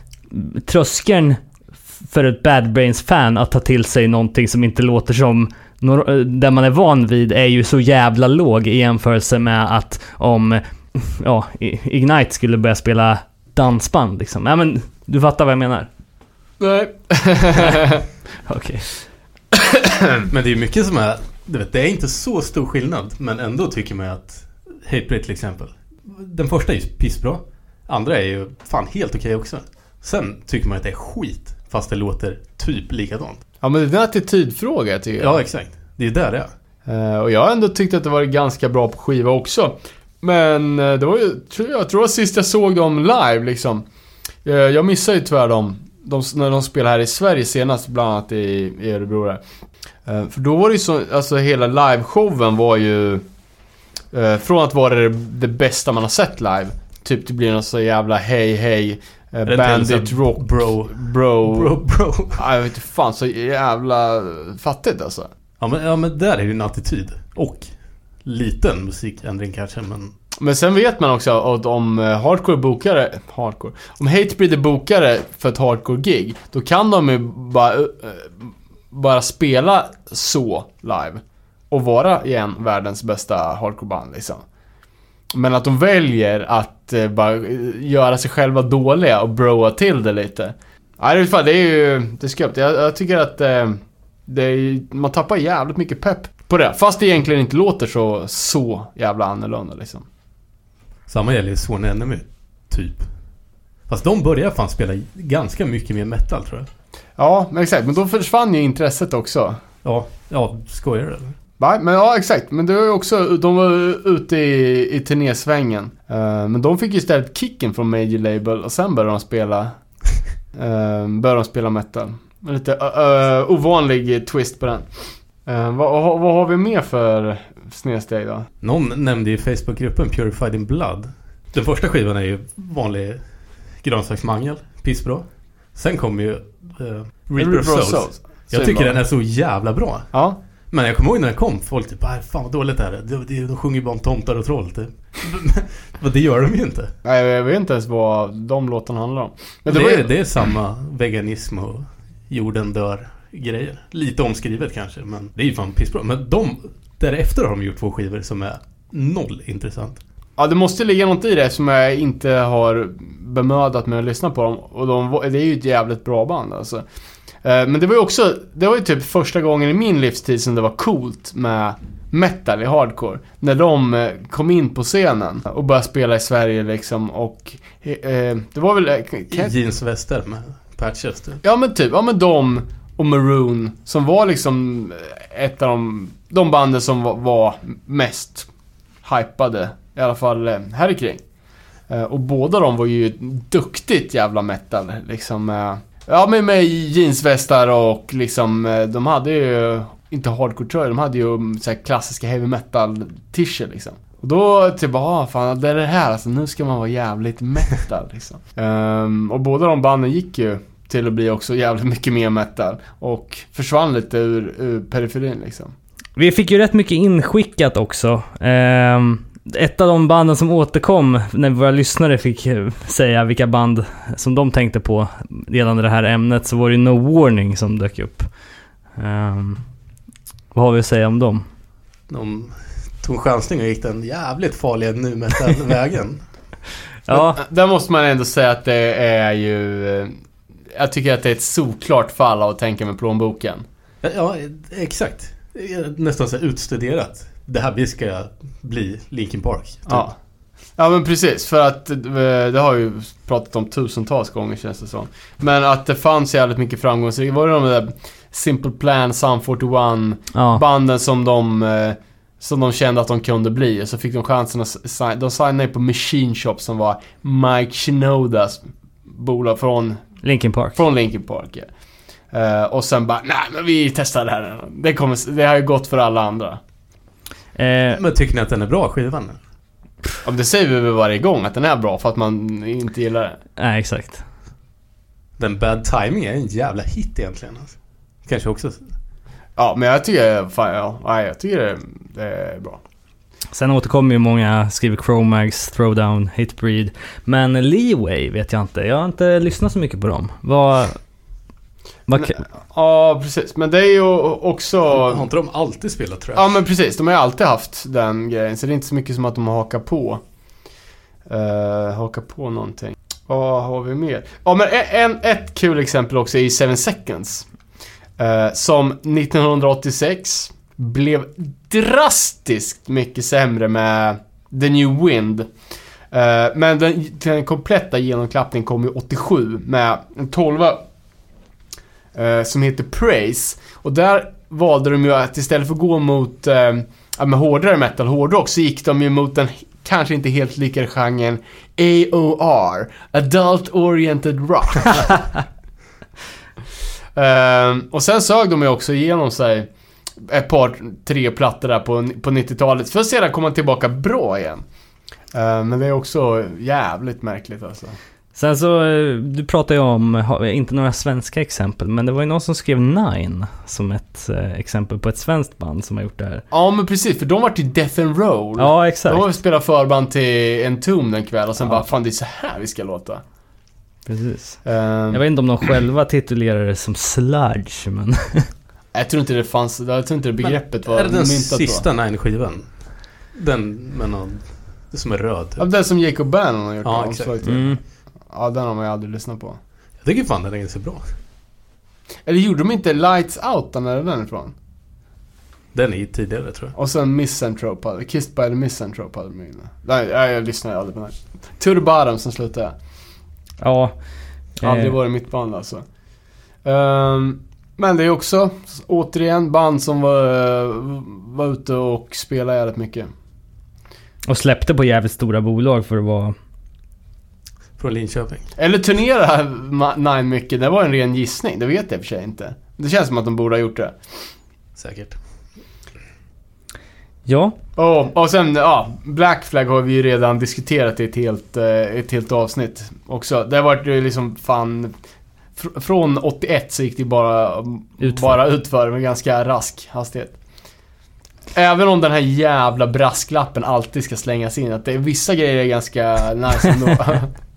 tröskeln för ett Bad Brains-fan att ta till sig någonting som inte låter som där man är van vid är ju så jävla låg i jämförelse med att om ja, Ignite skulle börja spela dansband liksom. Ja men, du fattar vad jag menar?
Nej. [laughs]
Okej.
Men det är ju mycket som är... Du vet, det är inte så stor skillnad. Men ändå tycker man att... Hatebreed till exempel. Den första är ju pissbra. Andra är ju fan helt okej också. Sen tycker man att det är skit. Fast det låter typ likadant.
ja, men det är en attitydfråga tycker jag.
Ja, exakt. Det är där det är.
Eh, och jag har ändå tyckt att det var ganska bra på skiva också. Men eh, det var ju, jag tror att sist jag såg dem live liksom. Eh, jag missade ju tyvärr dem. De, när de spelade här i Sverige senast, bland annat i, i Örebro där. Eh, för då var det ju så, alltså hela liveshowen var ju... Eh, från att vara det, det bästa man har sett live. Typ det blir något så jävla hej hej. Eh, bandit rock.
bro-
Bro.
Bro, bro.
Ja, jag vet inte fan, så jävla fattigt alltså.
Ja men, ja, men där är ju en attityd. Och liten musikändring kanske, men...
Men sen vet man också att om eh, hardcore bokare, hardcore, om Hatebreed är bokare för ett hardcore-gig, då kan de ju bara, eh, bara spela så live. Och vara igen världens bästa hardcore-band liksom. Men att de väljer att eh, bara eh, göra sig själva dåliga och broa till det lite. Nej, det är, fan, det är ju, det är skumt. Jag, jag tycker att eh, det är, man tappar jävligt mycket pepp på det. Fast det egentligen inte låter så, så jävla annorlunda liksom.
Samma gäller ju Sworn Enemy, typ. Fast de börjar fan spela ganska mycket mer metal tror jag.
Ja, men exakt. Men då försvann ju intresset också.
Ja, ja skojar du eller?
Nej, men ja exakt. Men det var ju också, de var ute i, i turnésvängen. Eh, men de fick ju istället kicken från Major Label och sen började de spela, uh, [laughs] började de spela metal. En lite uh, ovanlig twist på den. Uh, vad, vad, vad har vi mer för snedsteg då?
Någon nämnde i Facebookgruppen Purified in Blood. Den första skivan är ju vanlig grönsaksmangel, pissbra. Sen kommer ju uh, Reaper of Souls. Jag tycker den är så jävla bra.
Ja.
Men jag kommer ihåg när den kom, folk typ "Aj, fan vad dåligt det här är. De, de, de sjunger bara om tomtar och troll typ. [laughs] Men det gör de ju inte.
Nej, jag vet inte ens vad de låtarna handlar om. Men
Det,
det, var ju...
är, det är samma veganism och jorden dör grejer. Lite omskrivet kanske, men det är ju fan pissbra. Men de, därefter har de gjort två skivor som är noll intressant.
Ja, det måste ligga något i det som jag inte har bemödat mig att lyssna på dem. Och de, det är ju ett jävligt bra band alltså. Eh, Men det var ju också, det var ju typ första gången i min livstid som det var coolt med metal i hardcore. När de eh, kom in på scenen och började spela i Sverige liksom och... eh, eh, Det var väl... kan
Jeansvästar med patches. typ.
Ja men typ, ja men de och Maroon som var liksom ett av de, de banden som var, var mest hypade. I alla fall eh, här kring. Eh, och båda de var ju duktigt jävla metal liksom. Eh, ja men med jeansvästar och liksom, de hade ju inte hardcore-tröjor, de hade ju mm, så här klassiska heavy metal t liksom. Och då typ, ah fan det är det här alltså, nu ska man vara jävligt metal [laughs] liksom. um, och båda de banden gick ju till att bli också jävligt mycket mer metal. Och försvann lite ur, ur periferin liksom.
Vi fick ju rätt mycket inskickat också. Um ett av de banden som återkom när våra lyssnare fick eh, säga vilka band som de tänkte på gällande det här ämnet så var det ju No Warning som dök upp. Ehm, vad har vi att säga om dem?
De tog en chansning och gick den jävligt farliga nu metal-vägen. [laughs]
Ja,
Men, där måste man ändå säga att det är ju... eh, Jag tycker att det är ett solklart fall av att tänka med plånboken.
Ja, ja, exakt. Nästan så utstuderat. Det här vi ska bli Linkin Park. typ.
Ja. Ja men precis, för att eh, det har ju pratat om tusentals gånger känns det som. Men att det fanns jävligt mycket framgångsrika, var det de där Simple Plan, Sum 41,
ja.
banden som de, eh, som de kände att de kunde bli. Och så fick de chansen att signa, de signade på Machine Shop som var Mike Shinodas bolag från,
Linkin Park.
från Linkin Park. Ja. Eh, och sen bara, nej men vi testar det här. Det, kommer, det har ju gått för alla andra.
Eh,
Men tycker ni att den är bra skivan?
Ja, det säger vi väl varje gång att den är bra för att man inte gillar det.
nej, exakt.
Den Bad Timing är en jävla hit egentligen. Alltså. Kanske också.
Ja, men jag tycker, fan, ja, nej, jag tycker det, det är bra.
Sen återkommer ju många, skriver Chromags, Throwdown, Hatebreed. Men Leeway vet jag inte. Jag har inte lyssnat så mycket på dem. Vad...
Ja, precis. Men det är ju också...
Har inte de alltid spelat trash?
Ja, men precis. De har ju alltid haft den grejen. Så det är inte så mycket som att de har hakat på. Uh, hakat på någonting. Vad har vi mer? Ja, men en, ett kul exempel också är 7 Seconds. Eh, som 1986 blev drastiskt mycket sämre med The New Wind. Eh, men den, den kompletta genomklappningen kom ju 87 med en 12 eh, som heter Praise. Och där valde de ju att istället för att gå mot eh, ja, med hårdare metal, hårdrock, så gick de ju mot den kanske inte helt lika genren AOR, Adult Oriented Rock. [laughs] Ehm, och sen sög de ju också igenom sig ett par, tre plattor där på, på 90-talet. För att sedan komma tillbaka bra igen. Ehm, men det är också jävligt märkligt alltså.
Sen så, eh, du pratar ju om, inte några svenska exempel, men det var ju någon som skrev Nine som ett eh, exempel på ett svenskt band som har gjort det här.
Ja men precis, för de var till Death and Roll.
Ja, exakt.
De spelat förband till Entomb den kväll och sen
Ja.
bara fan det är så här vi ska låta.
Precis.
Ehm,
Jag vet inte om de själva titulerar det som sludge, men... [laughs]
jag tror inte det fanns, jag tror inte det begreppet var
är det den
myntat
sista Nine-skivan? Den med någon... Det som är röd.
då. Ja, den som Jacob Bannon har gjort
Ja,
ja,
exakt.
Mm.
Ja, den har man ju aldrig lyssnat på.
Jag tycker fan den är ganska bra.
Eller gjorde de inte Lights Out, den är den ifrån?
Den är ju tidigare tror jag.
Och sen Misanthrope hade, Kissed by the Misanthrope hade de. Nej, jag, jag lyssnade aldrig på den. To the bottom, sen slutade jag.
Ja.
Aldrig
eh,
varit mitt band alltså. Ehm, men det är också, återigen, band som var, var ute och spelade jävligt mycket.
Och släppte på jävligt stora bolag för att vara...
Från Linköping.
Eller turnera Nine mycket, det var en ren gissning. Det vet jag i för sig inte. Det känns som att de borde ha gjort det.
Säkert.
Ja.
Och, och sen, ja, Black Flag har vi ju redan diskuterat i ett helt, eh, ett helt avsnitt också. Det har varit liksom fan... fr- Från 81 så gick det bara
Utför.
bara utför med ganska rask hastighet. Även om den här jävla brasklappen alltid ska slängas in. Att det, vissa grejer är ganska nice ändå. [laughs]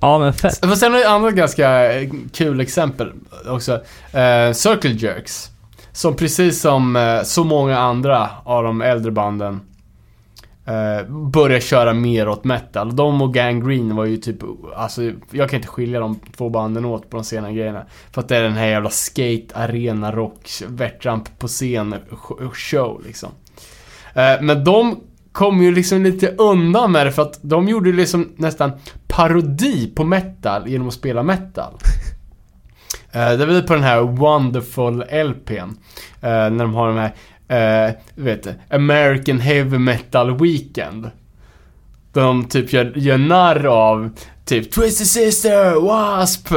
Ja men fett.
Fast sen har jag ett annat ganska eh, kul exempel också. Eh, Circle Jerks. Som precis som eh, så många andra av de äldre banden eh, börjar köra mer åt metal. De och Gang Green var ju typ, alltså jag kan inte skilja de två banden åt på de sena grejerna. För att det är den här jävla skate, arena, rock, värtramp på scen show liksom. Eh, men de kom ju liksom lite undan med det för att de gjorde liksom nästan parodi på metal genom att spela metal. [laughs] Eh, det väl på den här Wonderful LPn. eh, när de har de här, du vet American Heavy Metal Weekend. Där de typ gör, gör narr av typ Twisted Sister, W.A.S.P.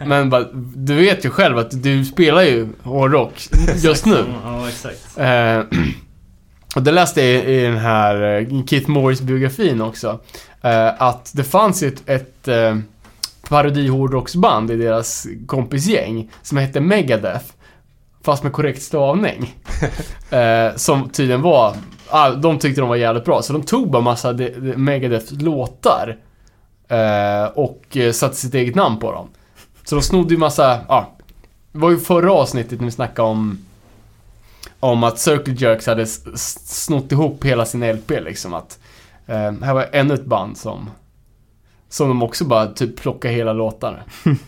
[laughs] Men bara, du vet ju själv att du spelar ju hårdrock just nu.
Ja, exakt. [clears throat]
Och det läste jag i, i den här eh, Keith Morris-biografin också. Eh, att det fanns ett, ett eh, parodi-hårdrocksband i deras kompisgäng som hette Megadeth. Fast med korrekt stavning. [laughs] som tydligen var, ah, de tyckte de var jävligt bra. Så de tog bara massa de, de Megadeth-låtar. Eh, och satte sitt eget namn på dem. Så de snodde ju massa, ja. Det var ju förra avsnittet när vi snackade om om att Circle Jerks hade snott ihop hela sin LP liksom att eh, här var ännu ett band som som de också bara typ plockade hela låtar. [laughs]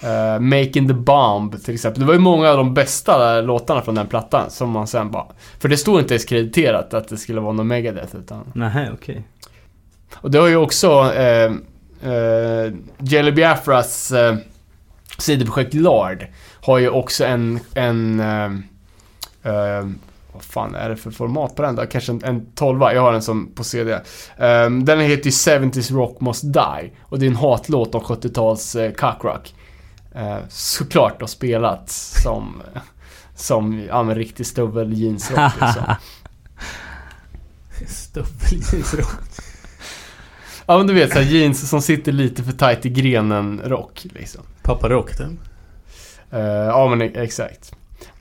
Eh, Making the Bomb till exempel. Det var ju många av de bästa låtarna från den plattan som man sen bara... För det stod inte ens krediterat att det skulle vara någon Megadeth utan...
Nej, okej.
Och det har ju också eh, eh, Jelly Biafras eh, sidoprojekt Lard har ju också en, en eh, vad fan är det för format på den då? Kanske en, en 12 Jag har den som på CD. Eh, den heter ju 70s Rock Must Die. Och det är en hatlåt om 70-tals eh, cockrock. Eh, såklart då spelat som, [laughs] som ja, men riktig stövel jeansrock [laughs] liksom.
Stöveljeansrock. [laughs]
Ja men du vet såhär jeans som sitter lite för tight i grenen rock liksom.
Pappa Rock typ.
Eh, ja men e- exakt.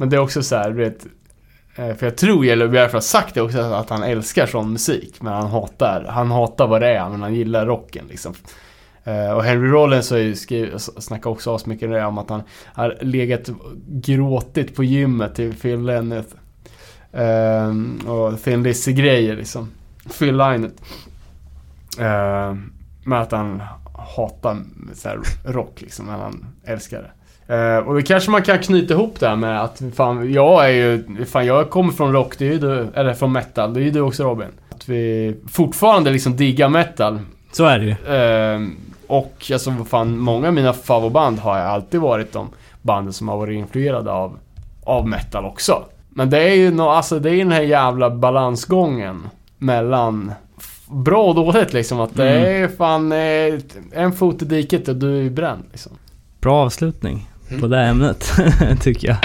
Men det är också så här, du vet. Eh, för jag tror Yellow Biafra har sagt det också att han älskar sån musik. Men han hatar, han hatar vad det är men han gillar rocken liksom. Eh, och Henry Rollins har ju skrivit, snackat också asmycket om om att han har legat och gråtit på gymmet till Phil Lenneth. Och Thin Lizzy-grejer liksom. Phil Lynott. Ehm, uh, med att han hatar så här, rock liksom, men han älskar det. Eh, och det kanske man kan knyta ihop det här med att fan, jag är ju, fan jag kommer från rock, det är ju du, eller från metal, det är ju du också Robin. Att vi fortfarande liksom diggar metal.
Så är det ju.
Eh, och alltså vad fan, många av mina favoritband har ju alltid varit de banden som har varit influerade av, av metal också. Men det är ju nå, alltså det är den här jävla balansgången mellan bra och dåligt liksom. Att det
Mm.
är fan eh, en fot i diket och du är bränd liksom.
Bra avslutning på det ämnet, [laughs] tycker jag.